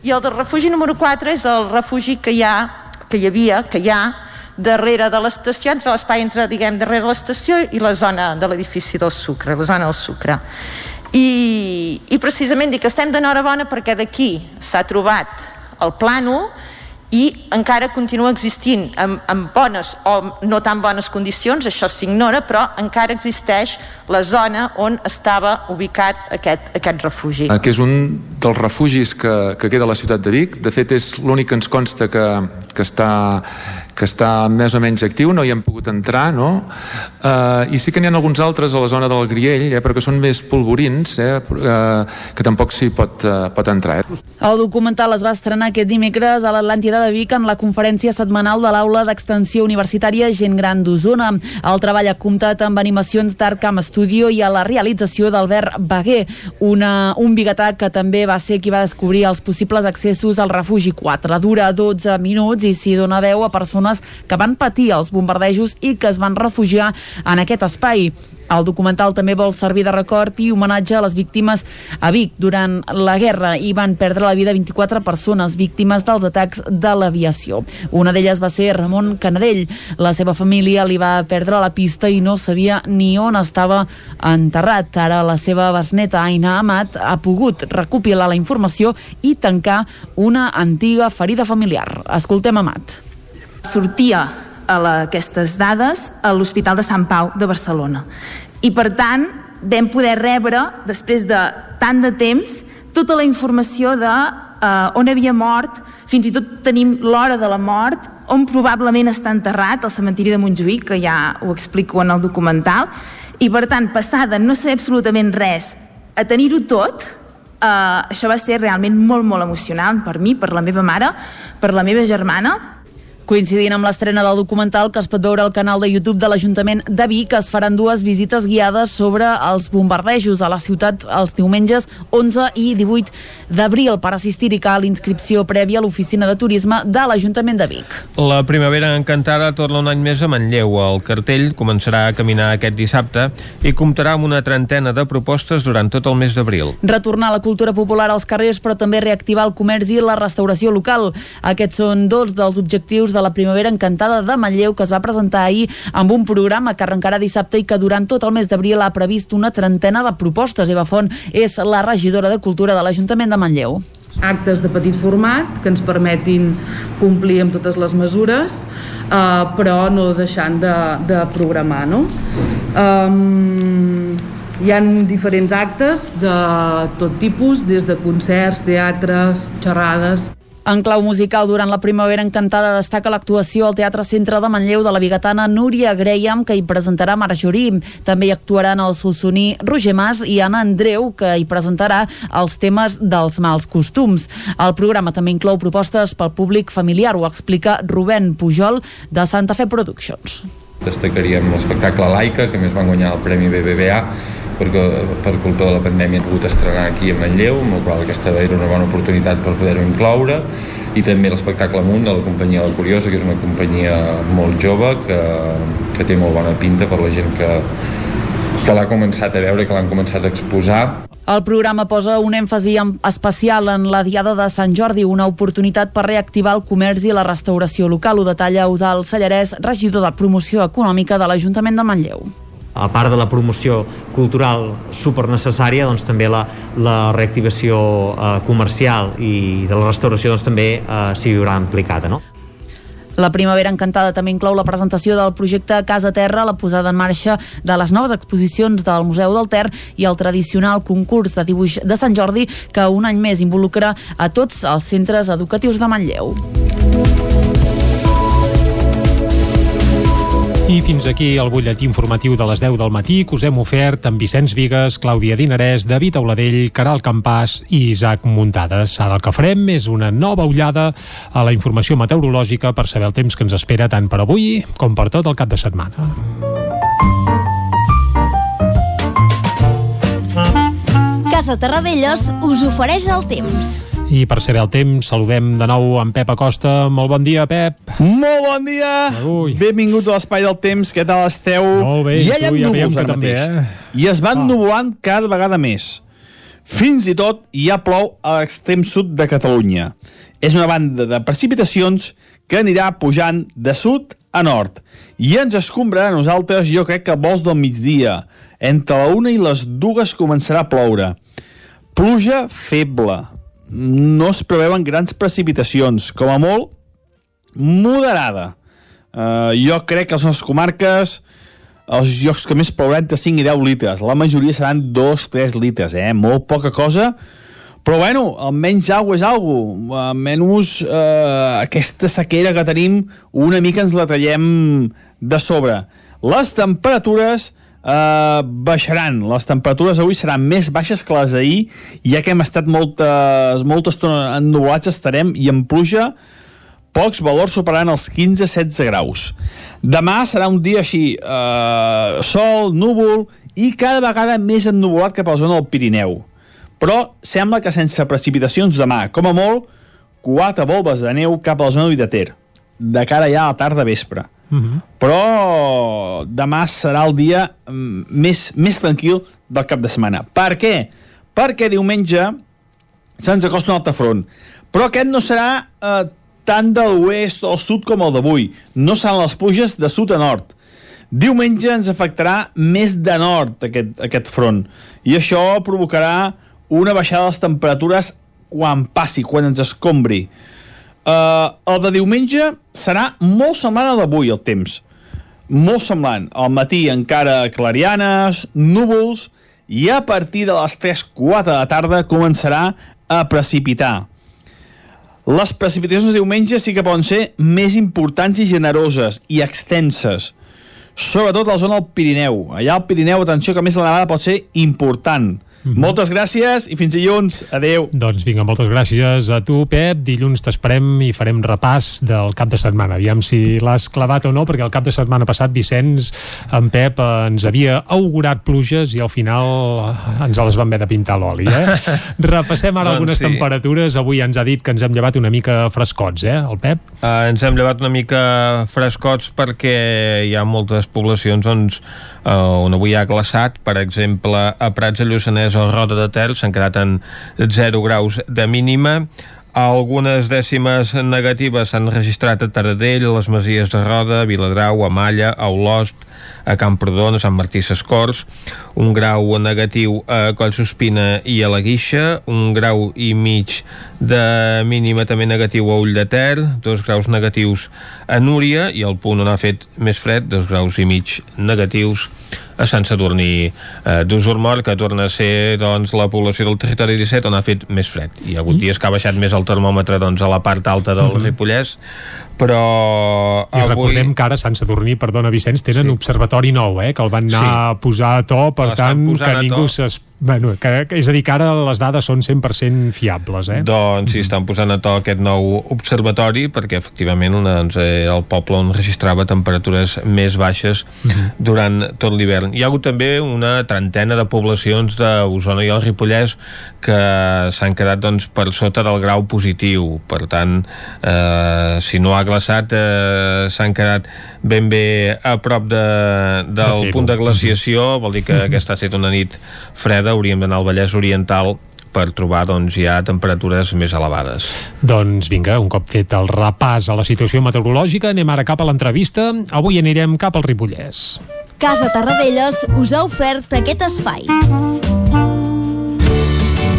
I el del refugi número 4 és el refugi que hi ha, que hi havia, que hi ha, darrere de l'estació, entre l'espai entre, diguem, darrere l'estació i la zona de l'edifici del Sucre, la zona del Sucre. I, i precisament dic que estem d'enhorabona perquè d'aquí s'ha trobat el plànol i encara continua existint en, en bones o no tan bones condicions, això s'ignora, però encara existeix la zona on estava ubicat aquest, aquest refugi. Eh, que és un dels refugis que, que queda a la ciutat de Vic. De fet, és l'únic que ens consta que, que està que està més o menys actiu, no hi hem pogut entrar, no? Uh, I sí que n'hi ha alguns altres a la zona del Griell, eh, però que són més polvorins, eh, uh, que tampoc s'hi pot, uh, pot entrar. Eh? El documental es va estrenar aquest dimecres a l'Atlàntida de Vic en la conferència setmanal de l'Aula d'Extensió Universitària Gent Gran d'Osona. El treball ha comptat amb animacions d'Arcam Studio i a la realització d'Albert Baguer, una, un biguetà que també va ser qui va descobrir els possibles accessos al refugi 4. Dura 12 minuts i s'hi dona veu a persones persones que van patir els bombardejos i que es van refugiar en aquest espai. El documental també vol servir de record i homenatge a les víctimes a Vic. Durant la guerra hi van perdre la vida 24 persones víctimes dels atacs de l'aviació. Una d'elles va ser Ramon Canadell. La seva família li va perdre la pista i no sabia ni on estava enterrat. Ara la seva besneta Aina Amat ha pogut recopilar la informació i tancar una antiga ferida familiar. Escoltem Amat sortia a la, aquestes dades a l'Hospital de Sant Pau de Barcelona. I per tant vam poder rebre, després de tant de temps, tota la informació de eh, on havia mort, fins i tot tenim l'hora de la mort, on probablement està enterrat, el cementiri de Montjuïc, que ja ho explico en el documental, i per tant, passar de no saber absolutament res a tenir-ho tot, Uh, això va ser realment molt, molt emocionant per mi, per la meva mare, per la meva germana, Coincidint amb l'estrena del documental que es pot veure al canal de YouTube de l'Ajuntament de Vic, es faran dues visites guiades sobre els bombardejos a la ciutat els diumenges 11 i 18 d'abril. Per assistir-hi cal inscripció prèvia a l'oficina de turisme de l'Ajuntament de Vic. La primavera encantada torna un any més a Manlleu. El cartell començarà a caminar aquest dissabte i comptarà amb una trentena de propostes durant tot el mes d'abril. Retornar la cultura popular als carrers, però també reactivar el comerç i la restauració local. Aquests són dos dels objectius de la Primavera Encantada de Manlleu que es va presentar ahir amb un programa que arrencarà dissabte i que durant tot el mes d'abril ha previst una trentena de propostes. Eva Font és la regidora de Cultura de l'Ajuntament de Manlleu actes de petit format que ens permetin complir amb totes les mesures eh, però no deixant de, de programar no? um, hi han diferents actes de tot tipus des de concerts, teatres, xerrades en clau musical, durant la Primavera Encantada destaca l'actuació al Teatre Centre de Manlleu de la bigatana Núria Graham, que hi presentarà Marjorie. També hi actuaran el solsoní Roger Mas i Anna Andreu, que hi presentarà els temes dels mals costums. El programa també inclou propostes pel públic familiar, ho explica Rubén Pujol, de Santa Fe Productions. Destacaríem l'espectacle Laica, que més van guanyar el Premi BBVA, perquè per culpa de la pandèmia he pogut estrenar aquí a Manlleu, amb la qual aquesta era una bona oportunitat per poder-ho incloure, i també l'espectacle Munt de la companyia La Curiosa, que és una companyia molt jove, que, que té molt bona pinta per la gent que, que l'ha començat a veure, que l'han començat a exposar. El programa posa un èmfasi especial en la Diada de Sant Jordi, una oportunitat per reactivar el comerç i la restauració local. Ho detalla Eudal Sallarès, regidor de Promoció Econòmica de l'Ajuntament de Manlleu a part de la promoció cultural super necessària, doncs també la, la reactivació eh, comercial i de la restauració doncs també eh, s'hi viurà implicada. No? La Primavera Encantada també inclou la presentació del projecte Casa Terra, la posada en marxa de les noves exposicions del Museu del Ter i el tradicional concurs de dibuix de Sant Jordi que un any més involucra a tots els centres educatius de Manlleu. I fins aquí el butlletí informatiu de les 10 del matí que us hem ofert amb Vicenç Vigues, Clàudia Dinarès, David Auladell, Caral Campàs i Isaac Muntades. Ara el que farem és una nova ullada a la informació meteorològica per saber el temps que ens espera tant per avui com per tot el cap de setmana. Casa Terradellos us ofereix el temps. I per saber el temps, saludem de nou en Pep Acosta. Molt bon dia, Pep. Molt bon dia. Ui. Benvinguts a l'Espai del Temps. Què tal esteu? Molt bé, ja hi ha ja núvols que també, eh? I es van oh. nuvolant cada vegada més. Fins i tot ja plou a l'extrem sud de Catalunya. És una banda de precipitacions que anirà pujant de sud a nord i ens escombrarà a nosaltres, jo crec que vols del migdia. Entre la una i les dues començarà a ploure. Pluja feble, no es preveuen grans precipitacions, com a molt moderada. Uh, jo crec que les nostres comarques els llocs que més plouran entre 5 i 10 litres. La majoria seran 2-3 litres, eh? Molt poca cosa, però bueno, almenys aigua és aigua. Almenys eh, aquesta sequera que tenim una mica ens la traiem de sobre. Les temperatures eh, baixaran. Les temperatures avui seran més baixes que les d'ahir, ja que hem estat moltes, molta estona ennuvolats, estarem i en pluja pocs valors superaran els 15-16 graus. Demà serà un dia així, eh, sol, núvol i cada vegada més ennuvolat cap a la zona del Pirineu. Però sembla que sense precipitacions demà, com a molt, quatre volves de neu cap a la zona de Ter, de cara ja a la tarda vespre. Mhm. Però demà serà el dia mm, més, més tranquil del cap de setmana. Per què? Perquè diumenge se'ns acosta un altre front. Però aquest no serà eh, tant de l'oest o sud com el d'avui. No seran les pluges de sud a nord. Diumenge ens afectarà més de nord aquest, aquest front. I això provocarà una baixada de les temperatures quan passi, quan ens escombri. Uh, el de diumenge serà molt semblant al d'avui, el temps. Molt semblant. Al matí encara clarianes, núvols, i a partir de les 3-4 de la tarda començarà a precipitar. Les precipitacions de diumenge sí que poden ser més importants i generoses i extenses, sobretot a la zona del Pirineu. Allà al Pirineu, atenció, que a més la nevada pot ser important. Mm -hmm. Moltes gràcies i fins dilluns. Adeu. Doncs vinga, moltes gràcies a tu, Pep. Dilluns t'esperem i farem repàs del cap de setmana. Aviam si l'has clavat o no, perquè el cap de setmana passat, Vicenç, en Pep eh, ens havia augurat pluges i al final eh, ens les van haver de pintar l'oli, eh? Repassem ara Doncs algunes sí. temperatures. Avui ens ha dit que ens hem llevat una mica frescots, eh, el Pep? Uh, ens hem llevat una mica frescots perquè hi ha moltes poblacions on, uh, on avui ha glaçat, per exemple a Prats de Lluçanès o Roda de Ter s'han quedat en 0 graus de mínima algunes dècimes negatives s'han registrat a Taradell, a les Masies de Roda, a Viladrau, a Malla, a Olost, a Camprodon, a Sant Martí Sescors, un grau negatiu a Collsospina i a la Guixa, un grau i mig de mínima també negatiu a Ull de Ter, dos graus negatius a Núria i el punt on ha fet més fred, dos graus i mig negatius a Sant Sadurní eh, d'Usurmort, que torna a ser doncs, la població del territori 17 on ha fet més fred. Hi ha hagut dies que ha baixat més el termòmetre doncs, a la part alta del Mhm. Ripollès, però I avui... recordem que ara Sant Sadurní, perdona Vicenç, tenen sí. observatori nou, eh, que el van anar Sí. a posar a to, per tant, que ningú s'es... Bueno, que, que, és a dir, que ara les dades són 100% fiables, eh? Doncs sí, estan posant a to aquest nou observatori perquè efectivament doncs, eh, el poble on registrava temperatures més baixes durant tot l'hivern. Hi ha hagut també una trentena de poblacions d'Osona i el Ripollès que s'han quedat doncs, per sota del grau positiu. Per tant, eh, si no ha glaçat, eh, s'han quedat ben bé a prop de, del De punt de glaciació, vol dir que aquesta ha estat una nit freda, hauríem d'anar al Vallès Oriental per trobar doncs, ja temperatures més elevades. Doncs vinga, un cop fet el repàs a la situació meteorològica, anem ara cap a l'entrevista. Avui anirem cap al Ripollès. Casa Tarradellas us ha ofert aquest espai.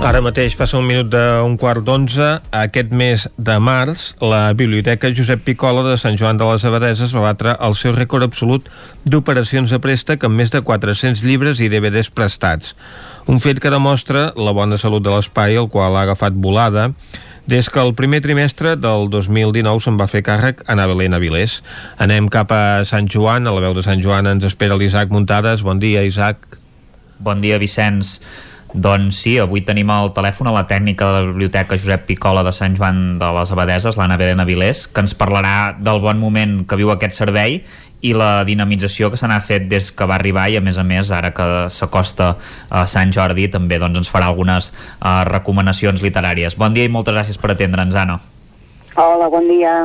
Ara mateix passa un minut d'un quart d'onze. Aquest mes de març, la Biblioteca Josep Picola de Sant Joan de les Abadeses va batre el seu rècord absolut d'operacions de préstec amb més de 400 llibres i DVDs prestats. Un fet que demostra la bona salut de l'espai, el qual ha agafat volada, des que el primer trimestre del 2019 se'n va fer càrrec a Belén Avilés. Anem cap a Sant Joan, a la veu de Sant Joan ens espera l'Isaac Muntades. Bon dia, Isaac. Bon dia, Vicenç. Doncs sí, avui tenim al telèfon a la tècnica de la Biblioteca Josep Picola de Sant Joan de les Abadeses, l'Anna Belén Avilés, que ens parlarà del bon moment que viu aquest servei i la dinamització que se n'ha fet des que va arribar i a més a més ara que s'acosta a Sant Jordi també doncs, ens farà algunes uh, recomanacions literàries. Bon dia i moltes gràcies per atendre'ns, Anna. Hola, bon dia.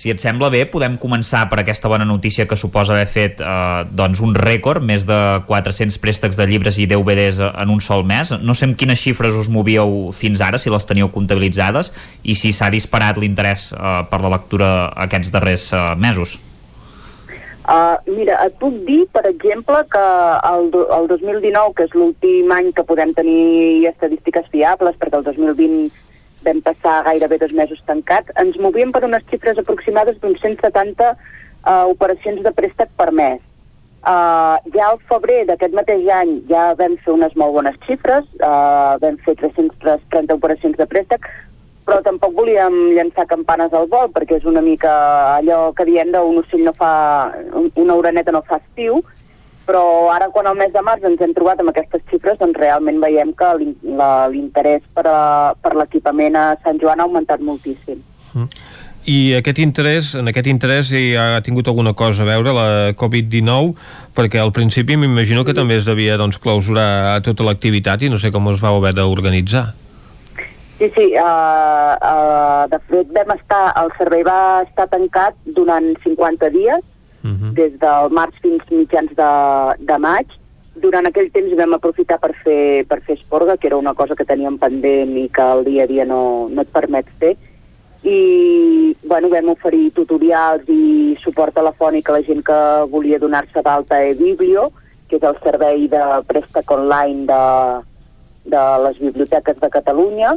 Si et sembla bé, podem començar per aquesta bona notícia que suposa haver fet eh, doncs un rècord, més de 400 préstecs de llibres i DVDs en un sol mes. No sé amb quines xifres us movíeu fins ara, si les teníeu comptabilitzades, i si s'ha disparat l'interès eh, per la lectura aquests darrers eh, mesos. Uh, mira, et puc dir, per exemple, que el, do, el 2019, que és l'últim any que podem tenir estadístiques fiables, perquè el 2020 vam passar gairebé dos mesos tancats, ens movíem per unes xifres aproximades d'uns 170 uh, operacions de préstec per mes. Uh, ja al febrer d'aquest mateix any ja vam fer unes molt bones xifres, uh, vam fer 330 operacions de préstec, però tampoc volíem llançar campanes al vol, perquè és una mica allò que diem d'un ocell no fa... una oreneta no fa estiu, però ara quan al mes de març ens hem trobat amb aquestes xifres, doncs realment veiem que l'interès per, a, per l'equipament a Sant Joan ha augmentat moltíssim. I aquest interès, en aquest interès hi ha tingut alguna cosa a veure la Covid-19, perquè al principi m'imagino que també es devia doncs, clausurar tota l'activitat i no sé com us vau haver d'organitzar. Sí, sí, uh, uh, de fet vam estar, el servei va estar tancat durant 50 dies, Mhm. des del març fins mitjans de, de maig, durant aquell temps vam aprofitar per fer, per fer esporga, que era una cosa que teníem pendent i que el dia a dia no, no et permet fer, i bueno, vam oferir tutorials i suport telefònic a la gent que volia donar-se d'alta a eBiblio, que és el servei de préstec online de, de les biblioteques de Catalunya,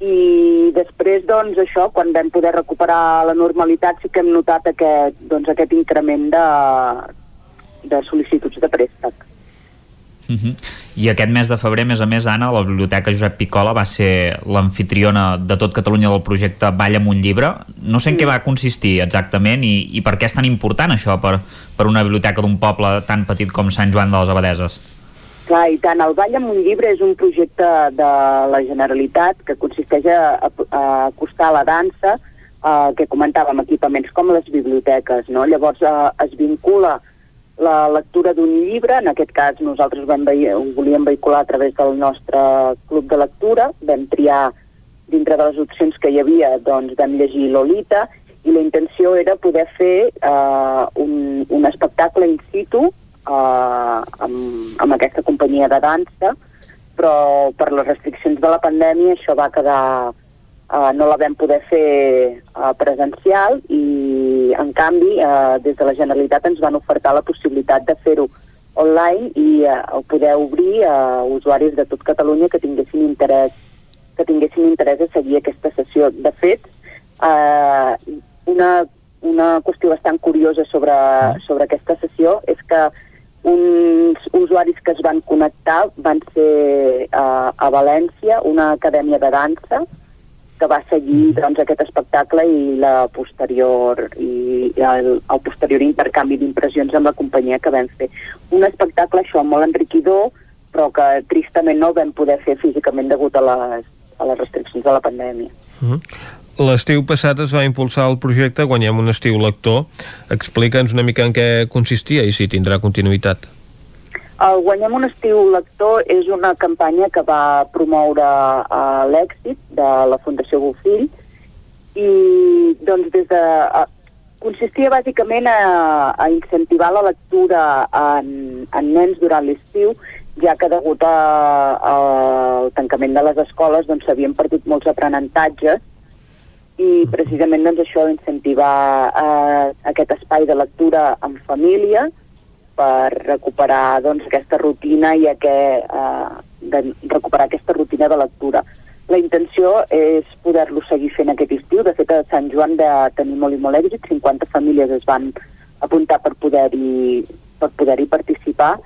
i després, doncs, això, quan vam poder recuperar la normalitat, sí que hem notat aquest, doncs, aquest increment de, de sol·licituds de préstec. Uh -huh. I aquest mes de febrer, a més a més, Anna, la Biblioteca Josep Picola va ser l'anfitriona de tot Catalunya del projecte Balla amb un llibre. No sé en què va consistir exactament i, i per què és tan important això per, per una biblioteca d'un poble tan petit com Sant Joan de les Abadeses. Clar, i tant, el Ball amb un llibre és un projecte de la Generalitat que consisteix a, a, a acostar la dansa, eh, que comentàvem, equipaments com les biblioteques, no? Llavors eh, es vincula la lectura d'un llibre, en aquest cas nosaltres vam ho volíem vehicular a través del nostre club de lectura, vam triar dintre de les opcions que hi havia, doncs vam llegir Lolita, i la intenció era poder fer uh, un, un espectacle in situ uh, amb, amb aquesta companyia de dansa, però per les restriccions de la pandèmia això va quedar uh, no la vam poder fer uh, presencial i, en canvi, uh, des de la Generalitat ens van ofertar la possibilitat de fer-ho online i uh, poder obrir a uh, usuaris de tot Catalunya que tinguessin interès que tinguessin interès a seguir aquesta sessió. De fet, uh, una, una qüestió bastant curiosa sobre, sobre aquesta sessió és que uns usuaris que es van connectar van ser uh, a València, una acadèmia de dansa, que va seguir doncs, aquest espectacle i la posterior i el, el posterior intercanvi d'impressions amb la companyia que vam fer. Un espectacle, això, molt enriquidor, però que tristament no vam poder fer físicament degut a les, a les restriccions de la pandèmia. Mm -hmm. L'estiu passat es va impulsar el projecte Guanyem un estiu lector. Explica'ns una mica en què consistia i si tindrà continuïtat. El Guanyem un estiu lector és una campanya que va promoure uh, l'èxit de la Fundació Bofill i doncs des de... Uh, consistia bàsicament a, a incentivar la lectura en, en nens durant l'estiu, ja que degut al tancament de les escoles doncs s'havien perdut molts aprenentatges i precisament doncs, això incentivar uh, aquest espai de lectura en família per recuperar doncs, aquesta rutina i aquest, eh, de recuperar aquesta rutina de lectura. La intenció és poder-lo seguir fent aquest estiu. De fet, a Sant Joan de tenir molt i molt èxit. 50 famílies es van apuntar per poder-hi per poder-hi participar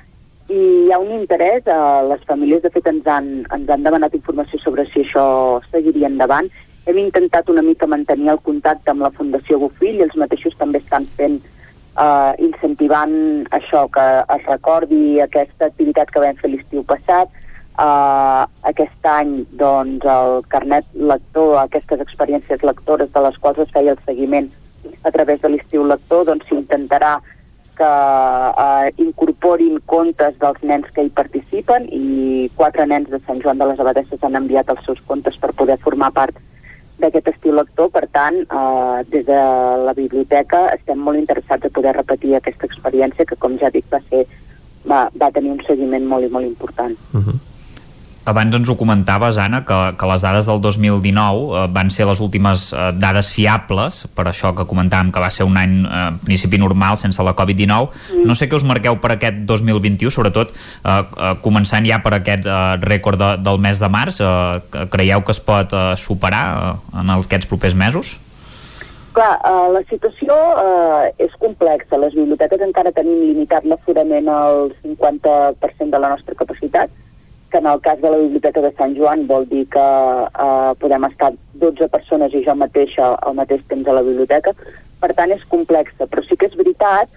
i hi ha un interès, eh, les famílies de fet ens han, ens han demanat informació sobre si això seguiria endavant. Hem intentat una mica mantenir el contacte amb la Fundació Bofill, els mateixos també estan fent eh, incentivant això, que es recordi aquesta activitat que vam fer l'estiu passat. Eh, aquest any, doncs, el carnet lector, aquestes experiències lectores de les quals es feia el seguiment a través de l'estiu lector, doncs s'intentarà que eh, incorporin contes dels nens que hi participen i quatre nens de Sant Joan de les Abadesses han enviat els seus contes per poder formar part d'aquest estil lector, per tant, eh, des de la biblioteca estem molt interessats a poder repetir aquesta experiència que, com ja dic, va, ser, va, va tenir un seguiment molt i molt important. Uh -huh. Abans ens ho comentaves, Anna, que, que les dades del 2019 eh, van ser les últimes eh, dades fiables, per això que comentàvem que va ser un any eh, principi normal sense la Covid-19. Mm. No sé què us marqueu per aquest 2021, sobretot eh, eh, començant ja per aquest eh, rècord de, del mes de març. Eh, creieu que es pot eh, superar eh, en aquests propers mesos? Clar, uh, la situació uh, és complexa. Les biblioteques encara tenim limitat l'aforament al 50% de la nostra capacitat, que en el cas de la Biblioteca de Sant Joan vol dir que eh, podem estar 12 persones i jo mateixa al mateix temps a la biblioteca. Per tant, és complexa, però sí que és veritat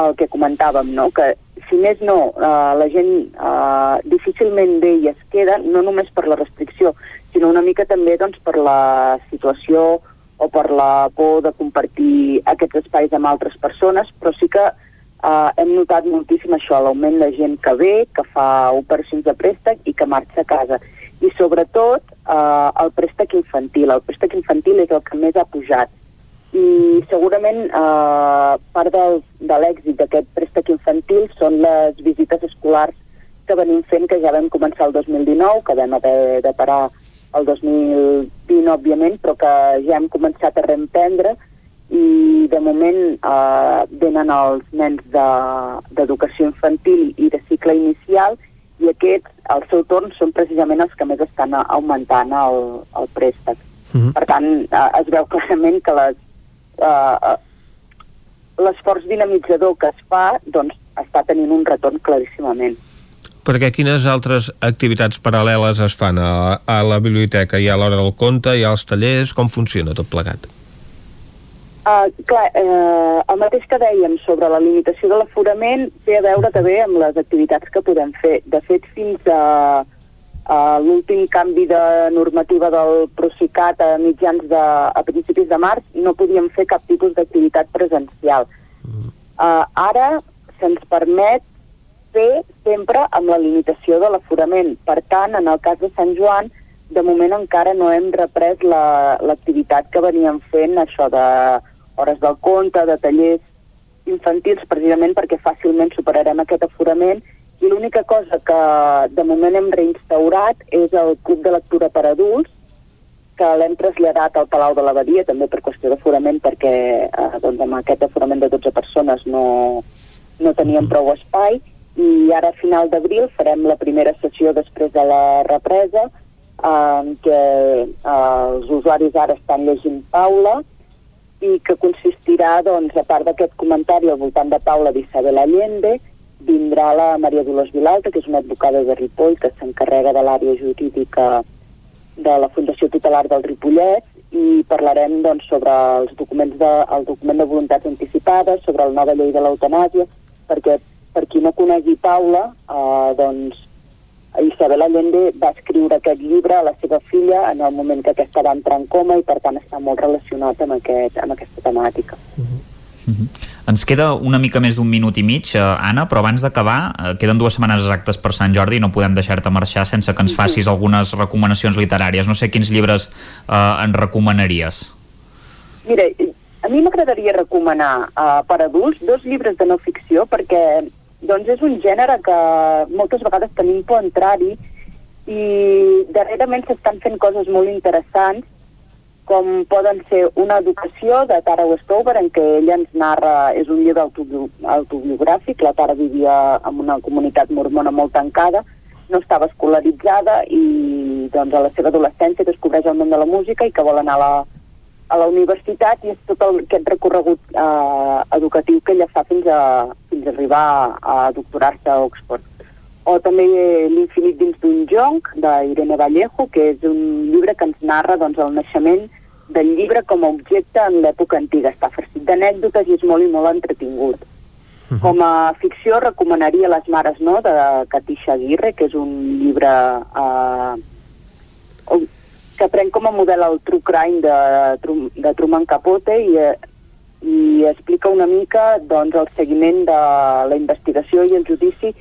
el que comentàvem, no? que si més no, eh, la gent eh, difícilment ve i es queda, no només per la restricció, sinó una mica també doncs, per la situació o per la por de compartir aquests espais amb altres persones, però sí que Uh, hem notat moltíssim això, l'augment de gent que ve, que fa operacions de préstec i que marxa a casa. I sobretot uh, el préstec infantil. El préstec infantil és el que més ha pujat. I segurament uh, part del, de l'èxit d'aquest préstec infantil són les visites escolars que venim fent, que ja vam començar el 2019, que vam haver de parar el 2020, òbviament, però que ja hem començat a reemprendre i de moment eh, venen els nens d'educació de, infantil i de cicle inicial i aquests, al seu torn, són precisament els que més estan augmentant el, el préstec. Uh -huh. Per tant, eh, es veu clarament que les, eh, l'esforç dinamitzador que es fa doncs, està tenint un retorn claríssimament. Perquè quines altres activitats paral·leles es fan a, a la biblioteca? Hi ha l'hora del conte, hi ha els tallers, com funciona tot plegat? Uh, clar, uh, el mateix que dèiem sobre la limitació de l'aforament té a veure també amb les activitats que podem fer. De fet, fins a, a l'últim canvi de normativa del Procicat a mitjans de, a principis de març no podíem fer cap tipus d'activitat presencial. Uh, ara se'ns permet fer sempre amb la limitació de l'aforament. Per tant, en el cas de Sant Joan, de moment encara no hem reprès l'activitat la, que veníem fent, això de hores del conte, de tallers infantils, precisament perquè fàcilment superarem aquest aforament. I l'única cosa que de moment hem reinstaurat és el club de lectura per adults, que l'hem traslladat al Palau de l'Abadia, també per qüestió d'aforament, perquè eh, doncs amb aquest aforament de 12 persones no, no teníem prou espai, i ara a final d'abril farem la primera sessió després de la represa, eh, en què eh, els usuaris ara estan llegint Paula, i que consistirà, doncs, a part d'aquest comentari al voltant de Paula d'Isabel Allende, vindrà la Maria Dolors Vilalta, que és una advocada de Ripoll, que s'encarrega de l'àrea jurídica de la Fundació Tutelar del Ripollet, i parlarem doncs, sobre els documents de, el document de voluntats anticipades, sobre la nova llei de l'eutanàsia, perquè per qui no conegui Paula, eh, doncs, Isabel Allende va escriure aquest llibre a la seva filla en el moment que aquesta va entrar en coma i per tant està molt relacionat amb, aquest, amb aquesta temàtica. Uh -huh. Uh -huh. Ens queda una mica més d'un minut i mig, eh, Anna, però abans d'acabar, eh, queden dues setmanes exactes per Sant Jordi i no podem deixar-te marxar sense que ens facis algunes recomanacions literàries. No sé quins llibres eh, ens recomanaries. Mira, a mi m'agradaria recomanar eh, per adults dos llibres de no ficció perquè doncs és un gènere que moltes vegades tenim por entrar-hi i darrerament s'estan fent coses molt interessants com poden ser una educació de Tara Westover en què ella ens narra, és un llibre autobi autobiogràfic, la Tara vivia en una comunitat mormona molt tancada, no estava escolaritzada i doncs a la seva adolescència descobreix el món de la música i que vol anar a la, a la universitat i és tot el, aquest recorregut eh, educatiu que ella fa fins a, fins a arribar a, a doctorar-se a Oxford. O també L'infinit dins d'un jonc, d'Irene Vallejo, que és un llibre que ens narra doncs, el naixement del llibre com a objecte en l'època antiga. Està farcit d'anècdotes i és molt i molt entretingut. Uh -huh. Com a ficció recomanaria Les mares no, de Katisha Aguirre, que és un llibre eh, que pren com a model el true crime de, de Truman Capote i, eh, i explica una mica doncs, el seguiment de la investigació i el judici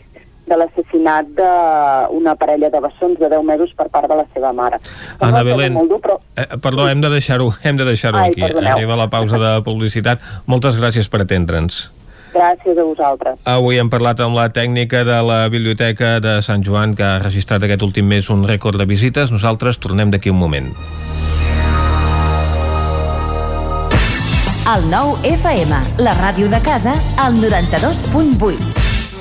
de l'assassinat d'una parella de bessons de 10 mesos per part de la seva mare. Anna Belén, dur, però... eh, perdó, hem de deixar-ho hem de deixar aquí. Perdoneu. Arriba la pausa de publicitat. Moltes gràcies per atendre'ns. Gràcies a vosaltres. Avui hem parlat amb la tècnica de la Biblioteca de Sant Joan, que ha registrat aquest últim mes un rècord de visites. Nosaltres tornem d'aquí un moment. El nou FM, la ràdio de casa, al 92.8.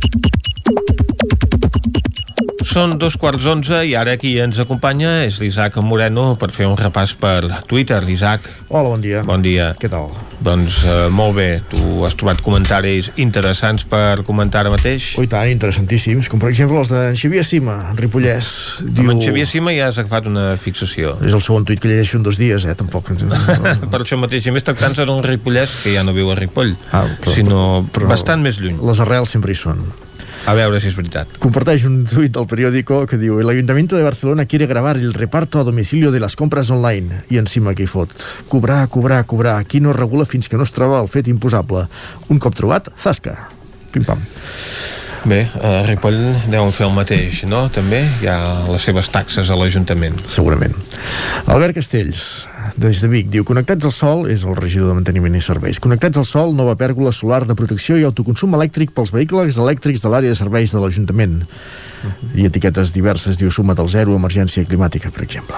Thank you. Són dos quarts onze i ara qui ens acompanya és l'Isaac Moreno per fer un repàs per Twitter. Isaac. Hola, bon dia. Bon dia. Què tal? Doncs uh, molt bé. Tu has trobat comentaris interessants per comentar ara mateix? Oh, tant, interessantíssims. Com per exemple els de Xavier Sima, Ripollès. Diu... Amb en Xavier Sima ja has agafat una fixació. És el segon tuit que llegeixo en dos dies, eh? Tampoc... per això mateix. I més tractant-se d'un Ripollès que ja no viu a Ripoll, ah, però, sinó però, bastant més lluny. Les arrels sempre hi són. A veure si és veritat. Comparteix un tuit del periódico que diu El Ayuntamiento de Barcelona quiere grabar el reparto a domicilio de las compras online. I encima que hi fot. Cobrar, cobrar, cobrar. Qui no regula fins que no es troba el fet imposable. Un cop trobat, zasca. Pim-pam. Bé, a Ripoll deuen fer el mateix, no? També hi ha les seves taxes a l'Ajuntament. Segurament. Albert Castells, des de Vic, diu Connectats al Sol, és el regidor de Manteniment i Serveis. Connectats al Sol, nova pèrgola solar de protecció i autoconsum elèctric pels vehicles elèctrics de l'àrea de serveis de l'Ajuntament. Uh -huh. I etiquetes diverses, diu suma't al zero, emergència climàtica, per exemple.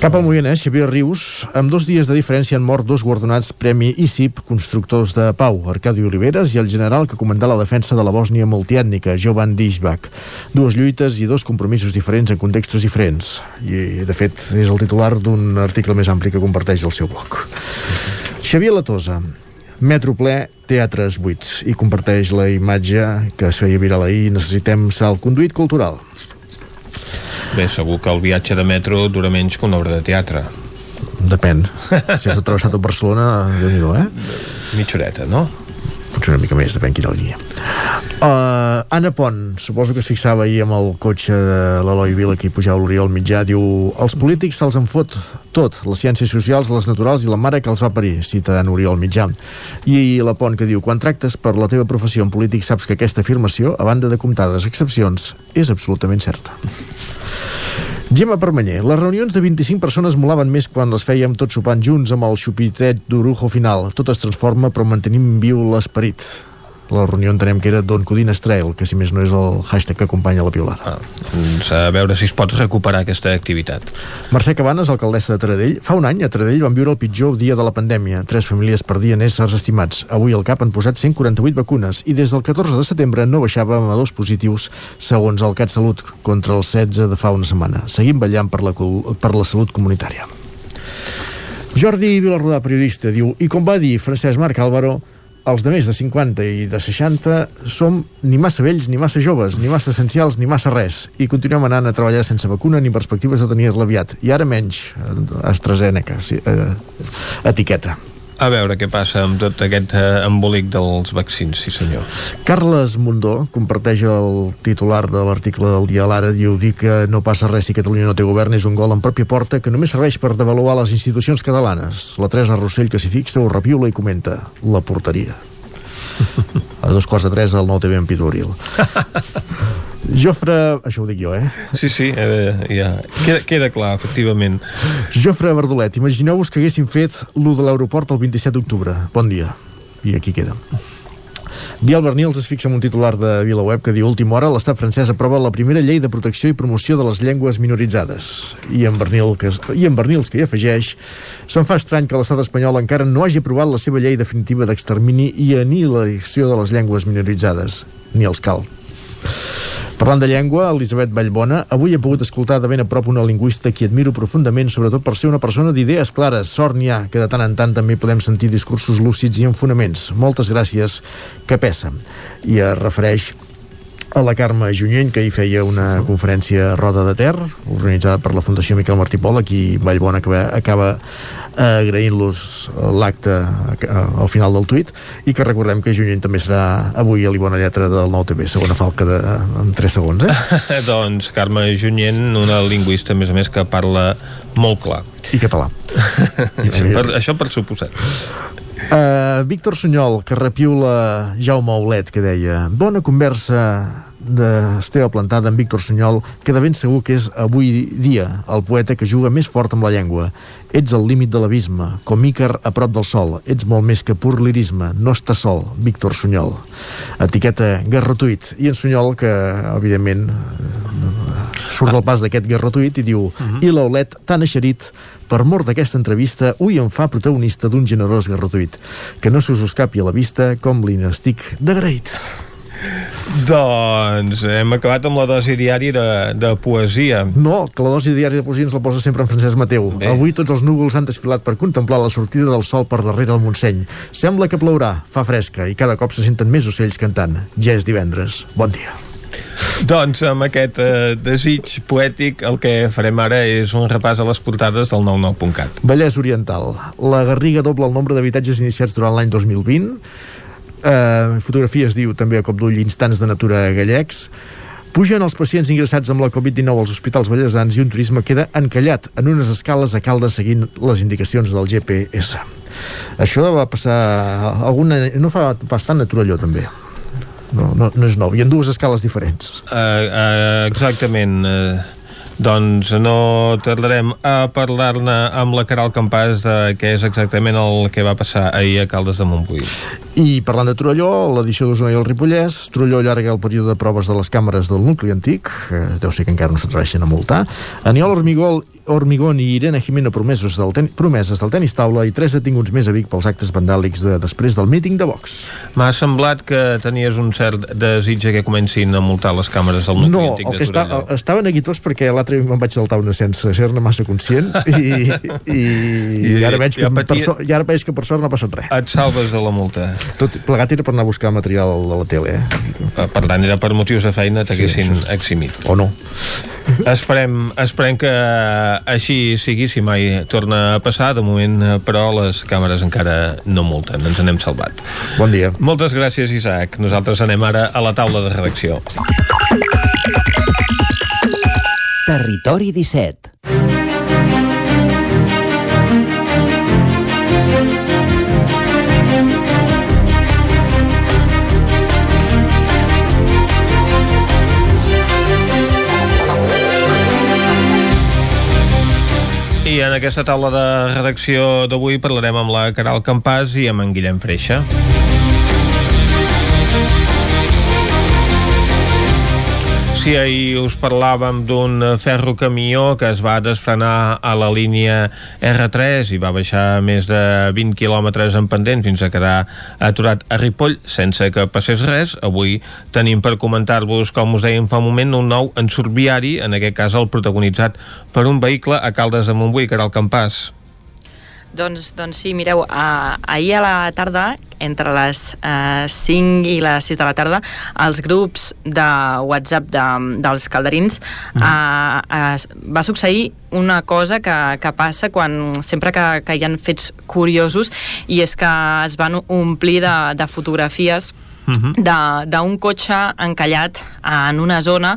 Cap al Moianès, Xavier Rius, amb dos dies de diferència han mort dos guardonats Premi ICIP, constructors de pau, Arcadi Oliveres i el general que comandà la defensa de la Bòsnia multiètnica, Jovan Dijbak. Dues lluites i dos compromisos diferents en contextos diferents. I, de fet, és el titular d'un article més ampli que comparteix el seu blog. Xavier Latosa, Metro ple, teatres buits i comparteix la imatge que es feia viral ahir necessitem salt conduït cultural Bé, segur que el viatge de metro dura menys que una obra de teatre. Depèn. Si has atravessat a Barcelona, déu nhi eh? Mitja horeta, no? Potser una mica més, depèn quina línia. Uh, Anna Pont, suposo que es fixava ahir amb el cotxe de l'Eloi Vila que hi pujava l'Oriol Mitjà, diu els polítics se'ls en fot tot, les ciències socials, les naturals i la mare que els va parir, cita en Oriol Mitjà. I la Pont que diu, quan tractes per la teva professió en polític saps que aquesta afirmació, a banda de comptades excepcions, és absolutament certa. Gemma Permanyer, les reunions de 25 persones molaven més quan les fèiem tots sopant junts amb el xupitet d'orujo final. Tot es transforma però mantenim viu l'esperit. La reunió entenem que era Don Codines Trail, que si més no és el hashtag que acompanya la piolada. Ah, doncs a veure si es pot recuperar aquesta activitat. Mercè Cabanes, alcaldessa de Taradell. Fa un any a Taradell van viure el pitjor dia de la pandèmia. Tres famílies perdien éssers estimats. Avui al cap han posat 148 vacunes i des del 14 de setembre no baixàvem a dos positius segons el CatSalut contra els 16 de fa una setmana. Seguim ballant per la, per la salut comunitària. Jordi Vilarrodà, periodista, diu i com va dir Francesc Marc Álvaro, els de més de 50 i de 60 som ni massa vells ni massa joves, ni massa essencials ni massa res, i continuem anant a treballar sense vacuna ni perspectives de tenir-la aviat. I ara menys, AstraZeneca, sí, eh, etiqueta. A veure què passa amb tot aquest eh, embolic dels vaccins, sí senyor. Carles Mundó comparteix el titular de l'article del dia l'Ara, diu dir que no passa res si Catalunya no té govern és un gol en pròpia porta que només serveix per devaluar les institucions catalanes. La Teresa Rossell que s'hi fixa ho repiula i comenta la porteria. A dos quarts de tres al nou TV en Pitoril. Jofre... Això ho dic jo, eh? Sí, sí, eh, ja. Queda, queda clar, efectivament. Jofre Verdolet, imagineu-vos que haguéssim fet l'1 de l'aeroport el 27 d'octubre. Bon dia. I aquí queda. Biel Bernils es fixa en un titular de VilaWeb que diu última hora l'estat francès aprova la primera llei de protecció i promoció de les llengües minoritzades. I en, Bernil, que, i en Bernils que hi afegeix se'n fa estrany que l'estat espanyol encara no hagi aprovat la seva llei definitiva d'extermini i anihilació de les llengües minoritzades. Ni els cal. Parlant de llengua, Elisabet Vallbona, avui he pogut escoltar de ben a prop una lingüista que admiro profundament, sobretot per ser una persona d'idees clares. Sort n'hi ha, que de tant en tant també podem sentir discursos lúcids i amb fonaments. Moltes gràcies, que pesa. I es refereix a la Carme Junyent, que hi feia una conferència a Roda de Ter, organitzada per la Fundació Miquel Martí Pol, aquí Vallbona que acaba agraint-los l'acte al final del tuit, i que recordem que Junyent també serà avui a l'Ibona Lletra del nou TV, segona falca de, en 3 segons, eh? doncs Carme Junyent, una lingüista, a més a més, que parla molt clar. I català. això, per, això per suposat. Uh, Víctor Sunyol, que repiula Jaume Aulet, que deia bona conversa d'Esteve Plantada amb Víctor Sunyol, que de ben segur que és avui dia el poeta que juga més fort amb la llengua. Ets al límit de l'abisme, com Ícar a prop del sol. Ets molt més que pur lirisme, no està sol, Víctor Sunyol. Etiqueta garrotuit. I en Sunyol, que evidentment surt del pas d'aquest garrotuit i diu uh -huh. i l'Aulet, tan eixerit per mort d'aquesta entrevista, ui em fa protagonista d'un generós garrotuit. Que no se us escapi a la vista com li n'estic d'agraït. Doncs hem acabat amb la dosi diària de, de poesia. No, que la dosi diària de poesia ens la posa sempre en Francesc Mateu. Bé. Avui tots els núvols han desfilat per contemplar la sortida del sol per darrere el Montseny. Sembla que plourà, fa fresca i cada cop se senten més ocells cantant. Ja és divendres. Bon dia. Doncs amb aquest eh, desig poètic el que farem ara és un repàs a les portades del 99.cat. Vallès Oriental. La Garriga dobla el nombre d'habitatges iniciats durant l'any 2020 eh, fotografies diu també a cop d'ull instants de natura gallecs Pugen els pacients ingressats amb la Covid-19 als hospitals ballesans i un turisme queda encallat en unes escales a Caldes seguint les indicacions del GPS. Això va passar alguna... no fa bastant a Torelló també. No, no, no és nou, hi ha dues escales diferents. Uh, uh, exactament. Uh, doncs no tardarem a parlar-ne amb la Caral Campàs de què és exactament el que va passar ahir a Caldes de Montbui. I parlant de Torelló, l'edició d'Osona i el Ripollès, Torelló allarga el període de proves de les càmeres del nucli antic, eh, deu ser que encara no s'atreveixen a multar. Aniol Hormigol, Hormigón i Irene Jimeno promesos del ten, promeses del tenis taula i tres detinguts més a Vic pels actes vandàlics de, després del míting de Vox. M'ha semblat que tenies un cert desig que comencin a multar les càmeres del nucli no, antic de que està, Torelló. estaven aquí tots perquè l'altre me'n vaig saltar una sense ser-ne massa conscient i, i, i, I- ara veig que ja per patia- so, i ara veig que per sort no ha passat res. Et salves de la multa. Tot plegat era per anar a buscar material de la tele, eh? Eh, Per tant, era per motius de feina t'haguessin Sí, sí, eximit. O no. Esperem, esperem que així sigui si mai torna a passar. De moment, eh, però, les càmeres encara no multen. Ens n'hem salvat. Bon dia. Moltes gràcies, Isaac. Nosaltres anem ara a la taula de redacció. Territori 17. I en aquesta taula de redacció d'avui parlarem amb la Caral Campàs i amb en Guillem Freixa. Si ahir us parlàvem d'un ferro camió que es va desfrenar a la línia R3 i va baixar més de 20 quilòmetres en pendent fins a quedar aturat a Ripoll sense que passés res, avui tenim per comentar-vos, com us dèiem fa un moment, un nou ensurt viari, en aquest cas el protagonitzat per un vehicle a Caldes de Montbui, que era el Campàs. Doncs, doncs sí, mireu, uh, ahir a la tarda, entre les uh, 5 i les 6 de la tarda, els grups de WhatsApp de, dels calderins uh, uh, va succeir una cosa que, que passa quan sempre que, que hi ha fets curiosos i és que es van omplir de, de fotografies d'un cotxe encallat en una zona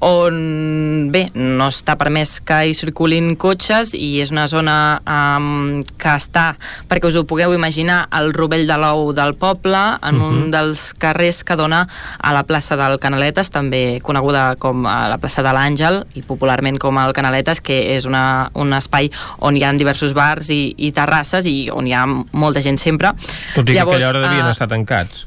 on, bé, no està permès que hi circulin cotxes i és una zona um, que està, perquè us ho pugueu imaginar, al rovell de l'ou del poble, en uh -huh. un dels carrers que dona a la plaça del Canaletes, també coneguda com a la plaça de l'Àngel i popularment com el Canaletes, que és una, un espai on hi ha diversos bars i, i terrasses i on hi ha molta gent sempre. Tot i que Llavors, aquella hora devien uh, estar tancats.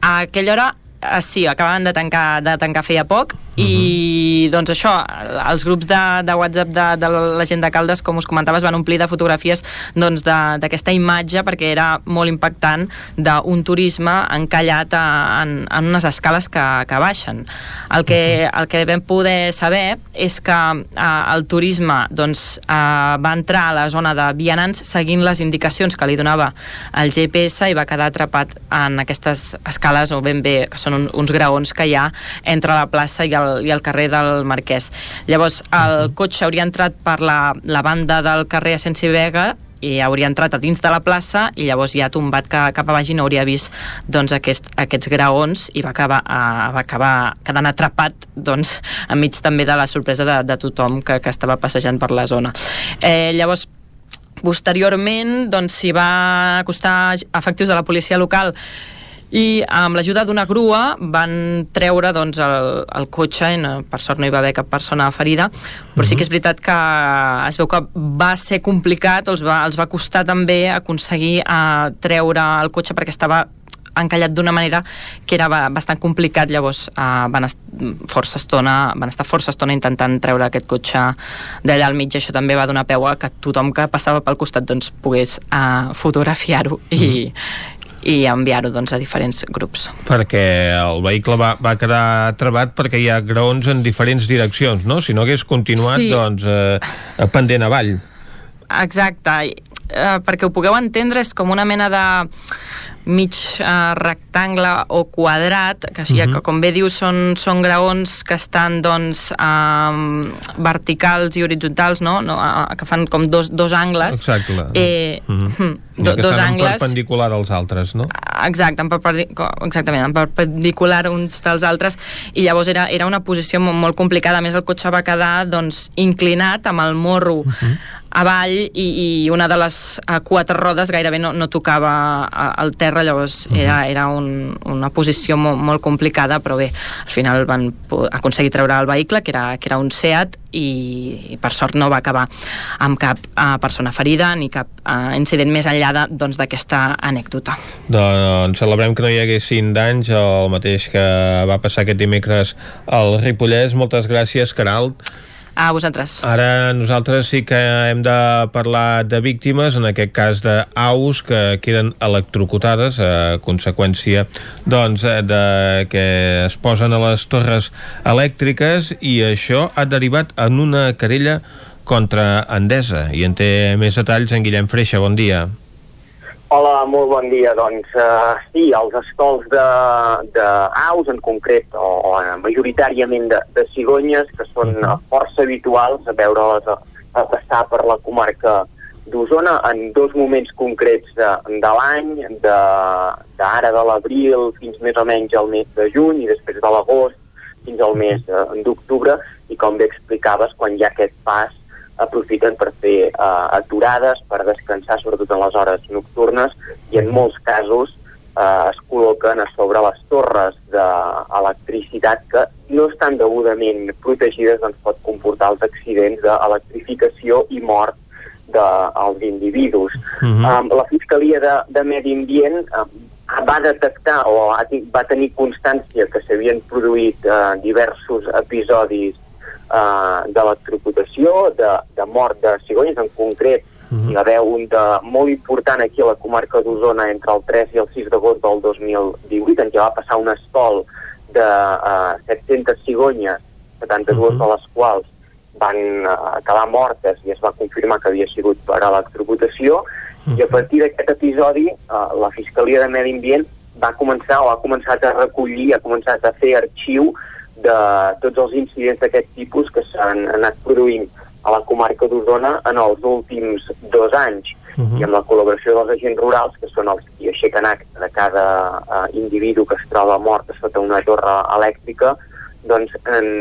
A aquella hora Uh, sí, acabaven de tancar, de tancar feia poc uh -huh. i doncs això, els grups de, de WhatsApp de, de la gent de Caldes, com us comentava, es van omplir de fotografies doncs, d'aquesta imatge perquè era molt impactant d'un turisme encallat a, en, en unes escales que, que baixen. El que, el que vam poder saber és que uh, el turisme doncs, uh, va entrar a la zona de vianants seguint les indicacions que li donava el GPS i va quedar atrapat en aquestes escales o ben bé, que són són un, uns graons que hi ha entre la plaça i el, i el carrer del Marquès. Llavors, el cotxe hauria entrat per la, la banda del carrer Asensi Vega i hauria entrat a dins de la plaça i llavors ja tombat cap, cap a baix i no hauria vist doncs, aquest, aquests graons i va acabar, uh, va acabar quedant atrapat doncs, enmig també de la sorpresa de, de tothom que, que estava passejant per la zona. Eh, llavors, posteriorment doncs, s'hi va acostar efectius de la policia local i amb l'ajuda d'una grua van treure doncs, el, el cotxe i no, per sort no hi va haver cap persona ferida però sí que és veritat que es veu que va ser complicat els va, els va costar també aconseguir uh, treure el cotxe perquè estava encallat d'una manera que era bastant complicat. Llavors uh, van, est força estona, van estar força estona intentant treure aquest cotxe d'allà al mig. Això també va donar peu a que tothom que passava pel costat doncs, pogués uh, fotografiar-ho i, mm i enviar-ho doncs, a diferents grups. Perquè el vehicle va, va quedar trebat perquè hi ha graons en diferents direccions, no? Si no hagués continuat, sí. doncs, eh, pendent avall. Exacte. Eh, perquè ho pugueu entendre, és com una mena de mig uh, rectangle o quadrat, que, sí, uh -huh. que com bé dius són, són graons que estan doncs, um, verticals i horitzontals, no? no uh, que fan com dos, dos angles. Exacte. Eh, uh -huh. Do, que dos angles. perpendicular als altres, no? Exacte, en exactament, en perpendicular uns dels altres, i llavors era, era una posició molt, molt complicada. A més, el cotxe va quedar doncs, inclinat amb el morro uh -huh avall i, i una de les uh, quatre rodes gairebé no, no tocava uh, el terra, llavors uh -huh. era, era un, una posició molt, molt complicada, però bé, al final van aconseguir treure el vehicle, que era, que era un SEAT, i, i per sort no va acabar amb cap uh, persona ferida ni cap uh, incident més enllà doncs, d'aquesta doncs, anècdota. Doncs celebrem que no hi haguessin danys, el mateix que va passar aquest dimecres al Ripollès. Moltes gràcies, Caralt a vosaltres. Ara nosaltres sí que hem de parlar de víctimes, en aquest cas d'aus que queden electrocutades a conseqüència doncs, de que es posen a les torres elèctriques i això ha derivat en una querella contra Endesa. I en té més detalls en Guillem Freixa. Bon dia. Hola, molt bon dia. Doncs uh, sí, els estols d'aus en concret, o, o majoritàriament de, de cigonyes, que són uh, força habituals a veure-les a, a passar per la comarca d'Osona en dos moments concrets de, de l'any, d'ara de, de l'abril fins més o menys al mes de juny i després de l'agost fins al mes uh, d'octubre i com bé explicaves, quan hi ha aquest pas aprofiten per fer uh, aturades, per descansar sobretot en les hores nocturnes i en molts casos uh, es col·loquen a sobre les torres d'electricitat que no estan degudament protegides doncs pot comportar els accidents d'electrificació i mort dels de, individus. Uh -huh. um, la Fiscalia de, de Medi Ambient um, va detectar o va tenir constància que s'havien produït uh, diversos episodis eh, d'electrocutació, de, de mort de cigonyes, en concret uh -huh. hi va haver un de molt important aquí a la comarca d'Osona entre el 3 i el 6 d'agost del 2018, en què va passar un estol de eh, 700 cigonyes, 72 uh -huh. de les quals van uh, acabar mortes i es va confirmar que havia sigut per electrocutació i a partir d'aquest episodi uh, la Fiscalia de Medi Ambient va començar o ha començat a recollir, ha començat a fer arxiu de tots els incidents d'aquest tipus que s'han anat produint a la comarca d'Osona en els últims dos anys uh -huh. i amb la col·laboració dels agents rurals, que són els qui aixequen acte de cada uh, individu que es troba mort sota una torre elèctrica, doncs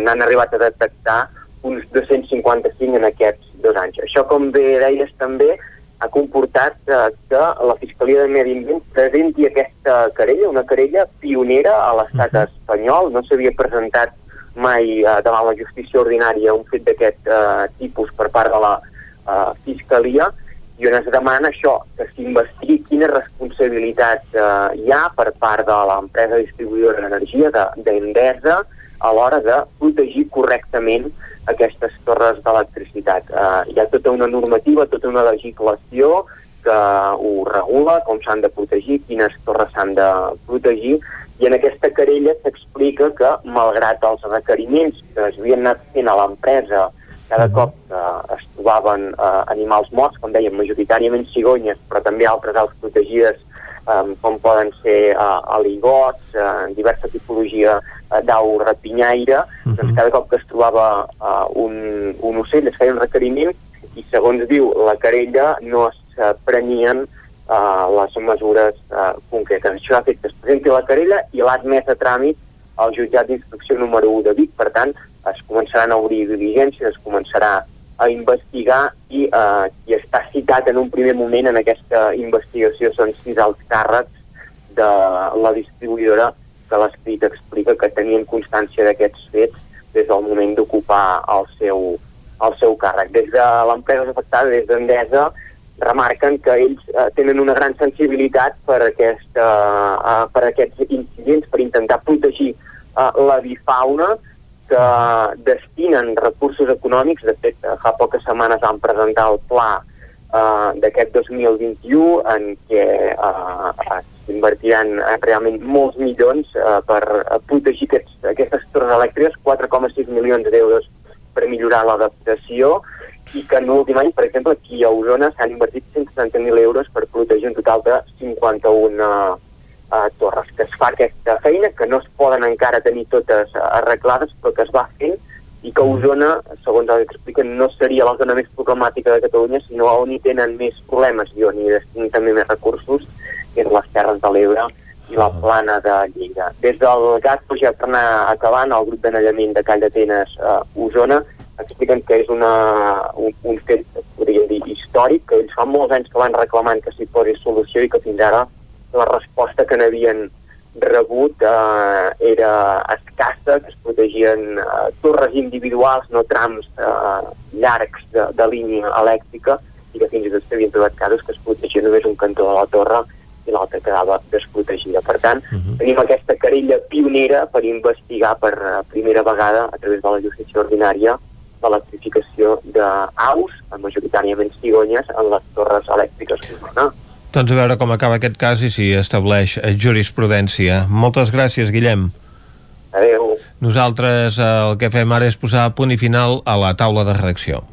n'han arribat a detectar uns 255 en aquests dos anys. Això, com bé deies també, ha comportat eh, que la Fiscalia de Medi Ambient presenti aquesta querella, una querella pionera a l'estat uh -huh. espanyol. No s'havia presentat mai eh, davant la justícia ordinària un fet d'aquest eh, tipus per part de la eh, Fiscalia i on es demana això, que s'investigui quina responsabilitat eh, hi ha per part de l'empresa distribuïdora d'energia, d'Endesa, a l'hora de protegir correctament aquestes torres d'electricitat. Uh, hi ha tota una normativa, tota una legislació que ho regula, com s'han de protegir, quines torres s'han de protegir, i en aquesta querella s'explica que, malgrat els requeriments que es havien anat fent a l'empresa cada cop que es trobaven eh, animals morts, com dèiem, majoritàriament cigonyes, però també altres aus protegides um, com poden ser uh, aligots, uh, diversa tipologia d'au rapinyaire, uh -huh. doncs cada cop que es trobava uh, un, un ocell es feia un requeriment i segons diu la querella no es uh, prenien uh, les mesures uh, concretes. Això ha fet que es presenti la querella i l'ha admès a tràmit al jutjat d'instrucció número 1 de Vic, per tant es començaran a obrir diligències, es començarà a investigar i eh, qui està citat en un primer moment en aquesta investigació són sis alts càrrecs de la distribuïdora que l'escrit explica que tenien constància d'aquests fets des del moment d'ocupar el, seu, el seu càrrec. Des de l'empresa afectada, des d'Endesa, remarquen que ells eh, tenen una gran sensibilitat per, aquesta, eh, per aquests incidents, per intentar protegir eh, la bifauna, que destinen recursos econòmics, de fet, fa poques setmanes van presentar el pla uh, d'aquest 2021 en què uh, s'invertiran realment molts milions uh, per protegir aquests, aquestes torres elèctriques, 4,6 milions d'euros per millorar l'adaptació i que en l'últim any, per exemple, aquí a Osona s'han invertit 170.000 euros per protegir un total de 51 uh, uh, torres, que es fa aquesta feina, que no es poden encara tenir totes arreglades, però que es va fent i que Osona, segons el que expliquen, no seria la zona més problemàtica de Catalunya, sinó on hi tenen més problemes i on hi destinen també més recursos, és les Terres de l'Ebre i la plana de Lleida. Des del GAT, ja per anar acabant, el grup d'anellament de Call d'Atenes uh, Osona expliquen que és una, un, un fet, podríem dir, històric, que ells fa molts anys que van reclamant que s'hi posi solució i que fins ara la resposta que n'havien rebut eh, era escassa, que es protegien eh, torres individuals, no trams eh, llargs de, de línia elèctrica, i que fins i tot s'havien trobat casos que es protegia només un cantó de la torre i l'altra quedava desprotegida. Per tant, uh -huh. tenim aquesta querella pionera per investigar per uh, primera vegada a través de la justícia ordinària l'electrificació d'aus, majoritàriament cigonyes, en les torres elèctriques d'Osona. Doncs a veure com acaba aquest cas i si estableix jurisprudència. Moltes gràcies, Guillem. Adéu. Nosaltres eh, el que fem ara és posar punt i final a la taula de redacció.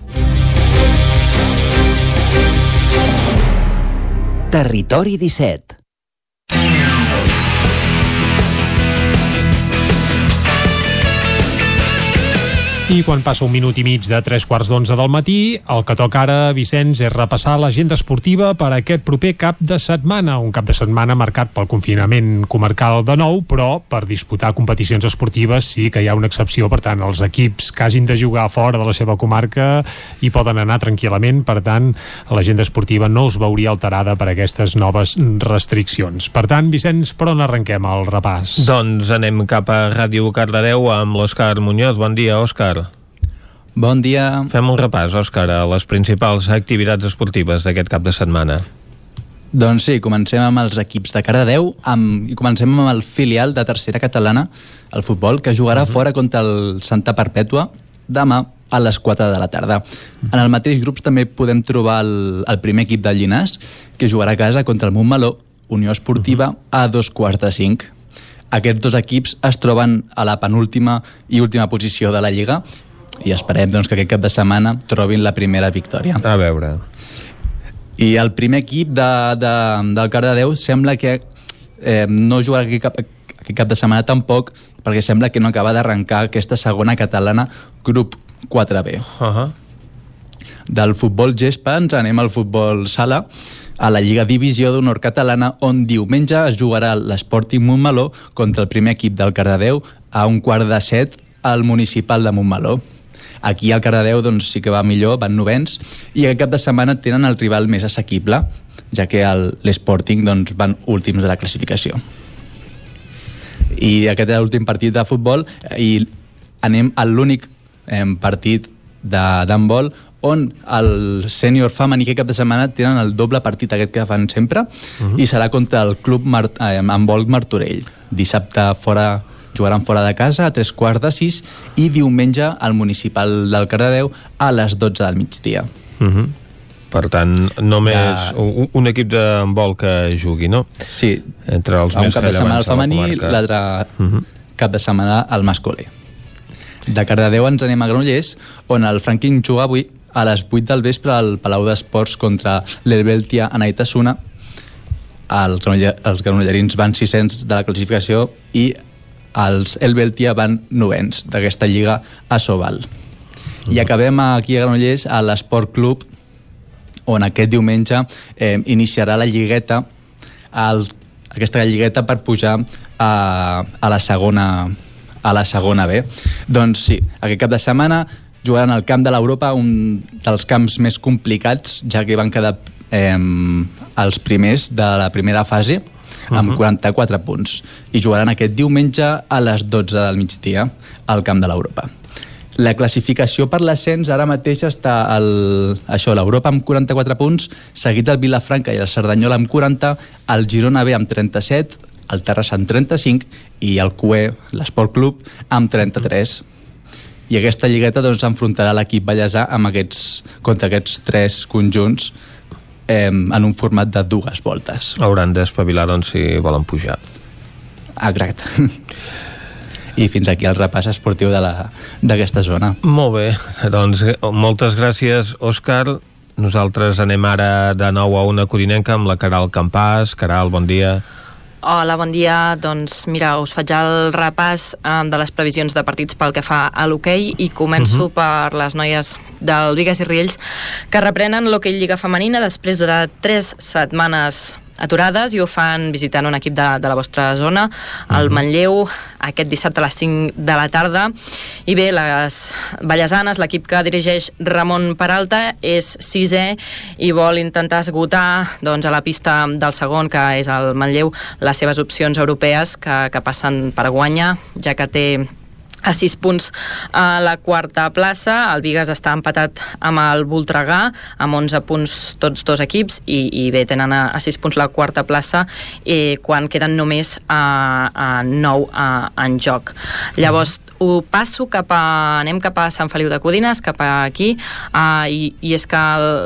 Territori 17 I quan passa un minut i mig de tres quarts d'onze del matí, el que toca ara, Vicenç, és repassar l'agenda esportiva per a aquest proper cap de setmana. Un cap de setmana marcat pel confinament comarcal de nou, però per disputar competicions esportives sí que hi ha una excepció. Per tant, els equips que hagin de jugar fora de la seva comarca hi poden anar tranquil·lament. Per tant, l'agenda esportiva no us veuria alterada per aquestes noves restriccions. Per tant, Vicenç, per on arrenquem el repàs? Doncs anem cap a Ràdio Cardedeu amb l'Òscar Muñoz. Bon dia, Òscar. Bon dia. Fem un repàs, Òscar, a les principals activitats esportives d'aquest cap de setmana. Doncs sí, comencem amb els equips de Cardedeu amb, i comencem amb el filial de tercera catalana, el futbol, que jugarà uh -huh. fora contra el Santa Perpètua demà a les 4 de la tarda. En el mateix grup també podem trobar el, el primer equip del Llinàs, que jugarà a casa contra el Montmeló, Unió Esportiva, uh -huh. a dos quarts de cinc. Aquests dos equips es troben a la penúltima i última posició de la Lliga i esperem doncs, que aquest cap de setmana trobin la primera victòria. A veure. I el primer equip de, de, del Cardedeu sembla que eh, no jugarà aquest cap, aquest cap de setmana tampoc perquè sembla que no acaba d'arrencar aquesta segona catalana grup 4B. Uh -huh. Del futbol gespa ens anem al futbol sala a la Lliga Divisió d'Honor Catalana on diumenge es jugarà l'Sporting Montmeló contra el primer equip del Cardedeu a un quart de set al municipal de Montmeló. Aquí al Cardedeu doncs, sí que va millor, van novens, i aquest cap de setmana tenen el rival més assequible, ja que l'Sporting doncs, van últims de la classificació. I aquest és l'últim partit de futbol i anem a l'únic eh, partit d'handbol on el sènior femení aquest cap de setmana tenen el doble partit aquest que fan sempre uh -huh. i serà contra el club Mar eh, handbol Martorell. Dissabte fora jugaran fora de casa a tres quarts de sis i diumenge al municipal del Cardedeu a les 12 del migdia. Uh -huh. Per tant, només ja... un, un equip de handbol que jugui, no? Sí. Entre els un més cap de setmana al femení i la l'altre uh -huh. cap de setmana al masculí. De Cardedeu ens anem a Granollers, on el Franquín juga avui a les 8 del vespre al Palau d'Esports contra l'Helveltia Anaitasuna. Els, granoller, els granollerins van 600 de la classificació i els Helveltia van novens d'aquesta lliga a Sobal. I acabem aquí a Granollers a l'Esport Club on aquest diumenge eh, iniciarà la lligueta el, aquesta lligueta per pujar a, a la segona a la segona B. Doncs sí, aquest cap de setmana jugaran al camp de l'Europa, un dels camps més complicats, ja que van quedar eh, els primers de la primera fase, amb uh -huh. 44 punts. I jugaran aquest diumenge a les 12 del migdia al camp de l'Europa. La classificació per l'ascens ara mateix està el, això, l'Europa amb 44 punts, seguit el Vilafranca i el Cerdanyola amb 40, el Girona B amb 37, el Terrassa amb 35 i el CUE, l'Esport Club, amb 33 i aquesta lligueta doncs, enfrontarà l'equip ballesà amb aquests, contra aquests tres conjunts eh, en un format de dues voltes. Hauran d'espavilar doncs, si volen pujar. Exacte. I fins aquí el repàs esportiu d'aquesta zona. Molt bé, doncs moltes gràcies, Òscar. Nosaltres anem ara de nou a una corinenca amb la Caral Campàs. Caral, bon dia. Hola, bon dia. Doncs mira, us faig el repàs eh, de les previsions de partits pel que fa a l'hoquei i començo uh -huh. per les noies del Vigues i Riells que reprenen l'hoquei Lliga Femenina després de tres setmanes aturades i ho fan visitant un equip de, de la vostra zona, el mhm. Manlleu, aquest dissabte a les 5 de la tarda. I bé, les Vallesanes, l'equip que dirigeix Ramon Peralta, és sisè i vol intentar esgotar doncs, a la pista del segon, que és el Manlleu, les seves opcions europees que, que passen per guanyar, ja que té a 6 punts a la quarta plaça. El Vigas està empatat amb el Voltregà, amb 11 punts tots dos equips, i, i bé, tenen a, a 6 punts la quarta plaça eh, quan queden només a, a 9 a, en joc. Llavors, ho passo cap a... anem cap a Sant Feliu de Codines, cap a aquí, uh, i, i és que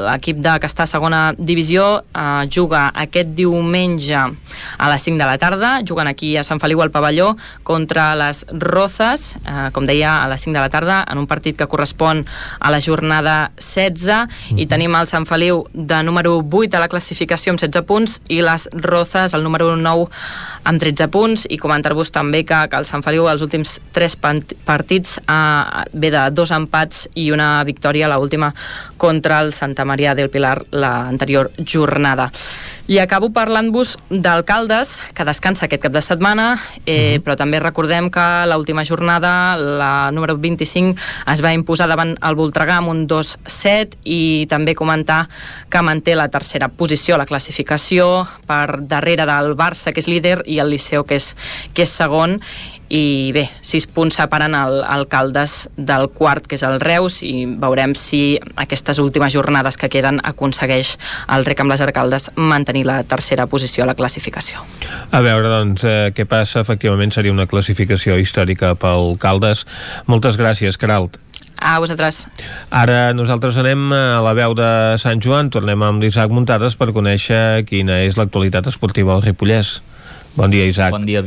l'equip de que està a segona divisió uh, juga aquest diumenge a les 5 de la tarda, juguen aquí a Sant Feliu al pavelló contra les Rozes, uh, com deia, a les 5 de la tarda, en un partit que correspon a la jornada 16, i tenim el Sant Feliu de número 8 a la classificació amb 16 punts, i les Rozes, el número 9, amb 13 punts, i comentar-vos també que, que el Sant Feliu els últims 3 partits eh, ve de dos empats i una victòria, la última contra el Santa Maria del Pilar l'anterior jornada. I acabo parlant-vos d'alcaldes, que descansa aquest cap de setmana, eh, mhm. -huh. però també recordem que l'última jornada, la número 25, es va imposar davant el Voltregà amb un 2-7 i també comentar que manté la tercera posició a la classificació per darrere del Barça, que és líder, i el Liceu, que és, que és segon, i bé, sis punts separen el, el Caldes del quart, que és el Reus, i veurem si aquestes últimes jornades que queden aconsegueix el rec amb les arcaldes mantenir la tercera posició a la classificació. A veure, doncs, eh, què passa? Efectivament, seria una classificació històrica pel Caldes. Moltes gràcies, Caralt. A vosaltres. Ara nosaltres anem a la veu de Sant Joan, tornem amb l'Isaac Muntades per conèixer quina és l'actualitat esportiva al Ripollès. Bon dia, Isaac. Bon dia,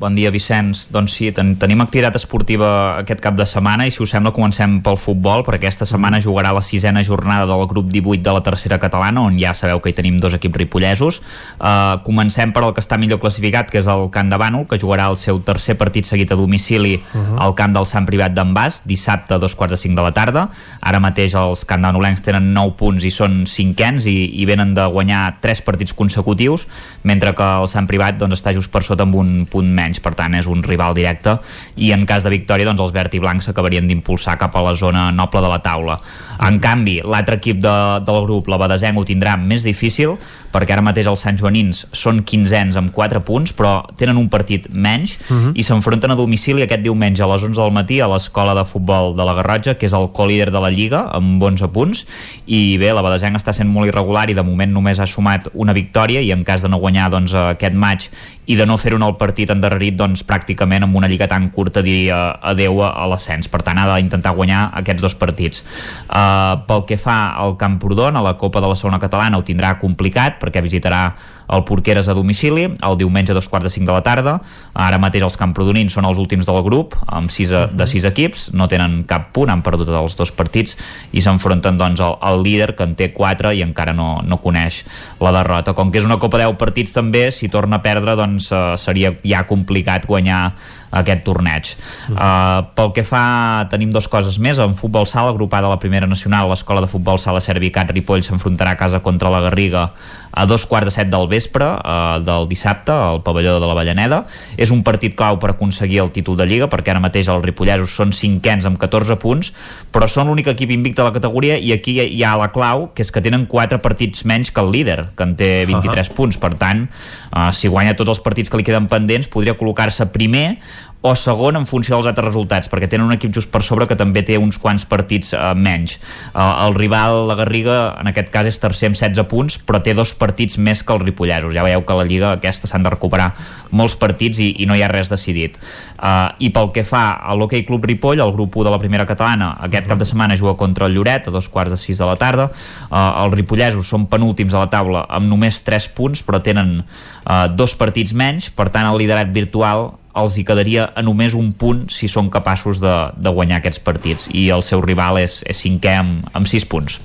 Bon dia, Vicenç. Doncs sí, ten tenim activitat esportiva aquest cap de setmana i si us sembla comencem pel futbol perquè aquesta setmana jugarà la sisena jornada del grup 18 de la tercera catalana on ja sabeu que hi tenim dos equips ripollesos. Uh, comencem per el que està millor classificat que és el Camp de Bànol que jugarà el seu tercer partit seguit a domicili uh -huh. al camp del Sant Privat d'en Bas dissabte a dos quarts de cinc de la tarda. Ara mateix els candanolencs tenen 9 punts i són cinquens i, i venen de guanyar tres partits consecutius mentre que el Sant Privat doncs, està just per sota amb un punt menys, per tant és un rival directe i en cas de victòria doncs, els verd i blancs s'acabarien d'impulsar cap a la zona noble de la taula. En canvi, l'altre equip de, del grup, la Badesenc, ho tindrà més difícil perquè ara mateix els Sant Joanins són quinzens amb 4 punts, però tenen un partit menys uh -huh. i s'enfronten a domicili aquest diumenge a les 11 del matí a l'escola de futbol de la Garrotja, que és el co-líder de la Lliga, amb 11 punts, i bé, la Badesenc està sent molt irregular i de moment només ha sumat una victòria i en cas de no guanyar doncs, aquest maig i de no fer-ho en el partit endarrerit doncs, pràcticament amb una lliga tan curta dir adeu a, a l'ascens, per tant ha d'intentar guanyar aquests dos partits. Uh, pel que fa al Camprodon, a la Copa de la Segona Catalana ho tindrà complicat perquè visitarà el Porqueres a domicili el diumenge a dos quarts de cinc de la tarda. Ara mateix els camprodonins són els últims del grup amb sis, de sis equips no tenen cap punt, han perdut els dos partits i s'enfronten doncs al, al líder que en té quatre i encara no, no coneix la derrota, com que és una Copa 10 partits també, si torna a perdre doncs uh, seria ja complicat guanyar aquest torneig. Uh, pel que fa, tenim dues coses més. En futbol sala, agrupada a la primera nacional, l'escola de futbol sala Servicat Ripoll s'enfrontarà a casa contra la Garriga a dos quarts de set del vespre eh, del dissabte al pavelló de la Vallaneda. És un partit clau per aconseguir el títol de Lliga perquè ara mateix els ripollesos són cinquens amb 14 punts, però són l'únic equip invicte de la categoria i aquí hi ha la clau, que és que tenen 4 partits menys que el líder, que en té 23 uh -huh. punts. Per tant, eh, si guanya tots els partits que li queden pendents, podria col·locar-se primer o segon en funció dels altres resultats, perquè tenen un equip just per sobre que també té uns quants partits eh, menys. Eh, el rival, la Garriga, en aquest cas és tercer amb 16 punts, però té dos partits més que els ripollesos. Ja veieu que la Lliga aquesta s'han de recuperar molts partits i, i no hi ha res decidit. Uh, I pel que fa a l'Hockey Club Ripoll, el grup 1 de la primera catalana, aquest cap de setmana juga contra el Lloret a dos quarts de sis de la tarda. Uh, els ripollesos són penúltims a la taula amb només 3 punts, però tenen uh, dos partits menys, per tant el liderat virtual els hi quedaria a només un punt si són capaços de, de guanyar aquests partits i el seu rival és, és cinquè amb, amb sis punts.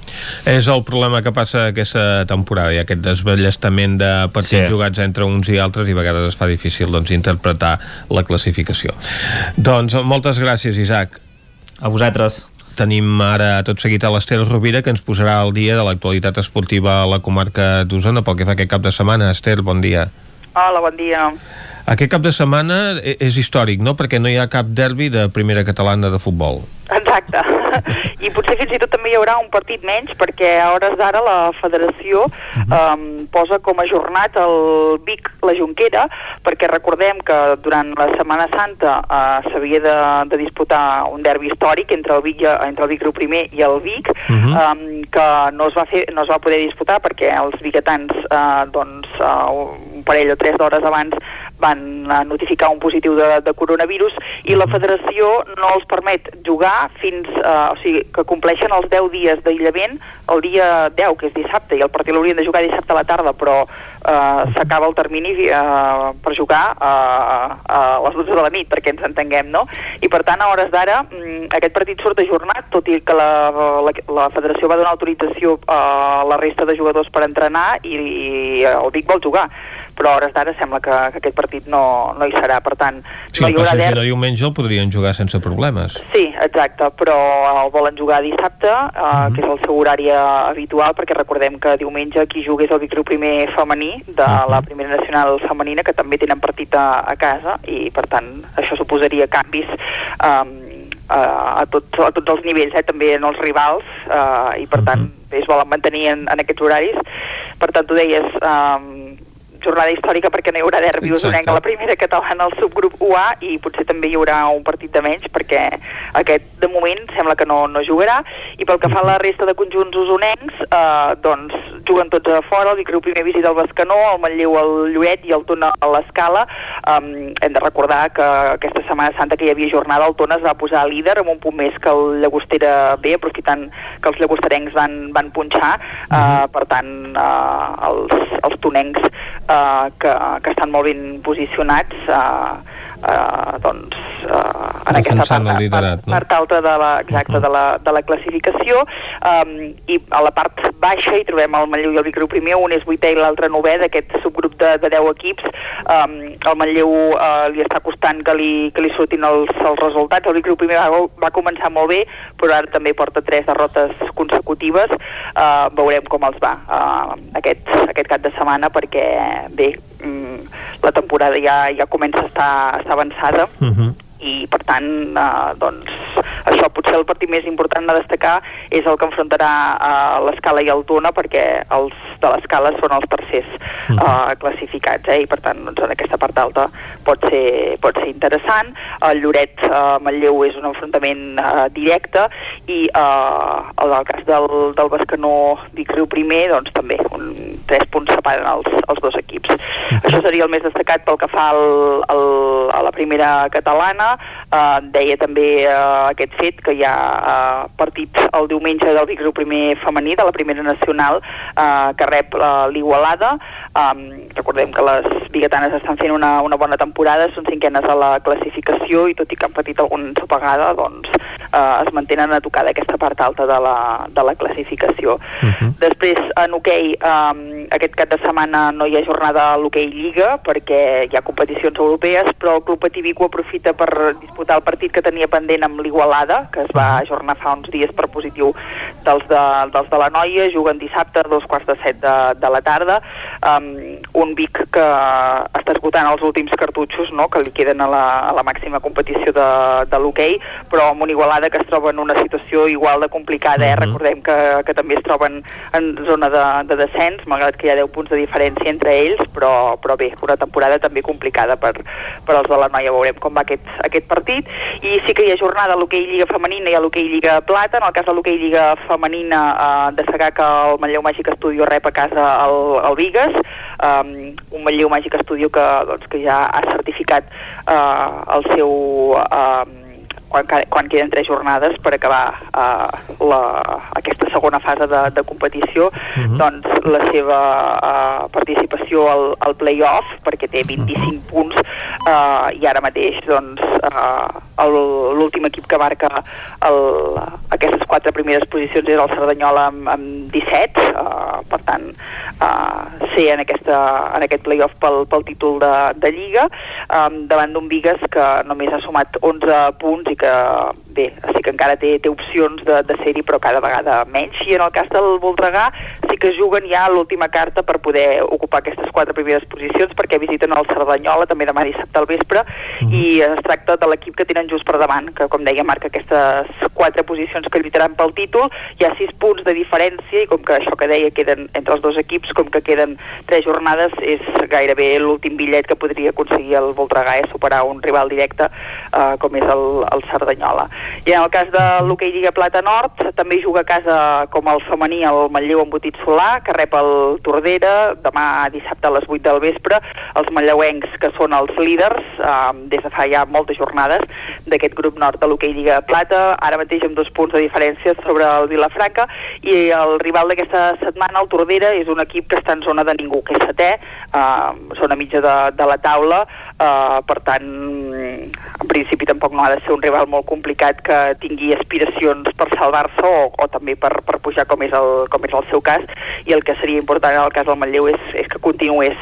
És el problema que passa aquesta temporada i aquest desballestament de partits sí. jugats entre uns i altres i a vegades es fa difícil doncs, interpretar la classificació. Doncs moltes gràcies, Isaac. A vosaltres. Tenim ara tot seguit a l'Ester Rovira que ens posarà al dia de l'actualitat esportiva a la comarca d'Osona pel que fa aquest cap de setmana. Esther, bon dia. Hola, bon dia. Aquest cap de setmana e-, és històric, no?, perquè no hi ha cap derbi de primera catalana de futbol. Exacte. I potser fins i tot també hi haurà un partit menys perquè a hores d'ara la federació um, posa com a jornat el Vic la Junquera perquè recordem que durant la Setmana Santa uh, s'havia de, de disputar un derbi històric entre el Vic, entre el Vic Riu primer i el Vic uh -huh. um, que no es, va fer, no es va poder disputar perquè els biguetans uh, doncs, uh, un parell o tres d'hores abans van notificar un positiu de, de coronavirus i la federació no els permet jugar fins, eh, o sigui, que compleixen els 10 dies d'aïllament el dia 10, que és dissabte, i el partit l'haurien de jugar dissabte a la tarda, però eh, s'acaba el termini eh, per jugar eh, a les 12 de la nit, perquè ens entenguem, no? I per tant, a hores d'ara, mm, aquest partit surt ajornat, tot i que la, la, la federació va donar autorització a la resta de jugadors per entrenar i, i el Vic vol jugar però a hores d'ara sembla que, que aquest partit no, no hi serà, per tant sí, no hi haurà der... Si diumenge el podrien jugar sense problemes Sí, exacte, però el volen jugar dissabte, eh, uh mhm. -huh. que és el seu horari habitual, perquè recordem que diumenge qui jugués el Vicriu primer femení de uh mhm. -huh. la primera nacional femenina, que també tenen partit a, a casa, i per tant això suposaria canvis um, a, a, tot, a tots els nivells, eh, també en els rivals, uh, i per tant uh -huh. es volen mantenir en, en aquests horaris. Per tant, tu deies, um, jornada històrica perquè no hi haurà derbi usonenc a la primera catalana al subgrup UA i potser també hi haurà un partit de menys perquè aquest de moment sembla que no, no jugarà. I pel que fa a la resta de conjunts usonencs eh, doncs juguen tots a fora, el Vicreu primer visita el Bescanó, el Manlleu el Lluet i el Tona a l'Escala. Um, hem de recordar que aquesta Setmana Santa que hi havia jornada el Tona es va posar líder amb un punt més que el Llagostera B aprofitant que els llagosterencs van, van punxar. Uh, per tant uh, els, els tonencs uh, que, que estan molt ben posicionats uh, uh, doncs, uh, en aquesta part, liderat, no? part alta de la, exacte, de, la, de la classificació um, i a la part baixa hi trobem el Manlleu i el Vic primer, un és vuitè i l'altre novè d'aquest subgrup de, de 10 equips. Um, el Manlleu uh, li està costant que li, que li surtin els, els resultats. El Vic primer va, va començar molt bé però ara també porta tres derrotes consecutives. Uh, veurem com els va uh, aquest, aquest cap de setmana perquè bé, la temporada ja, ja comença a estar, a estar avançada Uh -huh. i per tant eh, doncs això potser el partit més important a destacar és el que enfrontarà eh, l'Escala i el Tona perquè els de l'Escala són els tercers eh, classificats eh, i per tant doncs, en aquesta part alta pot ser, pot ser interessant el Lloret eh, Manlleu és un enfrontament eh, directe i eh, el del cas del, del Bescanó Vic Riu primer doncs també un, tres punts separen els, els dos equips. Això seria el més destacat pel que fa al, al, a la primera catalana. Eh, deia també eh, aquest fet que hi ha eh, partit el diumenge del Vic Riu primer femení de la primera nacional eh, que rep eh, l'Igualada. Eh, recordem que les biguetanes estan fent una, una bona temporada són cinquenes a la classificació i tot i que han patit alguna ensopegada doncs eh, es mantenen a tocar d'aquesta part alta de la, de la classificació. Després, en hoquei, um, aquest cap de setmana no hi ha jornada a l'hoquei Lliga perquè hi ha competicions europees, però el Club Patí Vic ho aprofita per disputar el partit que tenia pendent amb l'Igualada, que es va ajornar fa uns dies per positiu dels de, dels de la Noia, juguen dissabte a dos quarts de set de, de la tarda, um, un Vic que està esgotant els últims cartutxos no?, que li queden a la, a la màxima competició de, de l'hoquei, però amb una Igualada que es troba en una situació igual de complicada, eh? recordem que, que també es troben en zona de, de descens, malgrat que hi ha 10 punts de diferència entre ells, però, però bé, una temporada també complicada per, per als de la noia, veurem com va aquest, aquest partit, i sí que hi ha jornada a l'hoquei Lliga Femenina i a l'hoquei Lliga Plata, en el cas de l'hoquei Lliga Femenina eh, destacar que el Manlleu Màgic Estudio rep a casa el, el Vigues, um, un Manlleu Màgic Estudio que, doncs, que ja ha certificat uh, el seu... Uh, quan, quan queden tres jornades per acabar uh, la, aquesta segona fase de, de competició, doncs la seva uh, participació al, al play-off, perquè té 25 punts, uh, i ara mateix doncs, uh, el- l'últim equip que marca el, aquestes quatre primeres posicions és el Cerdanyola amb, amb 17, uh, per tant, uh, ser en, aquesta, en aquest play-off pel, pel títol de, de Lliga, um, davant d'un Vigues que només ha sumat 11 punts i que, bé, sí que encara té, té opcions de, de ser-hi, però cada vegada menys. I en el cas del Voltregà sí que juguen ja l'última carta per poder ocupar aquestes quatre primeres posicions, perquè visiten el Cerdanyola també demà dissabte al vespre, i es tracta de l'equip que tenen just per davant, que com deia marca aquestes quatre posicions que lluitaran pel títol, hi ha sis punts de diferència, i com que això que deia queden entre els dos equips, com que queden tres jornades, és gairebé l'últim bitllet que podria aconseguir el Voltregà, és superar un rival directe eh, com és el, el Cerdanyola. I en el cas de l'hoquei Lliga Plata Nord, també juga a casa com el femení el Manlleu embotit Solà, que rep el Tordera, demà dissabte a les 8 del vespre, els manlleuencs que són els líders, eh, des de fa ja moltes jornades, d'aquest grup nord de l'hoquei Lliga Plata, ara mateix amb dos punts de diferència sobre el Vilafranca, i el rival d'aquesta setmana, el Tordera, és un equip que està en zona de ningú, que és setè, eh, zona mitja de, de la taula, eh, per tant, principi tampoc no ha de ser un rival molt complicat que tingui aspiracions per salvar-se o, o també per, per pujar com és, el, com és el seu cas. I el que seria important en el cas del Manlleu és, és que continués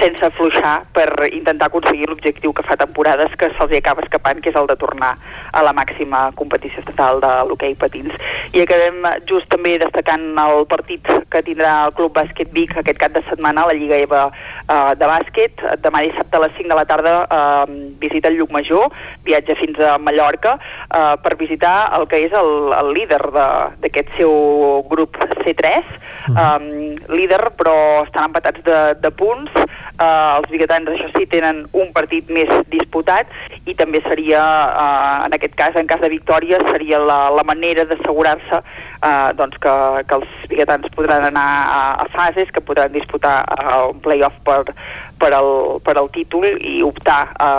sense afluixar per intentar aconseguir l'objectiu que fa temporades que se'ls acaba escapant que és el de tornar a la màxima competició estatal de l'hoquei patins. I acabem just també destacant el partit que tindrà el Club Bàsquet Vic aquest cap de setmana a la Lliga EVA eh, de bàsquet. Demà dissabte a les 5 de la tarda eh, visita el Llucmajor viatja fins a Mallorca eh, per visitar el que és el, el líder de- d'aquest seu grup C3 um, líder però estan empatats de, de punts. Uh, els biguetans això sí tenen un partit més disputat i també seria uh, en aquest cas, en cas de victòria seria la, la manera d'assegurar-se eh, doncs que, que els biguetans podran anar a, a fases, que podran disputar uh, un play-off per, per, al, per al títol i optar a,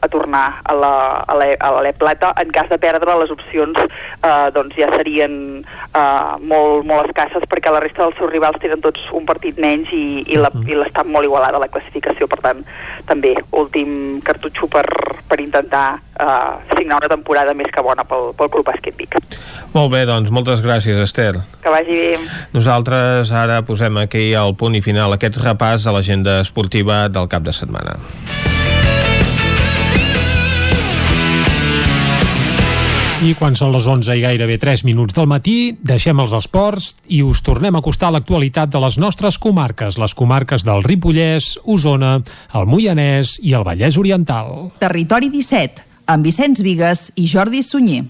a tornar a la, a la, a l'E Plata. En cas de perdre, les opcions eh, doncs ja serien eh, molt, molt escasses perquè la resta dels seus rivals tenen tots un partit menys i, i l'estat molt igualada la classificació. Per tant, també últim cartutxo per, per intentar eh, signar una temporada més que bona pel, pel Club Bàsquet Vic. Molt bé, doncs moltes gràcies, Esther. Que vagi bé. Nosaltres ara posem aquí al punt i final aquest repàs a l'agenda esportiva del cap de setmana. I quan són les 11 i gairebé 3 minuts del matí, deixem els esports i us tornem a acostar a l'actualitat de les nostres comarques, les comarques del Ripollès, Osona, el Moianès i el Vallès Oriental. Territori 17, amb Vicenç Vigues i Jordi Sunyer.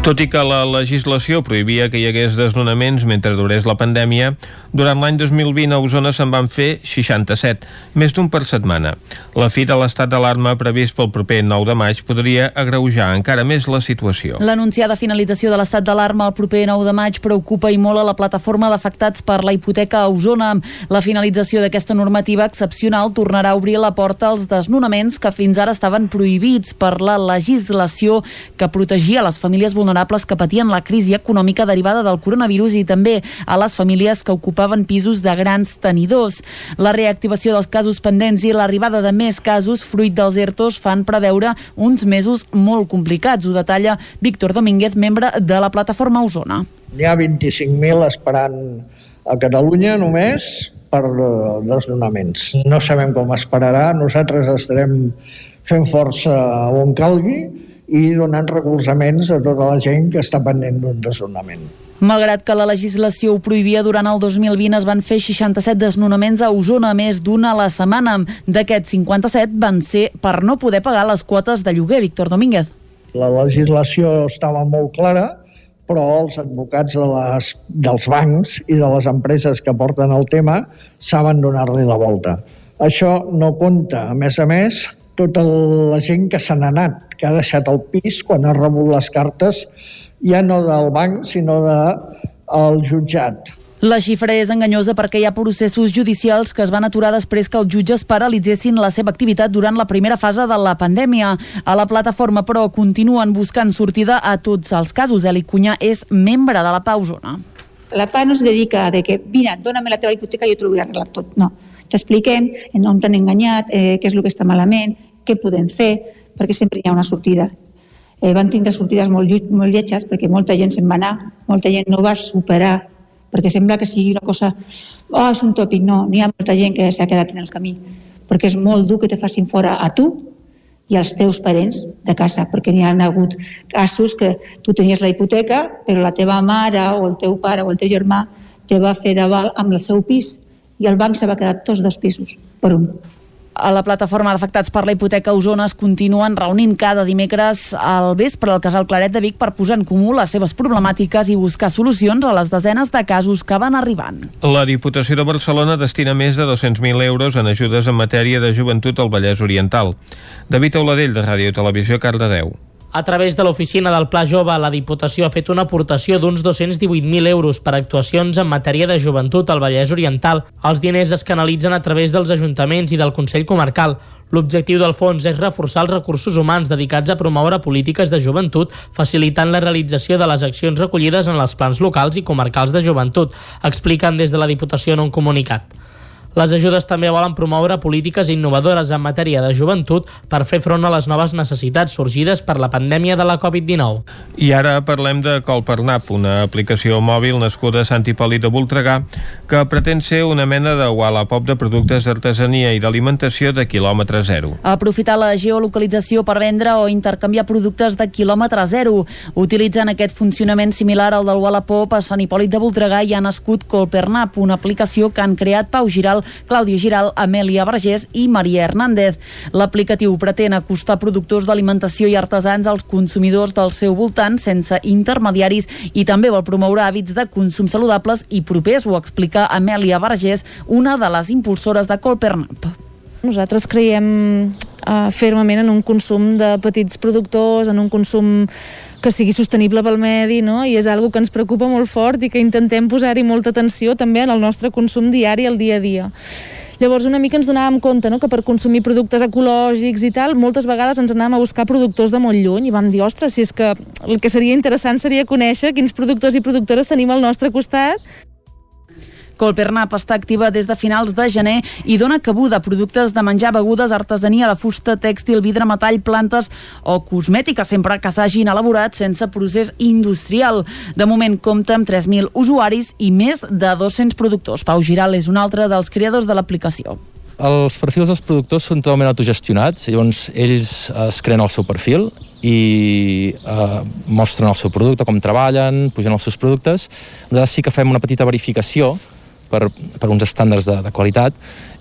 Tot i que la legislació prohibia que hi hagués desnonaments mentre durés la pandèmia, durant l'any 2020 a Osona se'n van fer 67, més d'un per setmana. La fi de l'estat d'alarma previst pel proper 9 de maig podria agreujar encara més la situació. L'anunciada finalització de l'estat d'alarma el proper 9 de maig preocupa i molt a la plataforma d'afectats per la hipoteca a Osona. La finalització d'aquesta normativa excepcional tornarà a obrir la porta als desnonaments que fins ara estaven prohibits per la legislació que protegia les famílies vulnerables vulnerables que patien la crisi econòmica derivada del coronavirus i també a les famílies que ocupaven pisos de grans tenidors. La reactivació dels casos pendents i l'arribada de més casos fruit dels ERTOs fan preveure uns mesos molt complicats. Ho detalla Víctor Domínguez, membre de la plataforma Osona. N'hi ha 25.000 esperant a Catalunya només per eh, desnonaments. No sabem com esperarà, nosaltres estarem fent força on calgui i donant recolzaments a tota la gent que està pendent d'un desnonament. Malgrat que la legislació ho prohibia durant el 2020 es van fer 67 desnonaments a Osona, més d'una a la setmana. D'aquests 57 van ser per no poder pagar les quotes de lloguer. Víctor Domínguez. La legislació estava molt clara, però els advocats de les, dels bancs i de les empreses que porten el tema saben donar-li la volta. Això no compta, a més a més, tota la gent que se n'ha anat que ha deixat el pis quan ha rebut les cartes ja no del banc, sinó del de, jutjat. La xifra és enganyosa perquè hi ha processos judicials que es van aturar després que els jutges paralitzessin la seva activitat durant la primera fase de la pandèmia. A la plataforma, però, continuen buscant sortida a tots els casos. Eli Cunyà és membre de la Pausona. La PA no es dedica a de que, mira, dóna'm la teva hipoteca i jo t'ho vull arreglar tot. No. T'expliquem on t'han enganyat, eh, què és el que està malament, què podem fer, perquè sempre hi ha una sortida. Eh, van tindre sortides molt, molt lletges perquè molta gent se'n va anar, molta gent no va superar, perquè sembla que sigui una cosa, oh, és un tòpic, no, n'hi ha molta gent que s'ha quedat en el camí, perquè és molt dur que te facin fora a tu i als teus parents de casa, perquè n'hi ha hagut casos que tu tenies la hipoteca, però la teva mare o el teu pare o el teu germà te va fer d'aval amb el seu pis i el banc se va quedar tots dos pisos per un a la plataforma d'afectats per la hipoteca Osona es continuen reunint cada dimecres al vespre al Casal Claret de Vic per posar en comú les seves problemàtiques i buscar solucions a les desenes de casos que van arribant. La Diputació de Barcelona destina més de 200.000 euros en ajudes en matèria de joventut al Vallès Oriental. David Auladell, de Ràdio Televisió, Cardedeu. A través de l'oficina del Pla Jove, la Diputació ha fet una aportació d'uns 218.000 euros per actuacions en matèria de joventut al Vallès Oriental. Els diners es canalitzen a través dels ajuntaments i del Consell Comarcal. L'objectiu del fons és reforçar els recursos humans dedicats a promoure polítiques de joventut, facilitant la realització de les accions recollides en els plans locals i comarcals de joventut, expliquen des de la Diputació en un comunicat. Les ajudes també volen promoure polítiques innovadores en matèria de joventut per fer front a les noves necessitats sorgides per la pandèmia de la Covid-19. I ara parlem de Colpernap, una aplicació mòbil nascuda a Sant Hipòlit de Voltregà que pretén ser una mena de Wallapop de productes d'artesania i d'alimentació de quilòmetre zero. Aprofitar la geolocalització per vendre o intercanviar productes de quilòmetre zero. Utilitzant aquest funcionament similar al del Wallapop a Sant Hipòlit de Voltregà hi ha nascut Colpernap, una aplicació que han creat Pau Giral Clàudia Giral, Amèlia Vergés i Maria Hernández. L'aplicatiu pretén acostar productors d'alimentació i artesans als consumidors del seu voltant sense intermediaris i també vol promoure hàbits de consum saludables i propers, ho explica Amèlia Vergés, una de les impulsores de Colpernap. Nosaltres creiem uh, fermament en un consum de petits productors, en un consum que sigui sostenible pel medi, no? i és algo que ens preocupa molt fort i que intentem posar-hi molta atenció també en el nostre consum diari, al dia a dia. Llavors una mica ens donàvem compte no? que per consumir productes ecològics i tal, moltes vegades ens anàvem a buscar productors de molt lluny i vam dir, ostres, si és que el que seria interessant seria conèixer quins productors i productores tenim al nostre costat Colpernap està activa des de finals de gener i dona cabuda a productes de menjar, begudes, artesania de fusta, tèxtil, vidre, metall, plantes o cosmètica, sempre que s'hagin elaborat sense procés industrial. De moment compta amb 3.000 usuaris i més de 200 productors. Pau Giral és un altre dels creadors de l'aplicació. Els perfils dels productors són totalment autogestionats, llavors ells es creen el seu perfil i eh, mostren el seu producte, com treballen, pugen els seus productes. Nosaltres sí que fem una petita verificació per, per uns estàndards de, de qualitat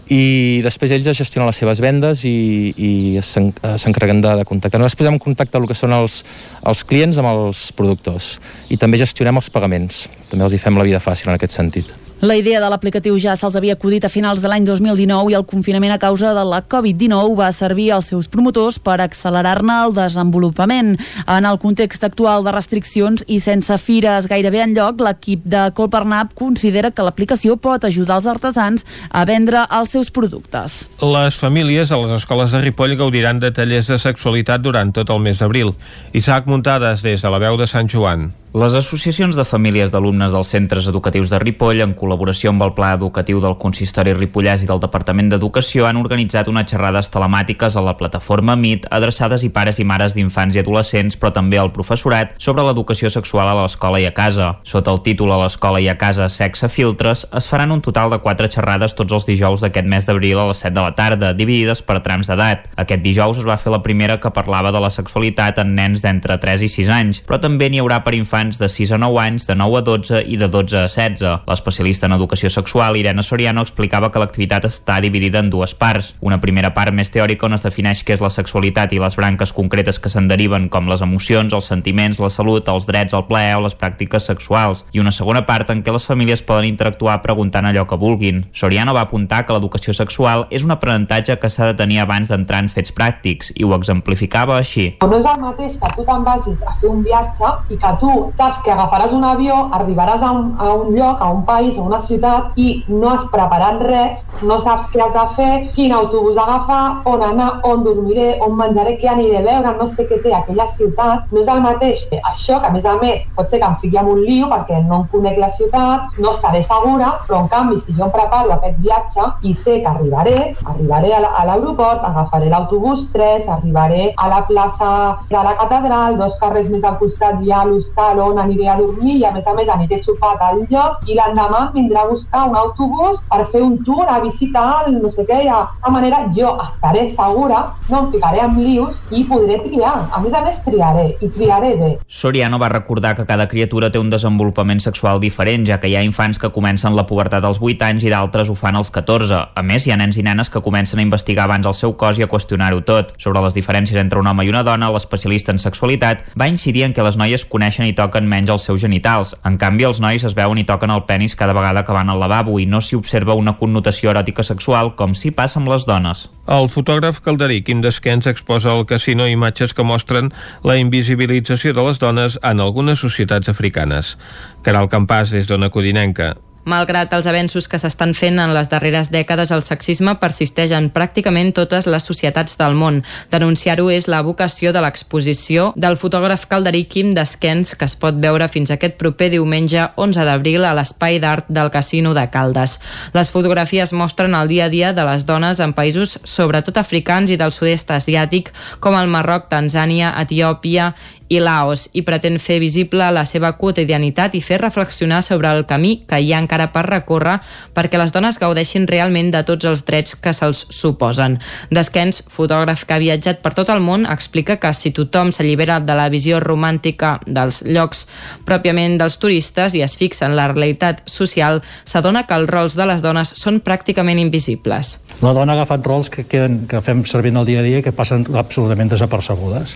i després ells gestionen les seves vendes i, i s'encarreguen de, de contactar. Nosaltres posem en contacte el que són els, els clients amb els productors i també gestionem els pagaments. També els hi fem la vida fàcil en aquest sentit. La idea de l'aplicatiu ja se'ls havia acudit a finals de l'any 2019 i el confinament a causa de la Covid-19 va servir als seus promotors per accelerar-ne el desenvolupament. En el context actual de restriccions i sense fires gairebé en lloc, l'equip de Colpernap considera que l'aplicació pot ajudar els artesans a vendre els seus productes. Les famílies a les escoles de Ripoll gaudiran de tallers de sexualitat durant tot el mes d'abril. Isaac Muntades des de la veu de Sant Joan. Les associacions de famílies d'alumnes dels centres educatius de Ripoll, en col·laboració amb el Pla Educatiu del Consistori Ripollès i del Departament d'Educació, han organitzat unes xerrades telemàtiques a la plataforma MIT adreçades i pares i mares d'infants i adolescents, però també al professorat, sobre l'educació sexual a l'escola i a casa. Sota el títol A l'escola i a casa sexe filtres, es faran un total de quatre xerrades tots els dijous d'aquest mes d'abril a les 7 de la tarda, dividides per trams d'edat. Aquest dijous es va fer la primera que parlava de la sexualitat en nens d'entre 3 i 6 anys, però també n'hi haurà per infants infants de 6 a 9 anys, de 9 a 12 i de 12 a 16. L'especialista en educació sexual, Irene Soriano, explicava que l'activitat està dividida en dues parts. Una primera part més teòrica on es defineix què és la sexualitat i les branques concretes que se'n deriven, com les emocions, els sentiments, la salut, els drets, el plaer o les pràctiques sexuals. I una segona part en què les famílies poden interactuar preguntant allò que vulguin. Soriano va apuntar que l'educació sexual és un aprenentatge que s'ha de tenir abans d'entrar en fets pràctics i ho exemplificava així. No és el mateix que tu te'n vagis a fer un viatge i que tu saps que agafaràs un avió, arribaràs a un, a un lloc, a un país o una ciutat i no has preparat res, no saps què has de fer, quin autobús agafar, on anar, on dormiré, on menjaré, què aniré a veure, no sé què té aquella ciutat. No és el mateix això, que a més a més pot ser que em fiqui en un lío perquè no em conec la ciutat, no estaré segura, però en canvi si jo em preparo aquest viatge i sé que arribaré, arribaré a l'aeroport, agafaré l'autobús 3, arribaré a la plaça de la catedral, dos carrers més al costat hi ha l'hostal on aniré a dormir i a més a més aniré a sopar al lloc i l'endemà em vindrà a buscar un autobús per fer un tour a visitar el no sé què. De manera jo estaré segura, no em ficaré en lius i podré triar. A més a més triaré i triaré bé. Soriano va recordar que cada criatura té un desenvolupament sexual diferent, ja que hi ha infants que comencen la pubertat als 8 anys i d'altres ho fan als 14. A més, hi ha nens i nenes que comencen a investigar abans el seu cos i a qüestionar-ho tot. Sobre les diferències entre un home i una dona, l'especialista en sexualitat va incidir en que les noies coneixen i toquen menys els seus genitals. En canvi, els nois es veuen i toquen el penis cada vegada que van al lavabo i no s'hi observa una connotació eròtica sexual com si passa amb les dones. El fotògraf calderí Quim Desquens exposa al casino imatges que mostren la invisibilització de les dones en algunes societats africanes. Caral Campàs, des d'Ona Codinenca. Malgrat els avenços que s'estan fent en les darreres dècades, el sexisme persisteix en pràcticament totes les societats del món. Denunciar-ho és la vocació de l'exposició del fotògraf calderí Quim Desquens, que es pot veure fins aquest proper diumenge 11 d'abril a l'Espai d'Art del Casino de Caldes. Les fotografies mostren el dia a dia de les dones en països sobretot africans i del sud-est asiàtic, com el Marroc, Tanzània, Etiòpia i Laos i pretén fer visible la seva quotidianitat i fer reflexionar sobre el camí que hi ha encara per recórrer perquè les dones gaudeixin realment de tots els drets que se'ls suposen. Desquens, fotògraf que ha viatjat per tot el món, explica que si tothom s'allibera de la visió romàntica dels llocs pròpiament dels turistes i es fixa en la realitat social, s'adona que els rols de les dones són pràcticament invisibles. La dona ha agafat rols que, queden, que fem servir en el dia a dia que passen absolutament desapercebudes.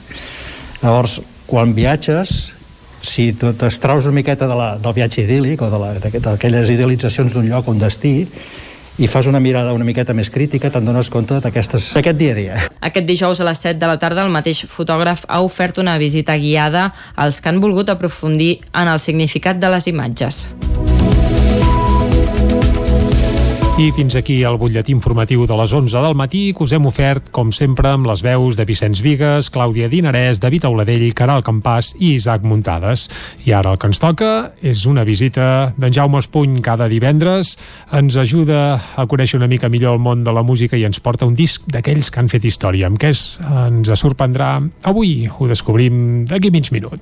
Llavors, quan viatges, si t'extraus una miqueta de la, del viatge idíl·lic o d'aquelles de idealitzacions d'un lloc, un destí, i fas una mirada una miqueta més crítica, te'n dones compte d'aquest dia a dia. Aquest dijous a les 7 de la tarda el mateix fotògraf ha ofert una visita guiada als que han volgut aprofundir en el significat de les imatges. I fins aquí el butlletí informatiu de les 11 del matí que us hem ofert, com sempre, amb les veus de Vicenç Vigues, Clàudia Dinarès, David Auladell, Caral Campàs i Isaac Muntades. I ara el que ens toca és una visita d'en Jaume Espuny cada divendres. Ens ajuda a conèixer una mica millor el món de la música i ens porta un disc d'aquells que han fet història. Amb què ens sorprendrà avui? Ho descobrim d'aquí mig minut.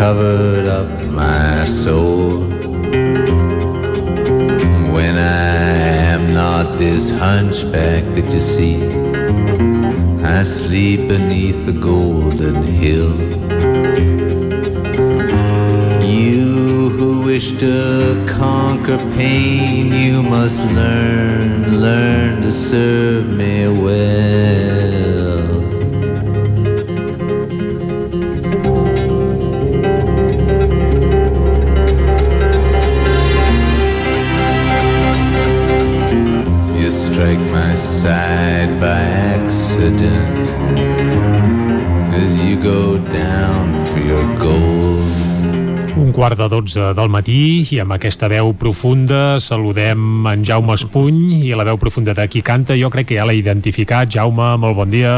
Covered up my soul. When I am not this hunchback that you see, I sleep beneath the golden hill. You who wish to conquer pain, you must learn, learn to serve 12 eh, del matí i amb aquesta veu profunda saludem en Jaume Espuny i la veu profunda de qui canta jo crec que ja l'he identificat. Jaume, molt bon dia.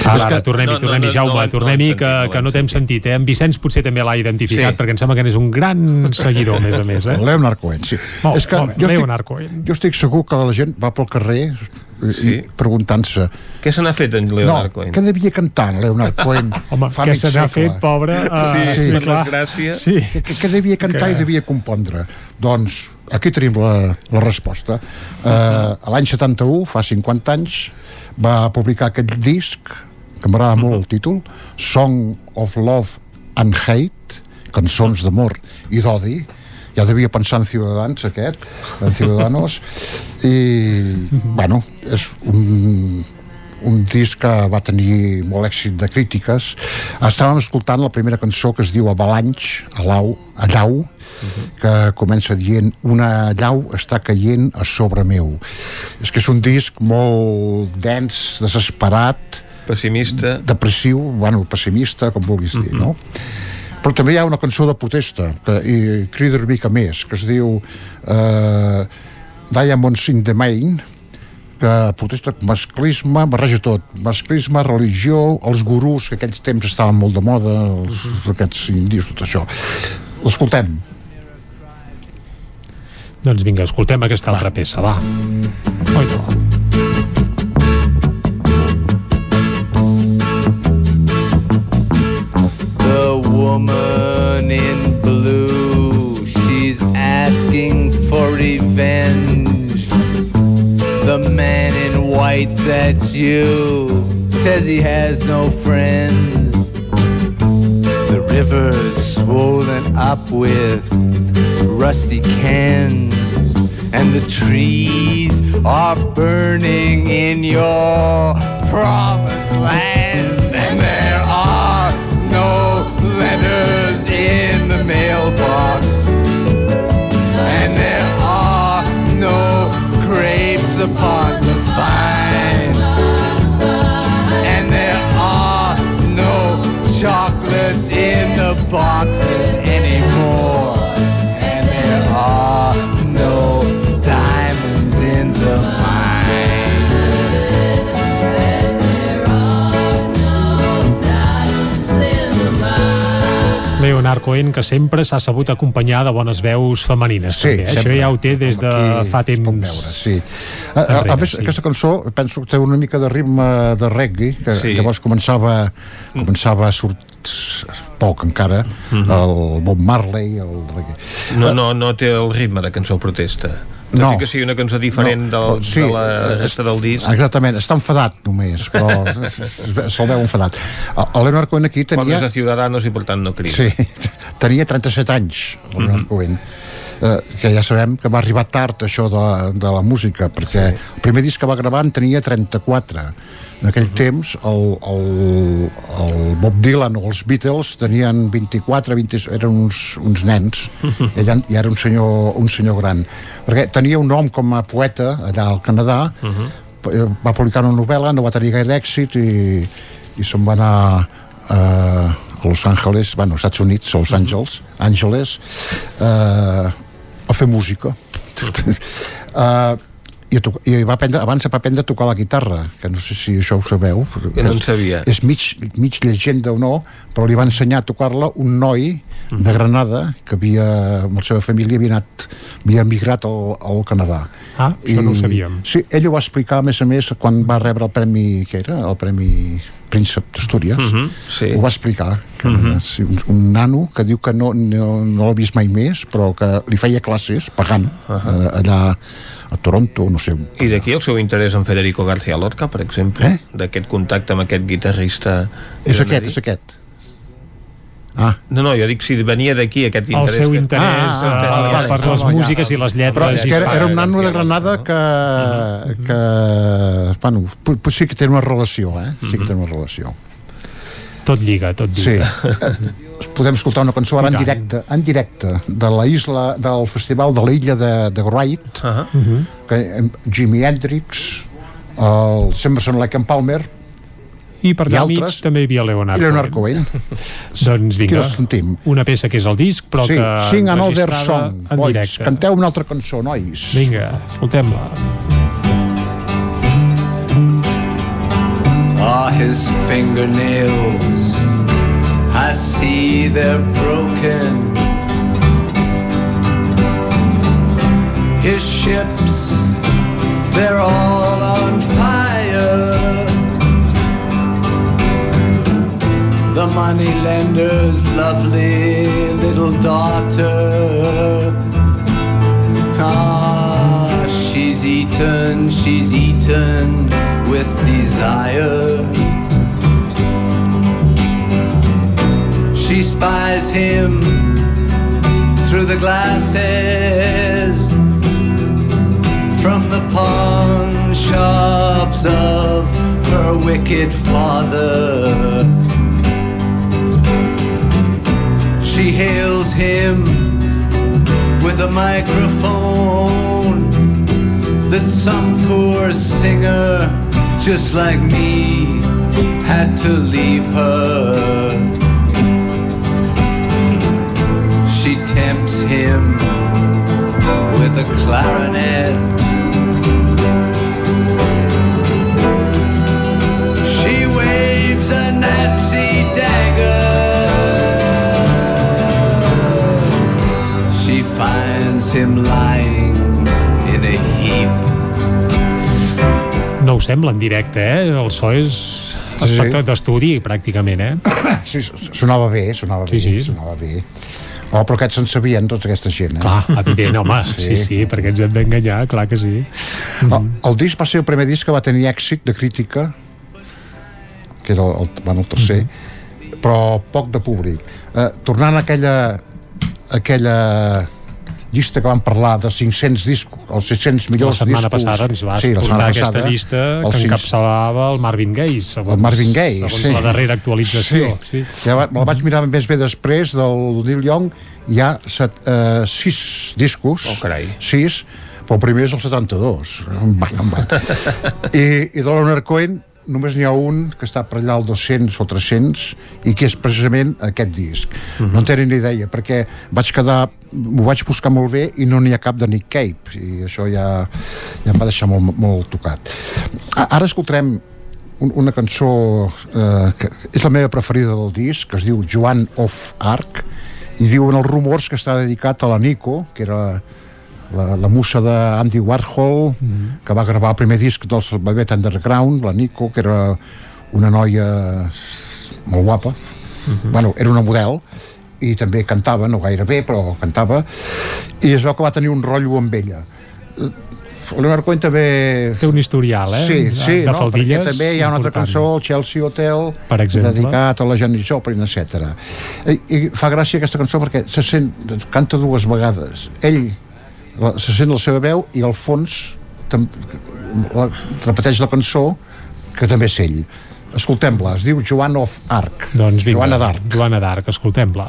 Ara, ara, tornem-hi, tornem-hi, Jaume, tornem-hi, que, que no t'hem sentit, eh? En Vicenç potser també l'ha identificat, sí. perquè em sembla que n'és un gran seguidor, a més a més, eh? Leonard Cohen, sí. Molt, és que molt, jo, estic, jo estic segur que la gent va pel carrer sí. preguntant-se Què se n'ha fet en no, Leonard Cohen? què devia cantar en Leonard Cohen Home, fa què se n'ha fet, pobre? Uh, Sí, per desgràcia. Sí. Què, què, què devia cantar Que- i devia compondre? Doncs aquí tenim la, la resposta. Uh, L'any 71, fa 50 anys, va publicar aquest disc, que m'agrada molt el títol, Song of Love and Hate, cançons d'amor i d'odi, ja devia pensar en Ciutadans aquest, en Ciudadanos, i, bueno, és un, un disc que va tenir molt èxit de crítiques. Estàvem escoltant la primera cançó que es diu Avalanche, Alau, Allau, que comença dient una llau està caient a sobre meu. És que és un disc molt dens, desesperat, pessimista, depressiu, bueno, pessimista, com vulguis dir, no? Però també hi ha una cançó de protesta que i crida una mica més, que es diu eh, Diamonds in the Main, que protesta masclisme, barreja tot, masclisme, religió, els gurús, que aquells temps estaven molt de moda, els, aquests indis, tot això. L'escoltem. Doncs vinga, escoltem aquesta altra peça, va. Oi, no. Woman in blue, she's asking for revenge. The man in white, that's you, says he has no friends. The river's swollen up with rusty cans, and the trees are burning in your promised land. Leonard Cohen, que sempre s'ha sabut acompanyar de bones veus femenines. Sí, també. eh? sempre. Això ja ho té des de Aquí fa temps. veure, sí. A, a, a més, sí. aquesta cançó penso que té una mica de ritme de reggae que Sí. llavors començava començava a sortir poc encara Mhm. el Bob Marley el reggae. No, no, no té el ritme de cançó protesta. Tot No. i que sigui una cançó diferent No, del, sí, de la, eh, esta del disc. Exactament, està enfadat només, però se'l veu enfadat. El Leonard Cohen aquí Quan és tenia... de Ciudadanos i per tant no crida. Sí, tenia 37 anys, el Leonard Mhm. Cohen. Eh, que ja sabem que va arribar tard això de, de la música perquè el primer disc que va gravar en tenia 34 en aquell Mhm. temps el, el, el Bob Dylan o els Beatles tenien 24 20, eren uns, uns nens. Mhm. ell ja era un senyor, un senyor gran. Perquè tenia un nom com a poeta allà al Canadà. Eh, va publicar una novel·la, no va tenir gaire èxit i, i se'n va anar eh, a Los Angeles, bueno, als Estats Units, a Los Angeles, Angeles, eh, a fer música. eh, i, a i va aprendre, abans va aprendre a tocar la guitarra, que no sé si això ho sabeu. Que no en sabia. És mig, mig llegenda o no, però li va ensenyar a tocar-la un noi de Granada que havia, amb la seva família havia, anat, havia emigrat al, al Canadà. Ah, això no ho sabíem. Sí, ell ho va explicar, a més a més, quan va rebre el premi, que era? El premi Príncep d'Astúries. Mhm, sí. Ho va explicar. Que, Mhm. sí, un, un nano que diu que no, no, no l'ha vist mai més, però que li feia classes pagant eh, allà a Toronto, no sé. I d'aquí el seu interès en Federico García Lorca, per exemple, eh? d'aquest contacte amb aquest guitarrista... És aquest, és aquest. Ah. No, no, jo dic si venia d'aquí aquest El interès... seu que- interès Ah, eh, vale, per les músiques ja. i les Però lletres és que era, era un nano de Granada que, que bueno, pu- pu- sí que té una relació, eh? Sí que té una relació. Tot lliga, tot Sí. Podem escoltar una cançó ara en directe, en directe de la isla, del festival de l'illa de, de Wright, uh -huh. que Jimi Hendrix, el Emerson Lake and Palmer, I per allà al mig també hi havia Leonard, Leonard Cohen. doncs Aquí vinga, una peça que és el disc, però sí, que Sing Another Song, en boys. directe. Canteu una altra cançó, nois. Vinga, escoltem-la. are his fingernails. I see they're broken. His ships, they're all on fire. The moneylender's lovely little daughter. Ah, she's eaten, she's eaten with desire. She spies him through the glasses from the pawn shops of her wicked father. She hails him with a microphone that some poor singer just like me had to leave her. Him with a clarinet. She waves a Nazi dagger. She finds him lying in a heap. No ho sembla en directe, eh? El so és Sí, espectacle d'estudi, pràcticament, eh? Sí, sonava bé, sonava bé, Sí, sí. sonava bé. Oh, però aquests se'n sabien, tota aquesta gent, eh? Clar, evident, home, sí, sí, perquè ens hem d'enganyar, clar que sí. El, el disc va ser el primer disc que va tenir èxit de crítica, que era el, el, bueno, el tercer, però poc de públic. Eh, tornant a aquella, aquella llista que vam parlar de 500 discos, els 600 La millors setmana discos... passada ens vas sí, la portar aquesta passada, llista que cinc- encapçalava el Marvin Gaye, segons, el Marvin Gaye, segons sí. la darrera actualització. Sí. Ja va, me la vaig mirar més bé després del Neil Young, hi ha set, eh, sis discos. Oh, carai. Sis, però el primer és el 72. En van, en van. I, I de Leonard Cohen només n'hi ha un que està per allà al 200 o 300 i que és precisament aquest disc. No en tenen ni idea, perquè vaig quedar m'ho vaig buscar molt bé i no n'hi ha cap de Nick Cave i això ja, ja em va deixar molt, molt tocat. Ara escoltarem un, una cançó eh, que és la meva preferida del disc, que es diu Joan of Arc, i diuen els rumors que està dedicat a la Nico que era la, la musa d'Andy Warhol Mm-hmm. que va gravar el primer disc dels Velvet Underground la Nico, que era una noia molt guapa Mm-hmm. bueno, era una model i també cantava, no gaire bé però cantava i es veu que va tenir un rotllo amb ella Leonard Cohen també Té un historial, eh? Sí, sí, de no, faldilles perquè també hi ha una altra important. cançó, el Chelsea Hotel, Per exemple. dedicat a la Janis Joplin, etc. I, I fa gràcia aquesta cançó perquè se sent, canta dues vegades. Ell la, se sent la seva veu i al fons tam, la, repeteix la cançó que també és ell. Escoltem-la, es diu Joan of Arc. Doncs vinga, Joana d'Arc. Joana d'Arc, escoltem-la.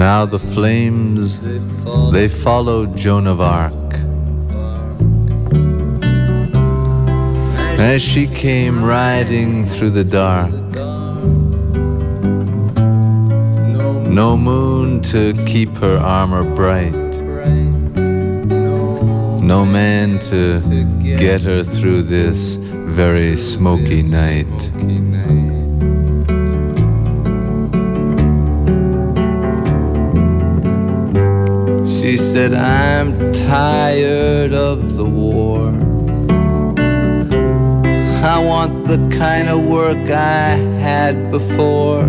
Now the flames, they followed Joan of Arc. As she came riding through the dark, no moon to keep her armor bright, no man to get her through this very smoky night. She said, I'm tired of the war. I want the kind of work I had before.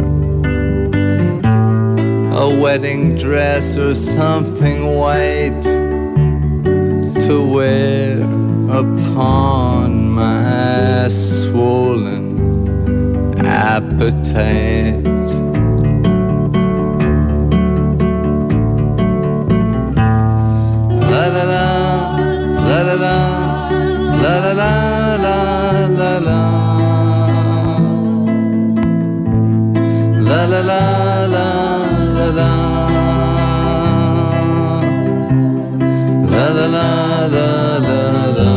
A wedding dress or something white to wear upon my swollen appetite. La la la, la la la, la la la, la la la. La la la la la la. La la la la la la.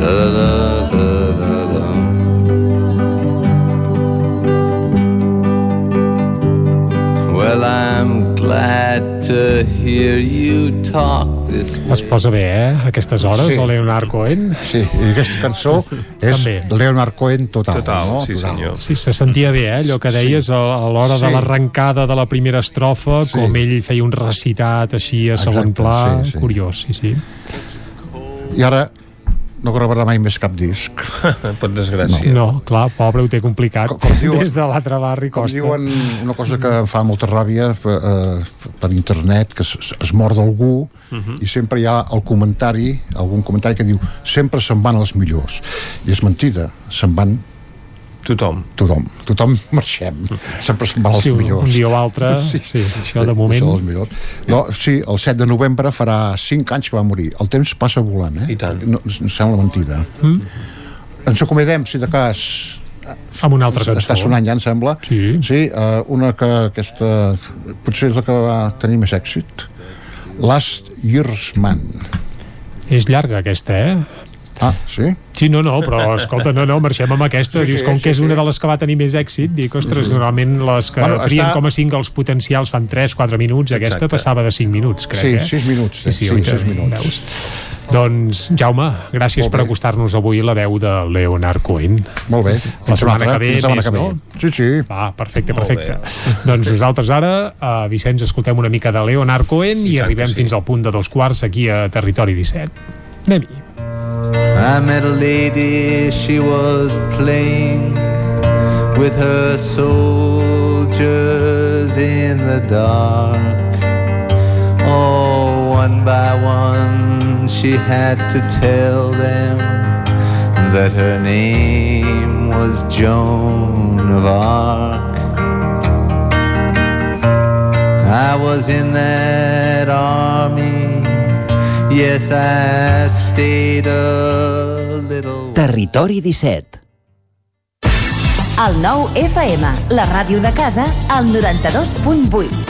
La la la la la la. Well, I'm glad to hear you talk this way. Es posa bé, eh? Aquestes hores, Sí. el Leonard Cohen. Sí, i aquesta cançó és Leonard Cohen total. Total, no? sí, senyor. Sí, se sentia bé, eh? allò que deies a, a l'hora Sí. de l'arrencada de la primera estrofa, Sí. com ell feia un recitat així a segon Exacte, pla, sí, sí. curiós, sí, sí. I ara no gravarà mai més cap disc. per desgràcia. No, clar, pobre, ho té complicat. Com- com diuen- Des de l'altre barri Com costa. diuen una cosa que em fa molta ràbia per, eh, per internet, que es, es mor d'algú Mhm. i sempre hi ha el comentari, algun comentari que diu sempre se'n van els millors. I és mentida, se'n van tothom. Tothom, tothom marxem. Sempre se'n van els Sí, un- millors. un dia o altre, sí, això de moment. Això dels millors. No, sí, el 7 de novembre farà 5 anys que va morir. El temps passa volant, eh? I tant. No, no sembla mentida. Mm? Ens acomodem, si de cas, Amb una altra cançó. està sonant ja, em sembla. Sí. Sí, uh, una que aquesta... Potser és la que va tenir més èxit. Last Year's Man. És llarga aquesta, eh? Ah, sí? Sí, no, no, però escolta, no, no, marxem amb aquesta. Sí, Dius, sí, com sí, que és sí. una de les que va tenir més èxit, dic, ostres, Sí. normalment les que Bueno, trien està- com a singles potencials fan 3-4 minuts, aquesta Exacte. passava de 5 minuts, crec, Sí, eh? sis minuts, Sí, sí, sí, oi, sis minuts. Veus? Doncs, Jaume, gràcies Molt per acostar-nos avui la veu de Leonard Cohen. Molt bé. La setmana que ve fins la setmana més, que ve. no? Sí, sí. Va, perfecte, perfecte. doncs nosaltres ara, a Vicenç, escoltem una mica de Leonard Cohen i, arribem sí. fins al punt de dos quarts aquí a Territori 17. Anem-hi. I met a lady, she was playing with her soldiers in the dark. Oh, one by one, she had to tell them that her name was Joan of Arc. I was in that army, yes, I stayed a little. Territori 17. El nou FM, la ràdio de casa, al 92.8.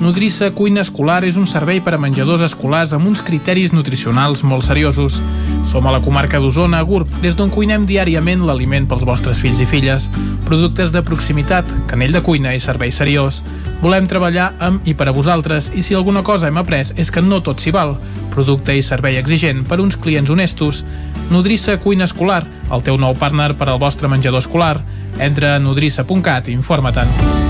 Nodrissa Cuina Escolar és un servei per a menjadors escolars amb uns criteris nutricionals molt seriosos. Som a la comarca d'Osona, a Gurb, des d'on cuinem diàriament l'aliment pels vostres fills i filles. Productes de proximitat, canell de cuina i servei seriós. Volem treballar amb i per a vosaltres i si alguna cosa hem après és que no tot s'hi val. Producte i servei exigent per uns clients honestos. Nodrissa Cuina Escolar, el teu nou partner per al vostre menjador escolar. Entra a nodrissa.cat i informa-te'n.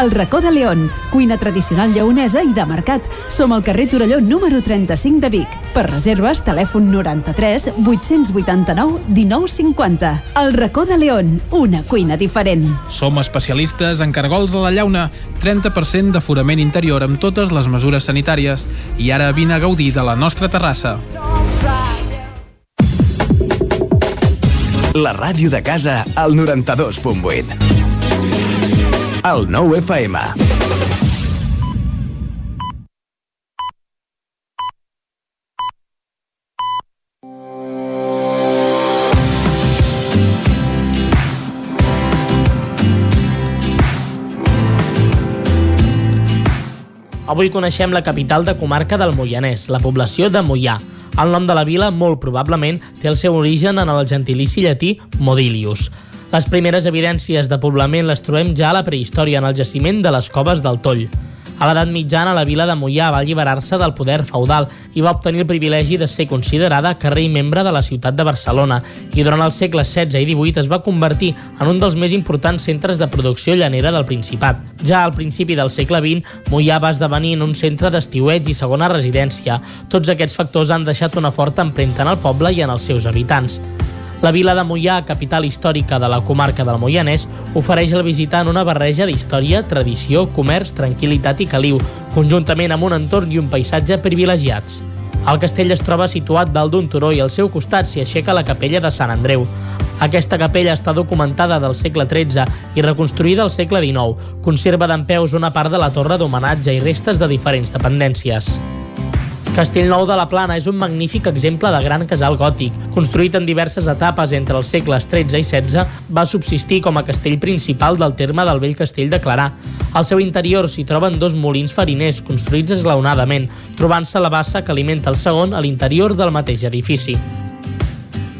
El racó de León, cuina tradicional lleonesa i de mercat. Som al carrer Torelló número 35 de Vic. Per reserves, telèfon 93 889 1950. El racó de León, una cuina diferent. Som especialistes en cargols a la llauna, 30% d'aforament interior amb totes les mesures sanitàries. I ara vine a gaudir de la nostra terrassa. La ràdio de casa al 92.8. El 9 FM. Avui coneixem la capital de comarca del Moianès, la població de Moià. El nom de la vila, molt probablement, té el seu origen en el gentilici llatí Modilius. Les primeres evidències de poblament les trobem ja a la prehistòria en el jaciment de les coves del Toll. A l'edat mitjana, la vila de Moià va alliberar-se del poder feudal i va obtenir el privilegi de ser considerada carrer i membre de la ciutat de Barcelona i durant els segles XVI i XVIII es va convertir en un dels més importants centres de producció llanera del Principat. Ja al principi del segle XX, Moià va esdevenir en un centre d'estiuets i segona residència. Tots aquests factors han deixat una forta empremta en el poble i en els seus habitants. La vila de Moià, capital històrica de la comarca del Moianès, ofereix al visitant una barreja d'història, tradició, comerç, tranquil·litat i caliu, conjuntament amb un entorn i un paisatge privilegiats. El castell es troba situat dalt d'un turó i al seu costat s'hi aixeca la capella de Sant Andreu. Aquesta capella està documentada del segle XIII i reconstruïda al segle XIX. Conserva d'en una part de la torre d'homenatge i restes de diferents dependències. Castellnou de la Plana és un magnífic exemple de gran casal gòtic. Construït en diverses etapes entre els segles XIII i XVI, va subsistir com a castell principal del terme del vell castell de Clarà. Al seu interior s'hi troben dos molins fariners construïts esglaonadament, trobant-se la bassa que alimenta el segon a l'interior del mateix edifici.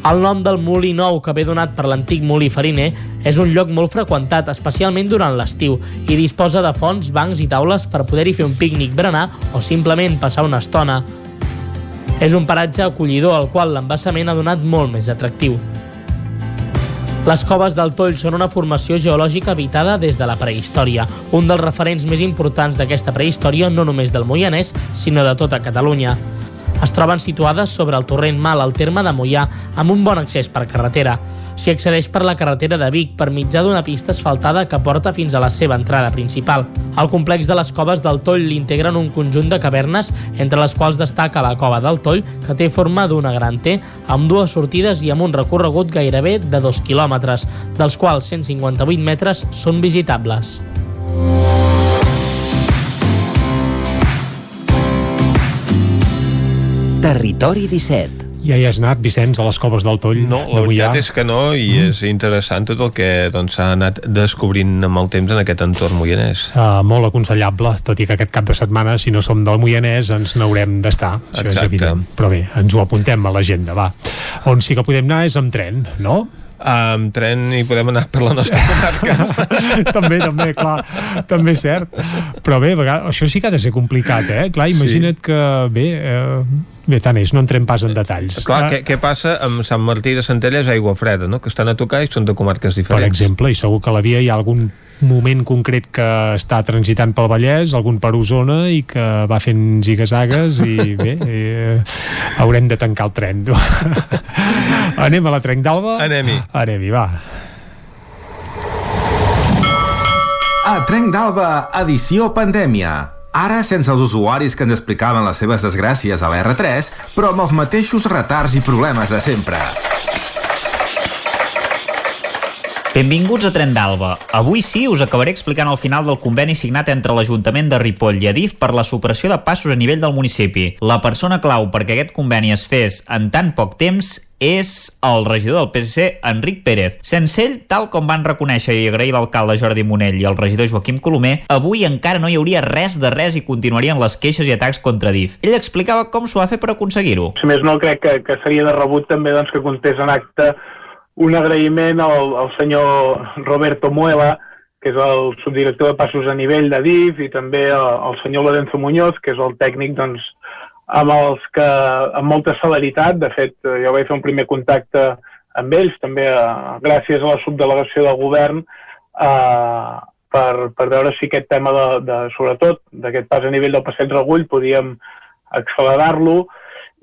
El nom del molí nou que ve donat per l'antic molí fariner és un lloc molt freqüentat, especialment durant l'estiu, i disposa de fonts, bancs i taules per poder-hi fer un pícnic berenar o simplement passar una estona. És un paratge acollidor al qual l'embassament ha donat molt més atractiu. Les coves del Toll són una formació geològica habitada des de la prehistòria, un dels referents més importants d'aquesta prehistòria no només del Moianès, sinó de tota Catalunya. Es troben situades sobre el torrent Mal al terme de Mollà amb un bon accés per carretera. S'hi accedeix per la carretera de Vic per mitjà d'una pista asfaltada que porta fins a la seva entrada principal. El complex de les coves del Toll l'integren un conjunt de cavernes, entre les quals destaca la cova del Toll, que té forma d'una gran T, amb dues sortides i amb un recorregut gairebé de dos quilòmetres, dels quals 158 metres són visitables. Territori 17. Ja hi has anat, Vicenç, a les coves del Toll? No, la veritat és que no, i mm. és interessant tot el que doncs, s'ha anat descobrint amb el temps en aquest entorn moianès. Uh, molt aconsellable, tot i que aquest cap de setmana, si no som del Moianès, ens n'haurem d'estar, això és Exacte. evident. Però bé, ens ho apuntem a l'agenda, va. On sí que podem anar és amb tren, no? Amb tren hi podem anar per la nostra comarca. també, també, clar, també és cert. Però bé, vegades, això sí que ha de ser complicat, eh? Clar, imagina't sí. que, bé, eh, bé, tant és, no entrem pas en detalls. Clar, Ah, què, què passa amb Sant Martí de Centelles i Aigua Freda, no? que estan a tocar i són de comarques per diferents? exemple, i segur que a la via hi ha algun moment concret que està transitant pel Vallès, algun per Osona i que va fent zigazagues i bé, eh, haurem de tancar el tren. Anem a la Trenc d'Alba? Anem-hi. Anem-hi, va. A Trenc d'Alba, edició pandèmia. Ara sense els usuaris que ens explicaven les seves desgràcies a la R3, però amb els mateixos retards i problemes de sempre. Benvinguts a Tren d'Alba. Avui sí us acabaré explicant el final del conveni signat entre l'Ajuntament de Ripoll i Adif per la supressió de passos a nivell del municipi. La persona clau perquè aquest conveni es fes en tan poc temps és el regidor del PSC, Enric Pérez. Sense ell, tal com van reconèixer i agrair l'alcalde Jordi Monell i el regidor Joaquim Colomer, avui encara no hi hauria res de res i continuarien les queixes i atacs contra DIF. Ell explicava com s'ho va fer per aconseguir-ho. Si més no, crec que, que seria de rebut també doncs, que comptés en acte un agraïment al, al senyor Roberto Muela, que és el subdirector de passos a nivell de DIF, i també al, senyor Lorenzo Muñoz, que és el tècnic doncs, amb els que amb molta celeritat, de fet eh, jo vaig fer un primer contacte amb ells, també eh, gràcies a la subdelegació del govern, eh, per, per veure si aquest tema, de, de, sobretot d'aquest pas a nivell del passeig Regull, podíem accelerar-lo,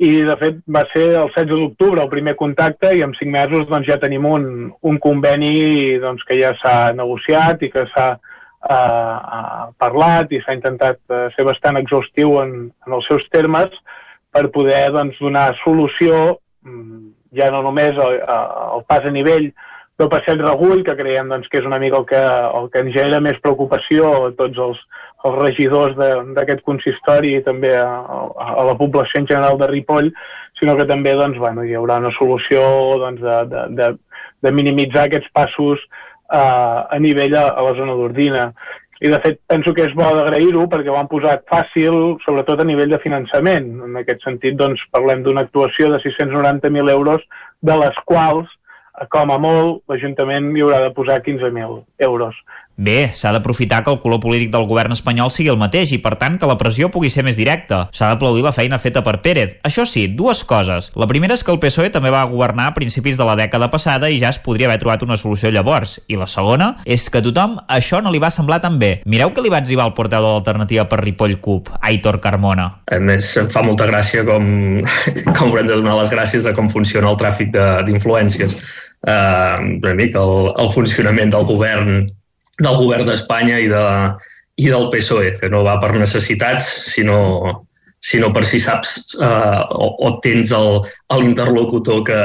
i de fet va ser el 16 d'octubre el primer contacte i en cinc mesos doncs, ja tenim un, un conveni doncs, que ja s'ha negociat i que s'ha eh, eh, parlat i s'ha intentat eh, ser bastant exhaustiu en, en els seus termes per poder doncs, donar solució mm, ja no només al, pas a nivell del passeig Regull, que creiem doncs, que és una mica el que, el que ens genera més preocupació a tots els, els regidors d'aquest consistori i també a, a, la població en general de Ripoll, sinó que també doncs, bueno, hi haurà una solució doncs, de, de, de, de minimitzar aquests passos eh, a nivell a, a la zona d'Ordina. I de fet penso que és bo d'agrair-ho perquè ho han posat fàcil, sobretot a nivell de finançament. En aquest sentit doncs, parlem d'una actuació de 690.000 euros, de les quals, com a molt, l'Ajuntament hi haurà de posar 15.000 euros. Bé, s'ha d'aprofitar que el color polític del govern espanyol sigui el mateix i, per tant, que la pressió pugui ser més directa. S'ha d'aplaudir la feina feta per Pérez. Això sí, dues coses. La primera és que el PSOE també va governar a principis de la dècada passada i ja es podria haver trobat una solució llavors. I la segona és que a tothom això no li va semblar tan bé. Mireu que li va etzibar el porteu de l'alternativa per Ripoll CUP, Aitor Carmona. A més, em fa molta gràcia com, com haurem de donar les gràcies de com funciona el tràfic d'influències. Uh, una mica el, el funcionament del govern del govern d'Espanya i, de, i del PSOE, que no va per necessitats, sinó, sinó per si saps uh, o, o tens el- l'interlocutor que,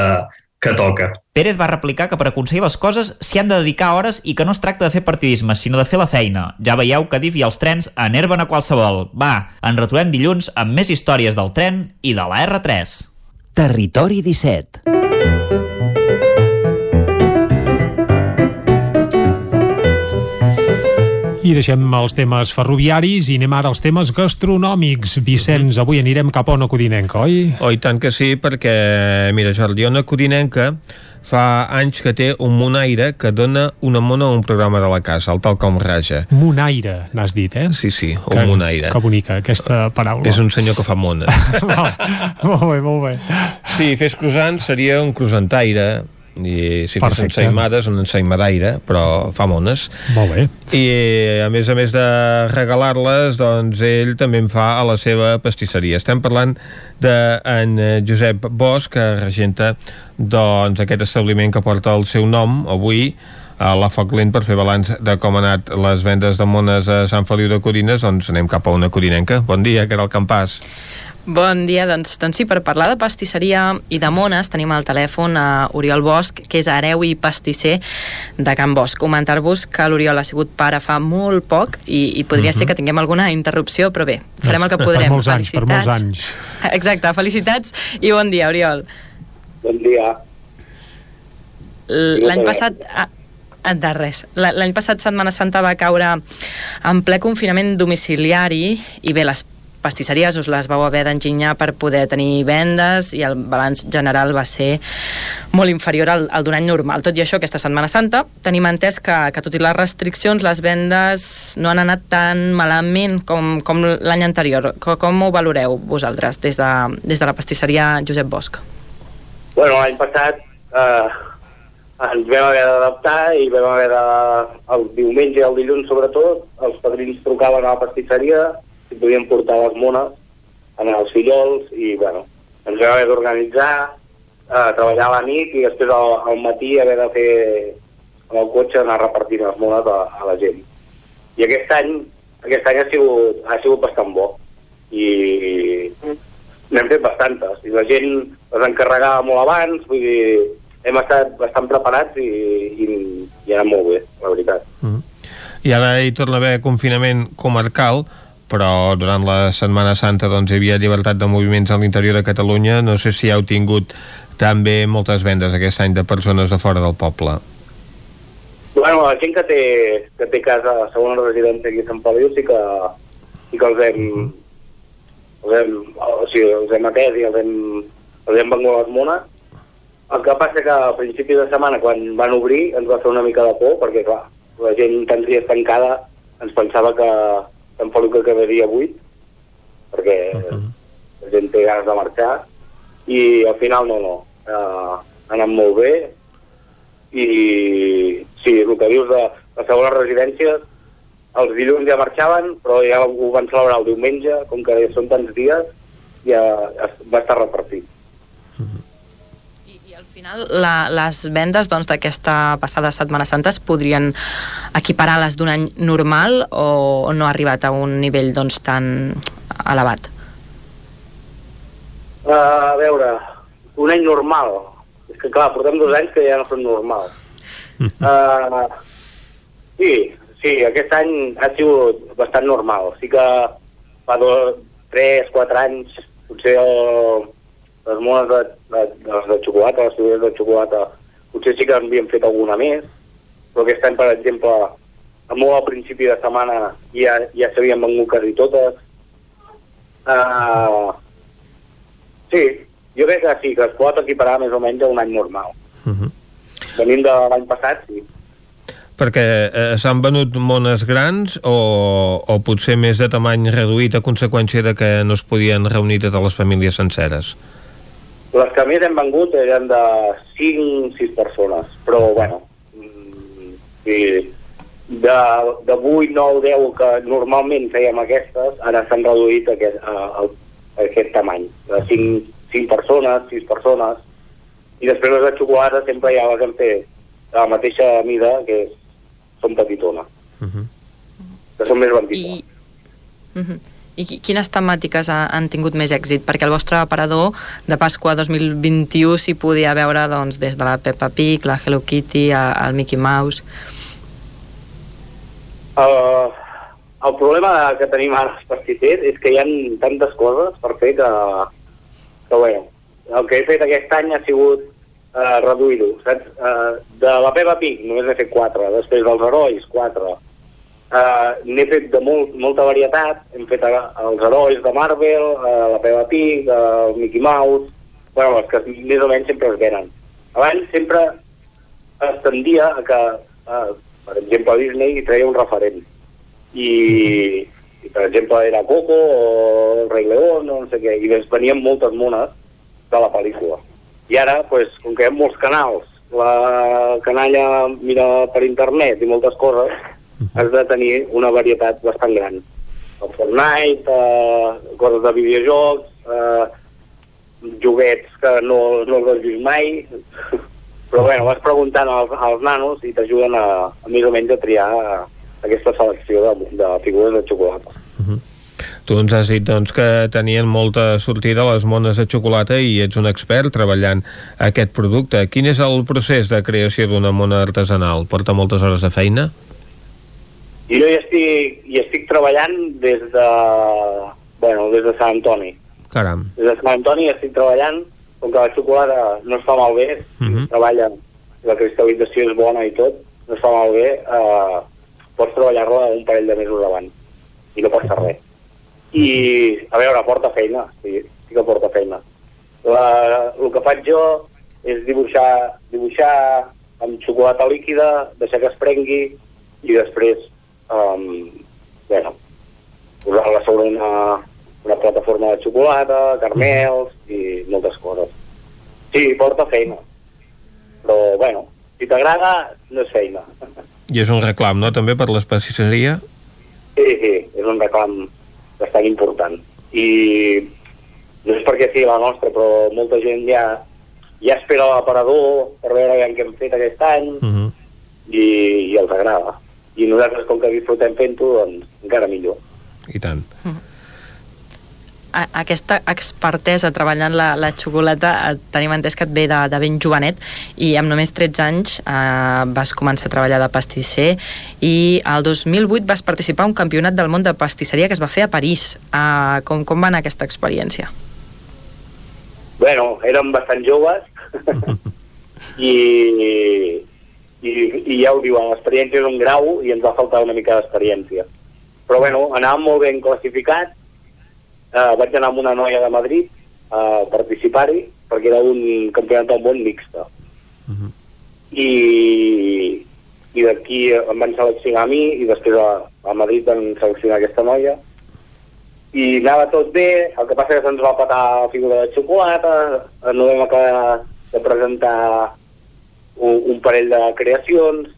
que toca. Pérez va replicar que per aconseguir les coses s'hi han de dedicar hores i que no es tracta de fer partidisme, sinó de fer la feina. Ja veieu que DIF i els trens enerven a qualsevol. Va, ens retrobem dilluns amb més històries del tren i de la R3. Territori 17. I deixem els temes ferroviaris i anem ara als temes gastronòmics. Vicenç, avui anirem cap a una codinenca, oi? Oh, i tant que sí, perquè, mira, Jordi, una codinenca fa anys que té un monaire que dona una mona a un programa de la casa, el tal com raja. Monaire, n'has dit, eh? Sí, sí, un Que- monaire. Que bonica, aquesta paraula. És un senyor que fa mones. Molt bé, molt bé. Sí, fes croissant seria un croissantaire, i si fes ensaïmades, una ensaïmadaire, però fa mones. Molt bé. I a més a més de regalar-les, doncs ell també en fa a la seva pastisseria. Estem parlant de en Josep Bosch, que regenta doncs, aquest establiment que porta el seu nom avui a la Foc Lent per fer balanç de com han anat les vendes de mones a Sant Feliu de Codines, doncs anem cap a una codinenca. Bon dia, Caral Campàs. Bon dia, doncs, doncs sí, per parlar de pastisseria i de mones tenim al telèfon a Oriol Bosch, que és hereu i pastisser de Can Bosch. Comentar-vos que l'Oriol ha sigut pare fa molt poc i, i podria uh -huh. ser que tinguem alguna interrupció, però bé, farem el que podrem. Per molts anys, per molts anys. Exacte, felicitats i bon dia, Oriol. Bon dia. L'any passat... Ah, de res. L'any passat Setmana Santa va caure en ple confinament domiciliari i bé, les pastisseries us les vau haver d'enginyar per poder tenir vendes i el balanç general va ser molt inferior al, al d'un any normal. Tot i això, aquesta Setmana Santa tenim entès que, que tot i les restriccions les vendes no han anat tan malament com, com l'any anterior. Com, com ho valoreu vosaltres des de, des de la pastisseria Josep Bosch? Bueno, l'any passat eh, ens vam haver d'adaptar i vam haver de... El diumenge i el dilluns, sobretot, els padrins trucaven a la pastisseria si podien portar les mones anar als fillols i, bueno, ens vam haver d'organitzar, eh, treballar a la nit i després al, al matí haver de fer amb el cotxe anar repartint les mones a, a la gent. I aquest any, aquest any ha sigut, ha sigut bastant bo. I n'hem fet bastantes. I la gent les encarregava molt abans, vull dir, hem estat bastant preparats i, i, i ha anat molt bé, la veritat. I ara hi torna a haver confinament comarcal, però durant la Setmana Santa doncs, hi havia llibertat de moviments a l'interior de Catalunya. No sé si heu tingut també moltes vendes aquest any de persones de fora del poble. Bueno, la gent que té, que té casa a segona residència aquí a Sant Feliu sí que, sí que els hem, els hem, o sigui, els hem atès i els hem, els hem vengut les mones. El que passa que a principi de setmana, quan van obrir, ens va fer una mica de por, perquè, clar, la gent tants dies tancada ens pensava que Feliu que quedaria buit, perquè la gent té ganes de marxar, i al final no, no. Uh, ha anat molt bé, i sí, el que dius de les segones residències, els dilluns ja marxaven, però ja ho van celebrar el diumenge, com que són tants dies, ja va estar repartit. Al final, la, les vendes doncs, d'aquesta passada Setmana Santa es podrien equiparar a les d'un any normal o, o no ha arribat a un nivell doncs, tan elevat? Uh, a veure, un any normal. És que clar, portem dos anys que ja no són normals. Uh, sí, sí, aquest any ha sigut bastant normal. Sí que fa dos, tres, quatre anys, potser el, les mones de, de, de, les de xocolata, les figures de xocolata, potser sí que en havíem fet alguna més, però aquest any, per exemple, a molt al principi de setmana ja, ja s'havien vengut quasi totes. Uh, sí, jo crec que sí, que es pot equiparar més o menys a un any normal. Uh -huh. Venint de l'any passat, sí. Perquè eh, s'han venut mones grans o, o potser més de tamany reduït a conseqüència de que no es podien reunir totes les famílies senceres? Les que més hem vengut eren de 5-6 persones, però bueno, mm, sí, de, de 8, 9, 10 que normalment fèiem aquestes, ara s'han reduït a aquest, a, a, a aquest tamany, de 5, 5 persones, 6 persones, i després les de xocolata sempre ja les hem fet de la mateixa mida, que és, són petitones, que són més vendibles. I, uh -huh. I qui- quines temàtiques ha, han tingut més èxit? Perquè el vostre aparador de Pasqua 2021 s'hi podia veure doncs, des de la Peppa Pig, la Hello Kitty, el Mickey Mouse... Uh, el problema que tenim ara els pastissers és que hi ha tantes coses per fer que, que bé, el que he fet aquest any ha sigut uh, reduir-ho, saps? Uh, de la Peppa Pig només n'he fet quatre, després dels herois, quatre. Uh, n'he fet de molt, molta varietat, hem fet uh, els herois de Marvel, uh, la Peppa Pig, uh, el Mickey Mouse, bueno, els que més o menys sempre es venen. Abans sempre es tendia a que, uh, per exemple, Disney treia un referent. I, i per exemple, era Coco o el Rei León no sé què, i ens venien moltes mones de la pel·lícula. I ara, pues, com que hi ha molts canals la canalla mira per internet i moltes coses, has de tenir una varietat bastant gran. El Fortnite, eh, coses de videojocs, eh, joguets que no, no els has vist mai, però bueno, vas preguntant als, als nanos i t'ajuden a, a més o menys a triar eh, aquesta selecció de, de figures de xocolata. Tu ens has dit doncs, que tenien molta sortida a les mones de xocolata i ets un expert treballant aquest producte. Quin és el procés de creació d'una mona artesanal? Porta moltes hores de feina? I jo hi estic, hi estic treballant des de, bueno, des de Sant Antoni. Caram. Des de Sant Antoni estic treballant, com que la xocolata no es fa malbé, Uh -huh. treballa, la cristal·lització és bona i tot, no es fa malbé, eh, pots treballar-la un parell de mesos abans i no passa res. I, a veure, porta feina, sí, sí que porta feina. La, el que faig jo és dibuixar, dibuixar amb xocolata líquida, deixar que es prengui i després, um, bueno, posar-la sobre una, una plataforma de xocolata, caramels i moltes coses. Sí, porta feina. Però, bueno, si t'agrada, no és feina. I és un reclam, no?, també per l'especiaria? Sí, sí, és un reclam bastant important. I no és perquè sigui la nostra, però molta gent ja, ja espera l'aparador per veure què hem fet aquest any Uh -huh. i, i els agrada. I nosaltres, com que disfrutem fent-ho, doncs encara millor. I tant. A- aquesta expertesa treballant la, la xocolata eh, tenim entès que et ve de, de ben jovenet i amb només 13 anys eh, vas començar a treballar de pastisser i el 2008 vas participar a un campionat del món de pastisseria que es va fer a París. Eh, com, com va anar aquesta experiència? Bueno, érem bastant joves i, i, i ja ho diuen, l'experiència és un grau i ens va faltar una mica d'experiència. Però bueno, anàvem molt ben classificats, eh, vaig anar amb una noia de Madrid a participar-hi perquè era un campionat del món mixta. I, i d'aquí em van seleccionar a mi i després a, a Madrid van seleccionar aquesta noia i anava tot bé, el que passa que se'ns va patar la figura de xocolata, eh, no vam acabar de presentar un, un parell de creacions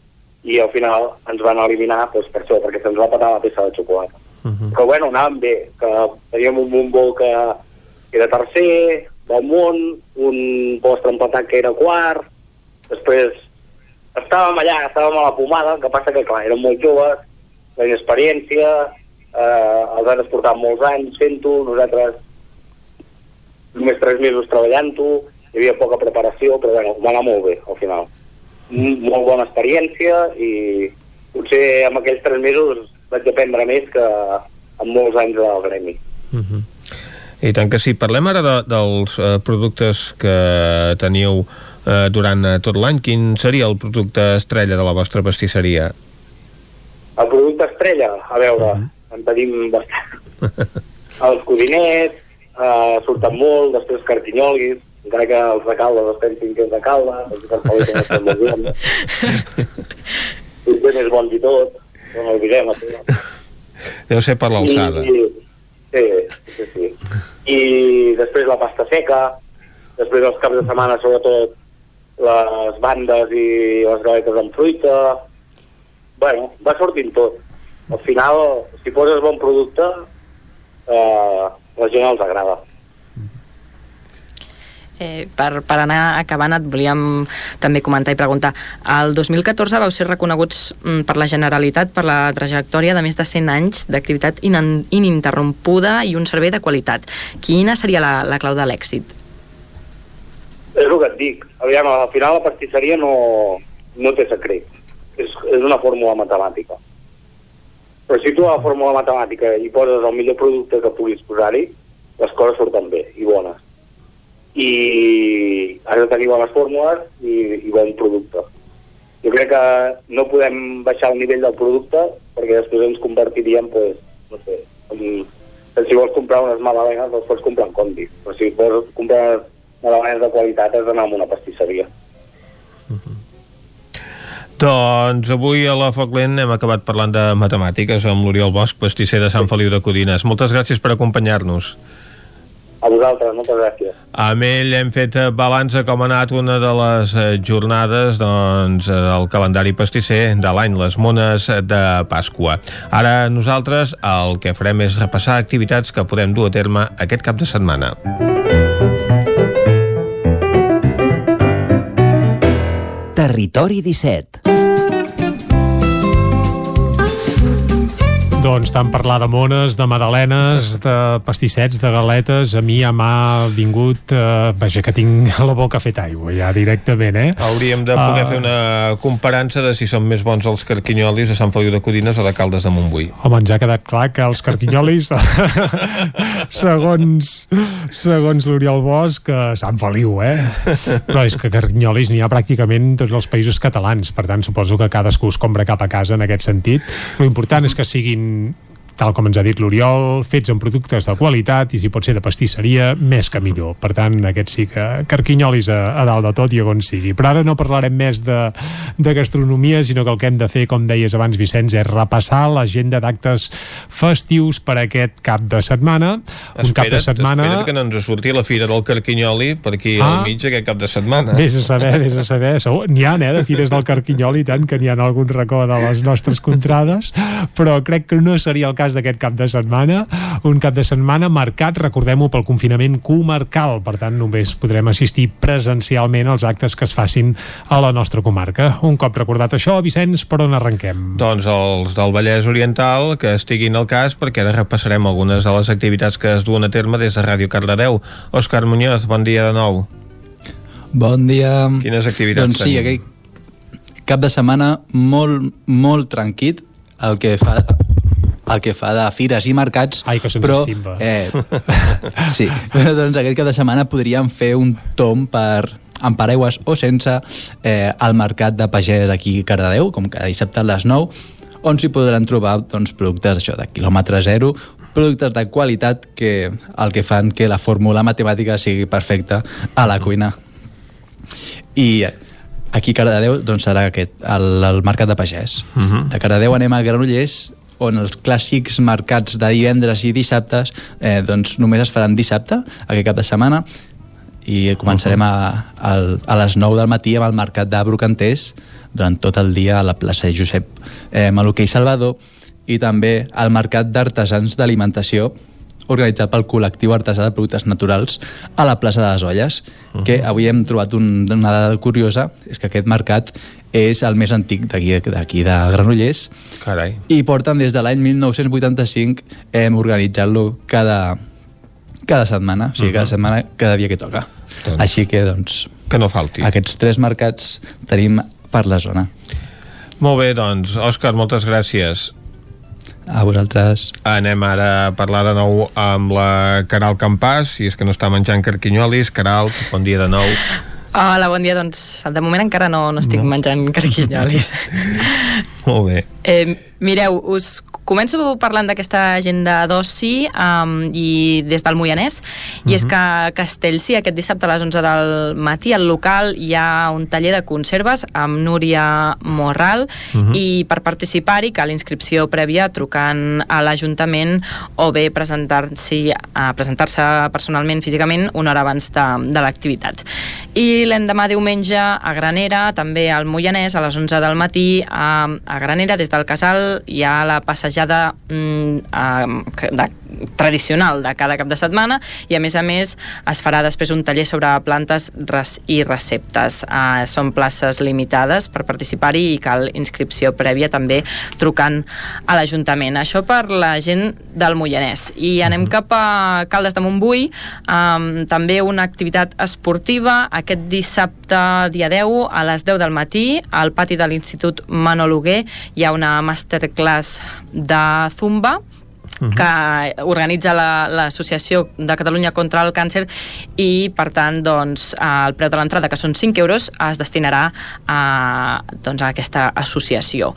i al final ens van eliminar doncs, per això, perquè se'ns va patar la peça de xocolata. Uh -huh. Però bueno, anàvem bé, que teníem un bombó que era tercer del món, un postre empatat que era quart, després estàvem allà, estàvem a la pomada, el que passa que clar, érem molt joves, tenim experiència, eh, els altres portaven molts anys fent-ho, nosaltres només tres mesos treballant-ho, hi havia poca preparació, però bueno, va anar molt bé al final. Molt bona experiència i potser en aquells tres mesos vaig aprendre més que en molts anys del gremi. Uh -huh. I tant que sí. Parlem ara de, dels eh, productes que teniu eh, durant eh, tot l'any. Quin seria el producte estrella de la vostra pastisseria? El producte estrella, a veure, uh -huh. en tenim bastant. els codinets, eh, surten molt, després carquinyolis, encara que els de Caldes es pensin que és de Caldes, els de Caldes no estan molt bé. Potser més bons i tot, no n'oblidem, això. Deu ser per l'alçada. Sí, sí, sí. I després la pasta seca, després els caps de setmana, sobretot, les bandes i les galetes amb fruita... Bueno, va sortint tot. Al final, si poses bon producte, eh, la gent els agrada. Eh, per, per anar acabant et volíem també comentar i preguntar el 2014 vau ser reconeguts mm, per la Generalitat per la trajectòria de més de 100 anys d'activitat inan- ininterrompuda i un servei de qualitat quina seria la, la clau de l'èxit? És el que et dic. Aviam, al final la pastisseria no, no té secret. És, és una fórmula matemàtica. Però si tu a la fórmula matemàtica hi poses el millor producte que puguis posar-hi, les coses surten bé i bones. I has de tenir bones fórmules i, i bon producte. Jo crec que no podem baixar el nivell del producte perquè després ens convertiríem, pues, no sé, en, si vols comprar unes magdalenes, les pots comprar en condis. Però si vols comprar magdalenes de qualitat has d'anar a una pastisseria. Doncs avui a la Foc Lent hem acabat parlant de matemàtiques amb l'Oriol Bosch, pastisser de Sant Feliu de Codines. Moltes gràcies per acompanyar-nos. A vosaltres, moltes gràcies. Amb ell hem fet eh, balanç de com ha anat una de les eh, jornades doncs, eh, del calendari pastisser de l'any, les mones de Pasqua. Ara nosaltres el que farem és repassar activitats que podem dur a terme aquest cap de setmana. Territori 17 Doncs tant parlar de mones, de madalenes, de pastissets, de galetes, a mi ja m'ha vingut... Eh, vaja, que tinc la boca fet aigua ja directament, eh? Hauríem de poder Ah. fer una comparança de si són més bons els carquinyolis de Sant Feliu de Codines o de Caldes de Montbui. Home, ens ha quedat clar que els carquinyolis, segons, segons l'Oriol Bosch, que Sant Feliu, eh? Però és que carquinyolis n'hi ha pràcticament en tots els països catalans, per tant suposo que cadascú es compra cap a casa en aquest sentit. Lo important és que siguin 嗯 tal com ens ha dit l'Oriol, fets amb productes de qualitat i si pot ser de pastisseria, més que millor. Per tant, aquest sí que carquinyolis a, a dalt de tot i on sigui. Però ara no parlarem més de, de gastronomia, sinó que el que hem de fer, com deies abans, Vicenç, és repassar l'agenda d'actes festius per aquest cap de setmana. Un cap de setmana... espera't que no ens surti la fira del carquinyoli per aquí Ah. al mig aquest cap de setmana. Vés a saber, vés a saber. N'hi ha, eh, de fires del Carquinyol i tant, que n'hi ha en algun racó de les nostres contrades, però crec que no seria el cas d'aquest cap de setmana. Un cap de setmana marcat, recordem-ho, pel confinament comarcal. Per tant, només podrem assistir presencialment als actes que es facin a la nostra comarca. Un cop recordat això, Vicenç, per on arrenquem? Doncs els del Vallès Oriental que estiguin al cas perquè ara repassarem algunes de les activitats que es duen a terme des de Ràdio Cardedeu. Òscar Muñoz, bon dia de nou. Bon dia. Quines activitats Doncs sí, tenim? aquell cap de setmana molt, molt tranquil, el que fa el que fa de fires i mercats Ai, que se'ns però, estimba. eh, sí, però doncs aquest cap de setmana podríem fer un tom per amb paraigües o sense eh, al mercat de pagès aquí a Cardedeu, com cada dissabte a les 9, on s'hi podran trobar doncs, productes això, de quilòmetre zero, productes de qualitat que el que fan que la fórmula matemàtica sigui perfecta a la cuina. I aquí a Cardedeu doncs, serà aquest, el, el mercat de pagès. Uh -huh. De Cardedeu anem a Granollers, on els clàssics mercats de divendres i dissabtes eh, doncs només es faran dissabte, aquest cap de setmana, i començarem a, a, a les 9 del matí amb el mercat de Brocanters durant tot el dia a la plaça Josep eh, Maluquer i Salvador i també al mercat d'artesans d'alimentació organitzat pel col·lectiu artesà de productes naturals a la plaça de les Olles, uh -huh. que avui hem trobat un, una dada curiosa, és que aquest mercat és el més antic d'aquí de Granollers Carai. i porten des de l'any 1985 hem organitzat-lo cada, cada setmana, o sigui, cada setmana, cada dia que toca. Doncs- Així que, doncs... Que no falti. Aquests tres mercats tenim per la zona. Molt bé, doncs, Òscar, moltes gràcies. A vosaltres. Anem ara a parlar de nou amb la Caral Campàs, si és que no està menjant carquinyolis. Caral, bon dia de nou. Hola, bon dia. Doncs de moment encara no, no estic no. menjant carquinyolis. Molt bé. Eh, mireu, us començo parlant d'aquesta agenda d'oci um, i des del Moianès i és que a Castellcí aquest dissabte a les 11 del matí al local hi ha un taller de conserves amb Núria Morral Mhm. i per participar-hi cal inscripció prèvia trucant a l'Ajuntament o bé presentar-s'hi a presentar-se personalment físicament una hora abans de, de l'activitat. I l'endemà diumenge a Granera, també al Moianès, a les 11 del matí a, a Granera, des del Casal, hi ha la passejada mm, eh, de, tradicional de cada cap de setmana i a més a més es farà després un taller sobre plantes i receptes. Eh, són places limitades per participar-hi i cal inscripció prèvia també trucant a l'Ajuntament. Això per la gent del Moianès. I anem cap a Caldes de Montbui, um, també una activitat esportiva aquest dissabte, dia 10, a les 10 del matí, al pati de l'Institut Manologuer hi ha una masterclass de Zumba que organitza la- l'Associació de Catalunya contra el Càncer i, per tant, doncs, el preu de l'entrada, que són 5 euros, es destinarà a, doncs, a aquesta associació.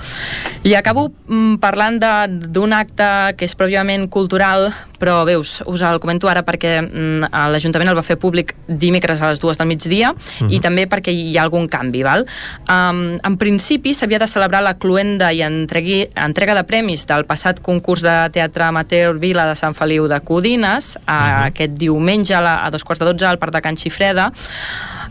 I acabo mm, parlant d'un acte que és pròpiament cultural però bé, us, us el comento ara perquè mm, l'Ajuntament el va fer públic dimecres a les dues del migdia uh -huh. i Mhm. també perquè hi ha algun canvi. Val? Um, en principi s'havia de celebrar la cluenda i entregui, entrega de premis del passat concurs de teatre amateur Vila de Sant Feliu de Codines uh -huh. aquest diumenge a, la, a dos quarts de dotze al Parc de Can Xifreda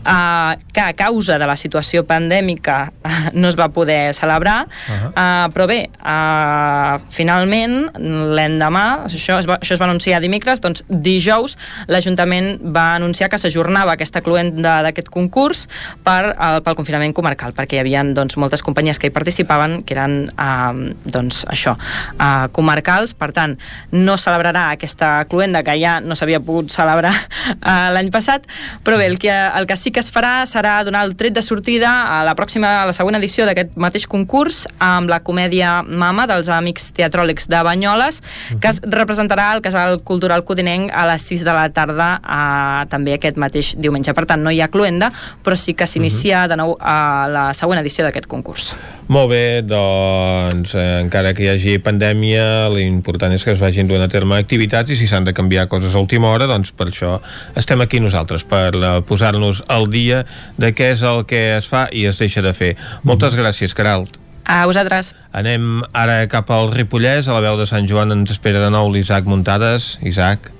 uh, que a causa de la situació pandèmica no es va poder celebrar uh -huh. uh, però bé, uh, finalment l'endemà, això, es va, això es va anunciar dimecres, doncs dijous l'Ajuntament va anunciar que s'ajornava aquesta cluenda d'aquest concurs per, uh, pel confinament comarcal, perquè hi havia doncs, moltes companyies que hi participaven que eren uh, doncs, això, uh, comarcals, per tant no celebrarà aquesta cluenda que ja no s'havia pogut celebrar uh, l'any passat, però bé, el que, el que sí que es farà serà donar el tret de sortida a la pròxima, a la següent edició d'aquest mateix concurs amb la comèdia Mama dels Amics Teatròlegs de Banyoles que es representarà al Casal Cultural Codinenc a les 6 de la tarda eh, també aquest mateix diumenge. Per tant, no hi ha cluenda, però sí que s'inicia de nou a la següent edició d'aquest concurs. Molt bé, doncs eh, encara que hi hagi pandèmia l'important és que es vagin duent a terme activitats i si s'han de canviar coses a última hora doncs per això estem aquí nosaltres per eh, posar-nos al dia de què és el que es fa i es deixa de fer. Moltes gràcies, Caralt. A vosaltres. Anem ara cap al Ripollès, a la veu de Sant Joan ens espera de nou l'Isaac Muntades. Isaac.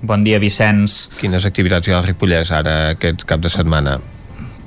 Bon dia, Vicenç. Quines activitats hi ha al Ripollès ara aquest cap de setmana?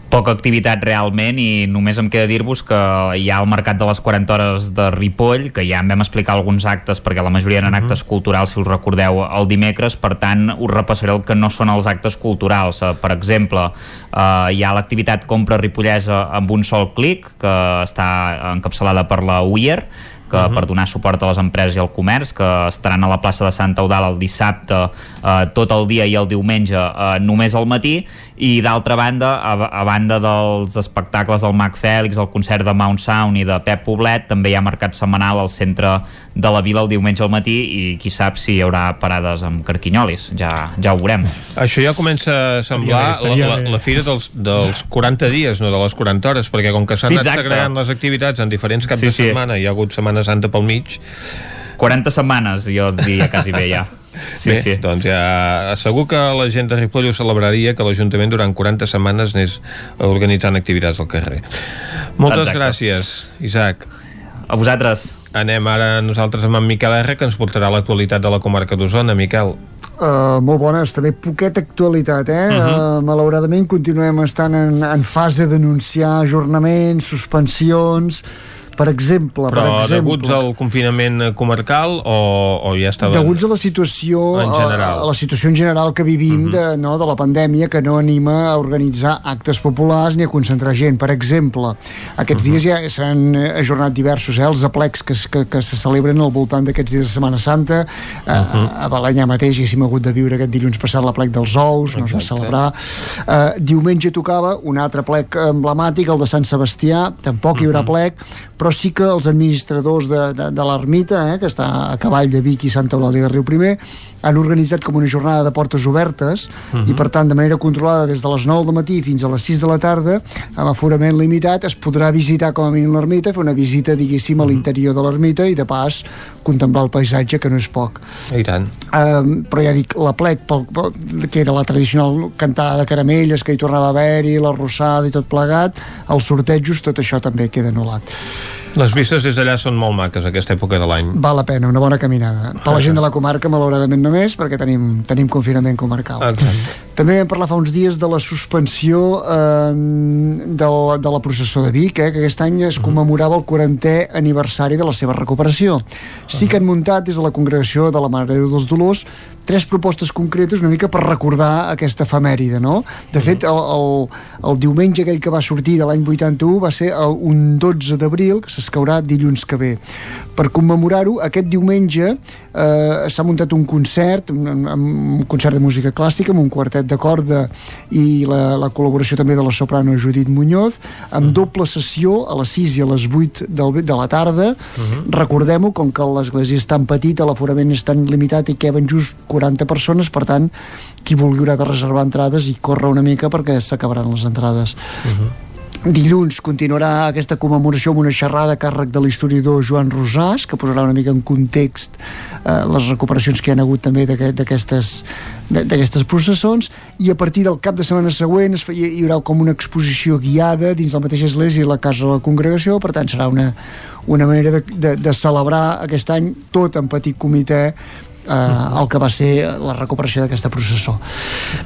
Poca activitat realment i només em queda dir-vos que hi ha el Mercat de les 40 hores de Ripoll, que ja en vam explicar alguns actes perquè la majoria eren actes culturals, si us recordeu, el dimecres, per tant us repassaré el que no són els actes culturals. Eh, Per exemple, eh, hi ha l'activitat Compra Ripollesa amb un sol clic, que està encapçalada per la UIER, que uh -huh. per donar suport a les empreses i al comerç, que estaran a la plaça de Santa Eudal el dissabte eh, tot el dia i el diumenge eh, només al matí, i d'altra banda, a, a banda dels espectacles del Mac Fèlix, el concert de Mount Sound i de Pep Poblet, també hi ha mercat setmanal al centre de la vila el diumenge al matí i qui sap si hi haurà parades amb carquinyolis, ja, ja ho veurem. Això ja comença a semblar Estaria bé, estaria la, la, la fira dels, dels 40 dies, no de les 40 hores, perquè com que s'han Sí, anat segregant les activitats en diferents caps Sí, de sí. setmana, hi ha hagut Setmana Santa pel mig, 40 setmanes, jo diria quasi bé ja. Sí, Bé, sí. doncs ja segur que la gent de Ripoll ho celebraria que l'Ajuntament durant 40 setmanes anés organitzant activitats al carrer. Moltes Exacte. gràcies, Isaac. A vosaltres. Anem ara nosaltres amb en Miquel R, que ens portarà l'actualitat de la comarca d'Osona. Miquel. Uh, molt bones, també poqueta actualitat, eh? Uh -huh. uh, malauradament continuem estant en, en fase d'anunciar ajornaments, suspensions, per exemple, Però per exemple, deguts al confinament comarcal o, o ja estava... Deguts a la situació En general. A, a la situació en general que vivim de, no, de la pandèmia que no anima a organitzar actes populars ni a concentrar gent. Per exemple, aquests dies ja s'han ajornat diversos, eh, els aplecs que, que, que se celebren al voltant d'aquests dies de Setmana Santa. Uh a Balanyà mateix haguéssim hagut de viure aquest dilluns passat l'aplec dels ous, no es va celebrar. Uh, diumenge tocava un altre plec emblemàtic, el de Sant Sebastià, tampoc hi haurà plec, però sí que els administradors de, de, de l'ermita, eh, que està a cavall de Vic i Santa Eulàlia de Riu Primer, han organitzat com una jornada de portes obertes Mhm. i per tant de manera controlada des de les 9 del matí fins a les 6 de la tarda amb aforament limitat es podrà visitar com a mínim l'ermita, fer una visita diguéssim a l'interior de l'ermita i de pas contemplar el paisatge que no és poc I tant. Um, però ja dic, la plec pel, pel, que era la tradicional cantada de caramelles que hi tornava a haver-hi, la rossada i tot plegat, els sortejos, tot això també queda anul·lat. Les vistes des d'allà són molt maques aquesta època de l'any. Val la pena, una bona caminada. Per la gent de la comarca, malauradament només, perquè tenim, tenim confinament comarcal. Exacte. També vam parlar fa uns dies de la suspensió eh, de, la, de la processó de Vic, eh, que aquest any es commemorava el 40è aniversari de la seva recuperació. Sí que han muntat des de la congregació de la Mare de dels Dolors tres propostes concretes una mica per recordar aquesta efemèride, no? De fet, el, el, el diumenge aquell que va sortir de l'any 81 va ser el, un 12 d'abril, que s'escaurà dilluns que ve. Per commemorar-ho, aquest diumenge eh, s'ha muntat un concert, un, un, concert de música clàssica amb un quartet de corda i la, la col·laboració també de la soprano Judit Muñoz, amb doble sessió a les 6 i a les 8 del, de la tarda. Recordem-ho, com que l'església és tan petita, l'aforament és tan limitat i queben just 40 persones, per tant, qui vulgui haurà de reservar entrades i córrer una mica perquè s'acabaran les entrades. Dilluns continuarà aquesta commemoració amb una xerrada a càrrec de l'historiador Joan Rosàs, que posarà una mica en context eh, les recuperacions que hi ha hagut també d'aquestes d'aquestes processons. I a partir del cap de setmana següent es, hi, hi haurà com una exposició guiada dins la mateixa església i la casa de la congregació. Per tant serà una, una manera de, de, de celebrar aquest any tot en petit comitè eh, el que va ser la recuperació d'aquesta processó.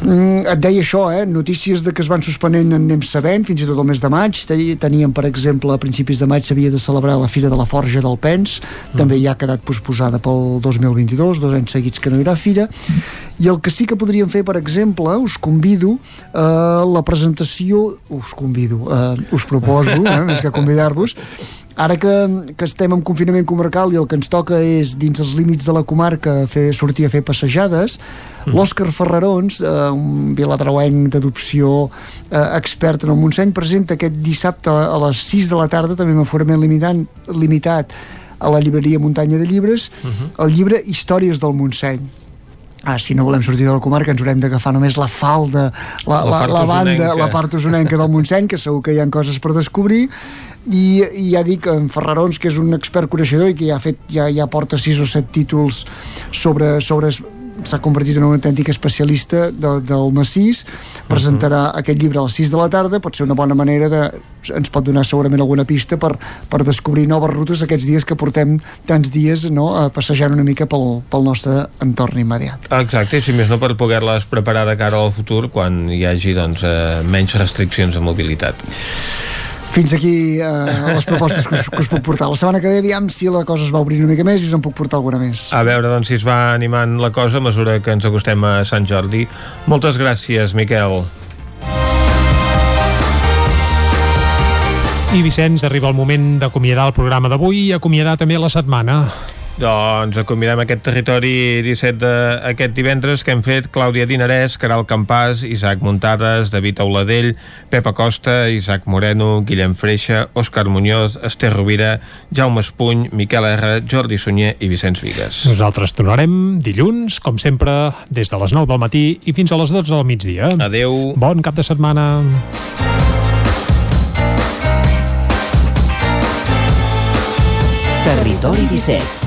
Mm, et deia això, eh? notícies de que es van suspenent en anem sabent, fins i tot el mes de maig. Teníem, per exemple, a principis de maig s'havia de celebrar la Fira de la Forja del Pens, també ja ha quedat posposada pel 2022, dos anys seguits que no hi haurà fira. I el que sí que podríem fer, per exemple, us convido a eh, la presentació, us convido, eh, us proposo, eh, més que convidar-vos, Ara que, que estem en confinament comarcal i el que ens toca és, dins els límits de la comarca, fer, sortir a fer passejades, mm. l'Òscar Ferrarons, eh, un viladrauenc d'adopció eh, expert en el Montseny, presenta aquest dissabte a les 6 de la tarda, també amb aforament limitant, limitat, a la llibreria Muntanya de Llibres, uh mhm. -huh. el llibre Històries del Montseny. Ah, si no volem sortir de la comarca ens haurem d'agafar només la falda, la, la, la, la banda, la part usonenca del Montseny, que segur que hi ha coses per descobrir, i, i ja dic, en Ferrarons que és un expert coneixedor i que ja, ha fet, ja, ja porta sis o set títols sobre, sobre s'ha convertit en un autèntic especialista de, del massís presentarà uh -huh. aquest llibre a les 6 de la tarda pot ser una bona manera de ens pot donar segurament alguna pista per, per descobrir noves rutes aquests dies que portem tants dies no, a passejar una mica pel, pel nostre entorn immediat Exacte, i si més no per poder-les preparar de cara al futur quan hi hagi doncs, eh, menys restriccions de mobilitat fins aquí eh, les propostes que us, que us puc portar. La setmana que ve, aviam si la cosa es va obrir una mica més i us en puc portar alguna més. A veure, doncs, si es va animant la cosa a mesura que ens acostem a Sant Jordi. Moltes gràcies, Miquel. I Vicenç, arriba el moment d'acomiadar el programa d'avui i acomiadar també la setmana. Doncs acomiadem aquest territori 17 d'aquest divendres que hem fet Clàudia Dinarès, Caral Campàs, Isaac Muntades, David Auladell, Pep Acosta, Isaac Moreno, Guillem Freixa, Òscar Muñoz, Esther Rovira, Jaume Espuny, Miquel R, Jordi Sunyer i Vicenç Vigues. Nosaltres tornarem dilluns, com sempre, des de les 9 del matí i fins a les 12 del migdia. Adeu. Bon cap de setmana. Territori 17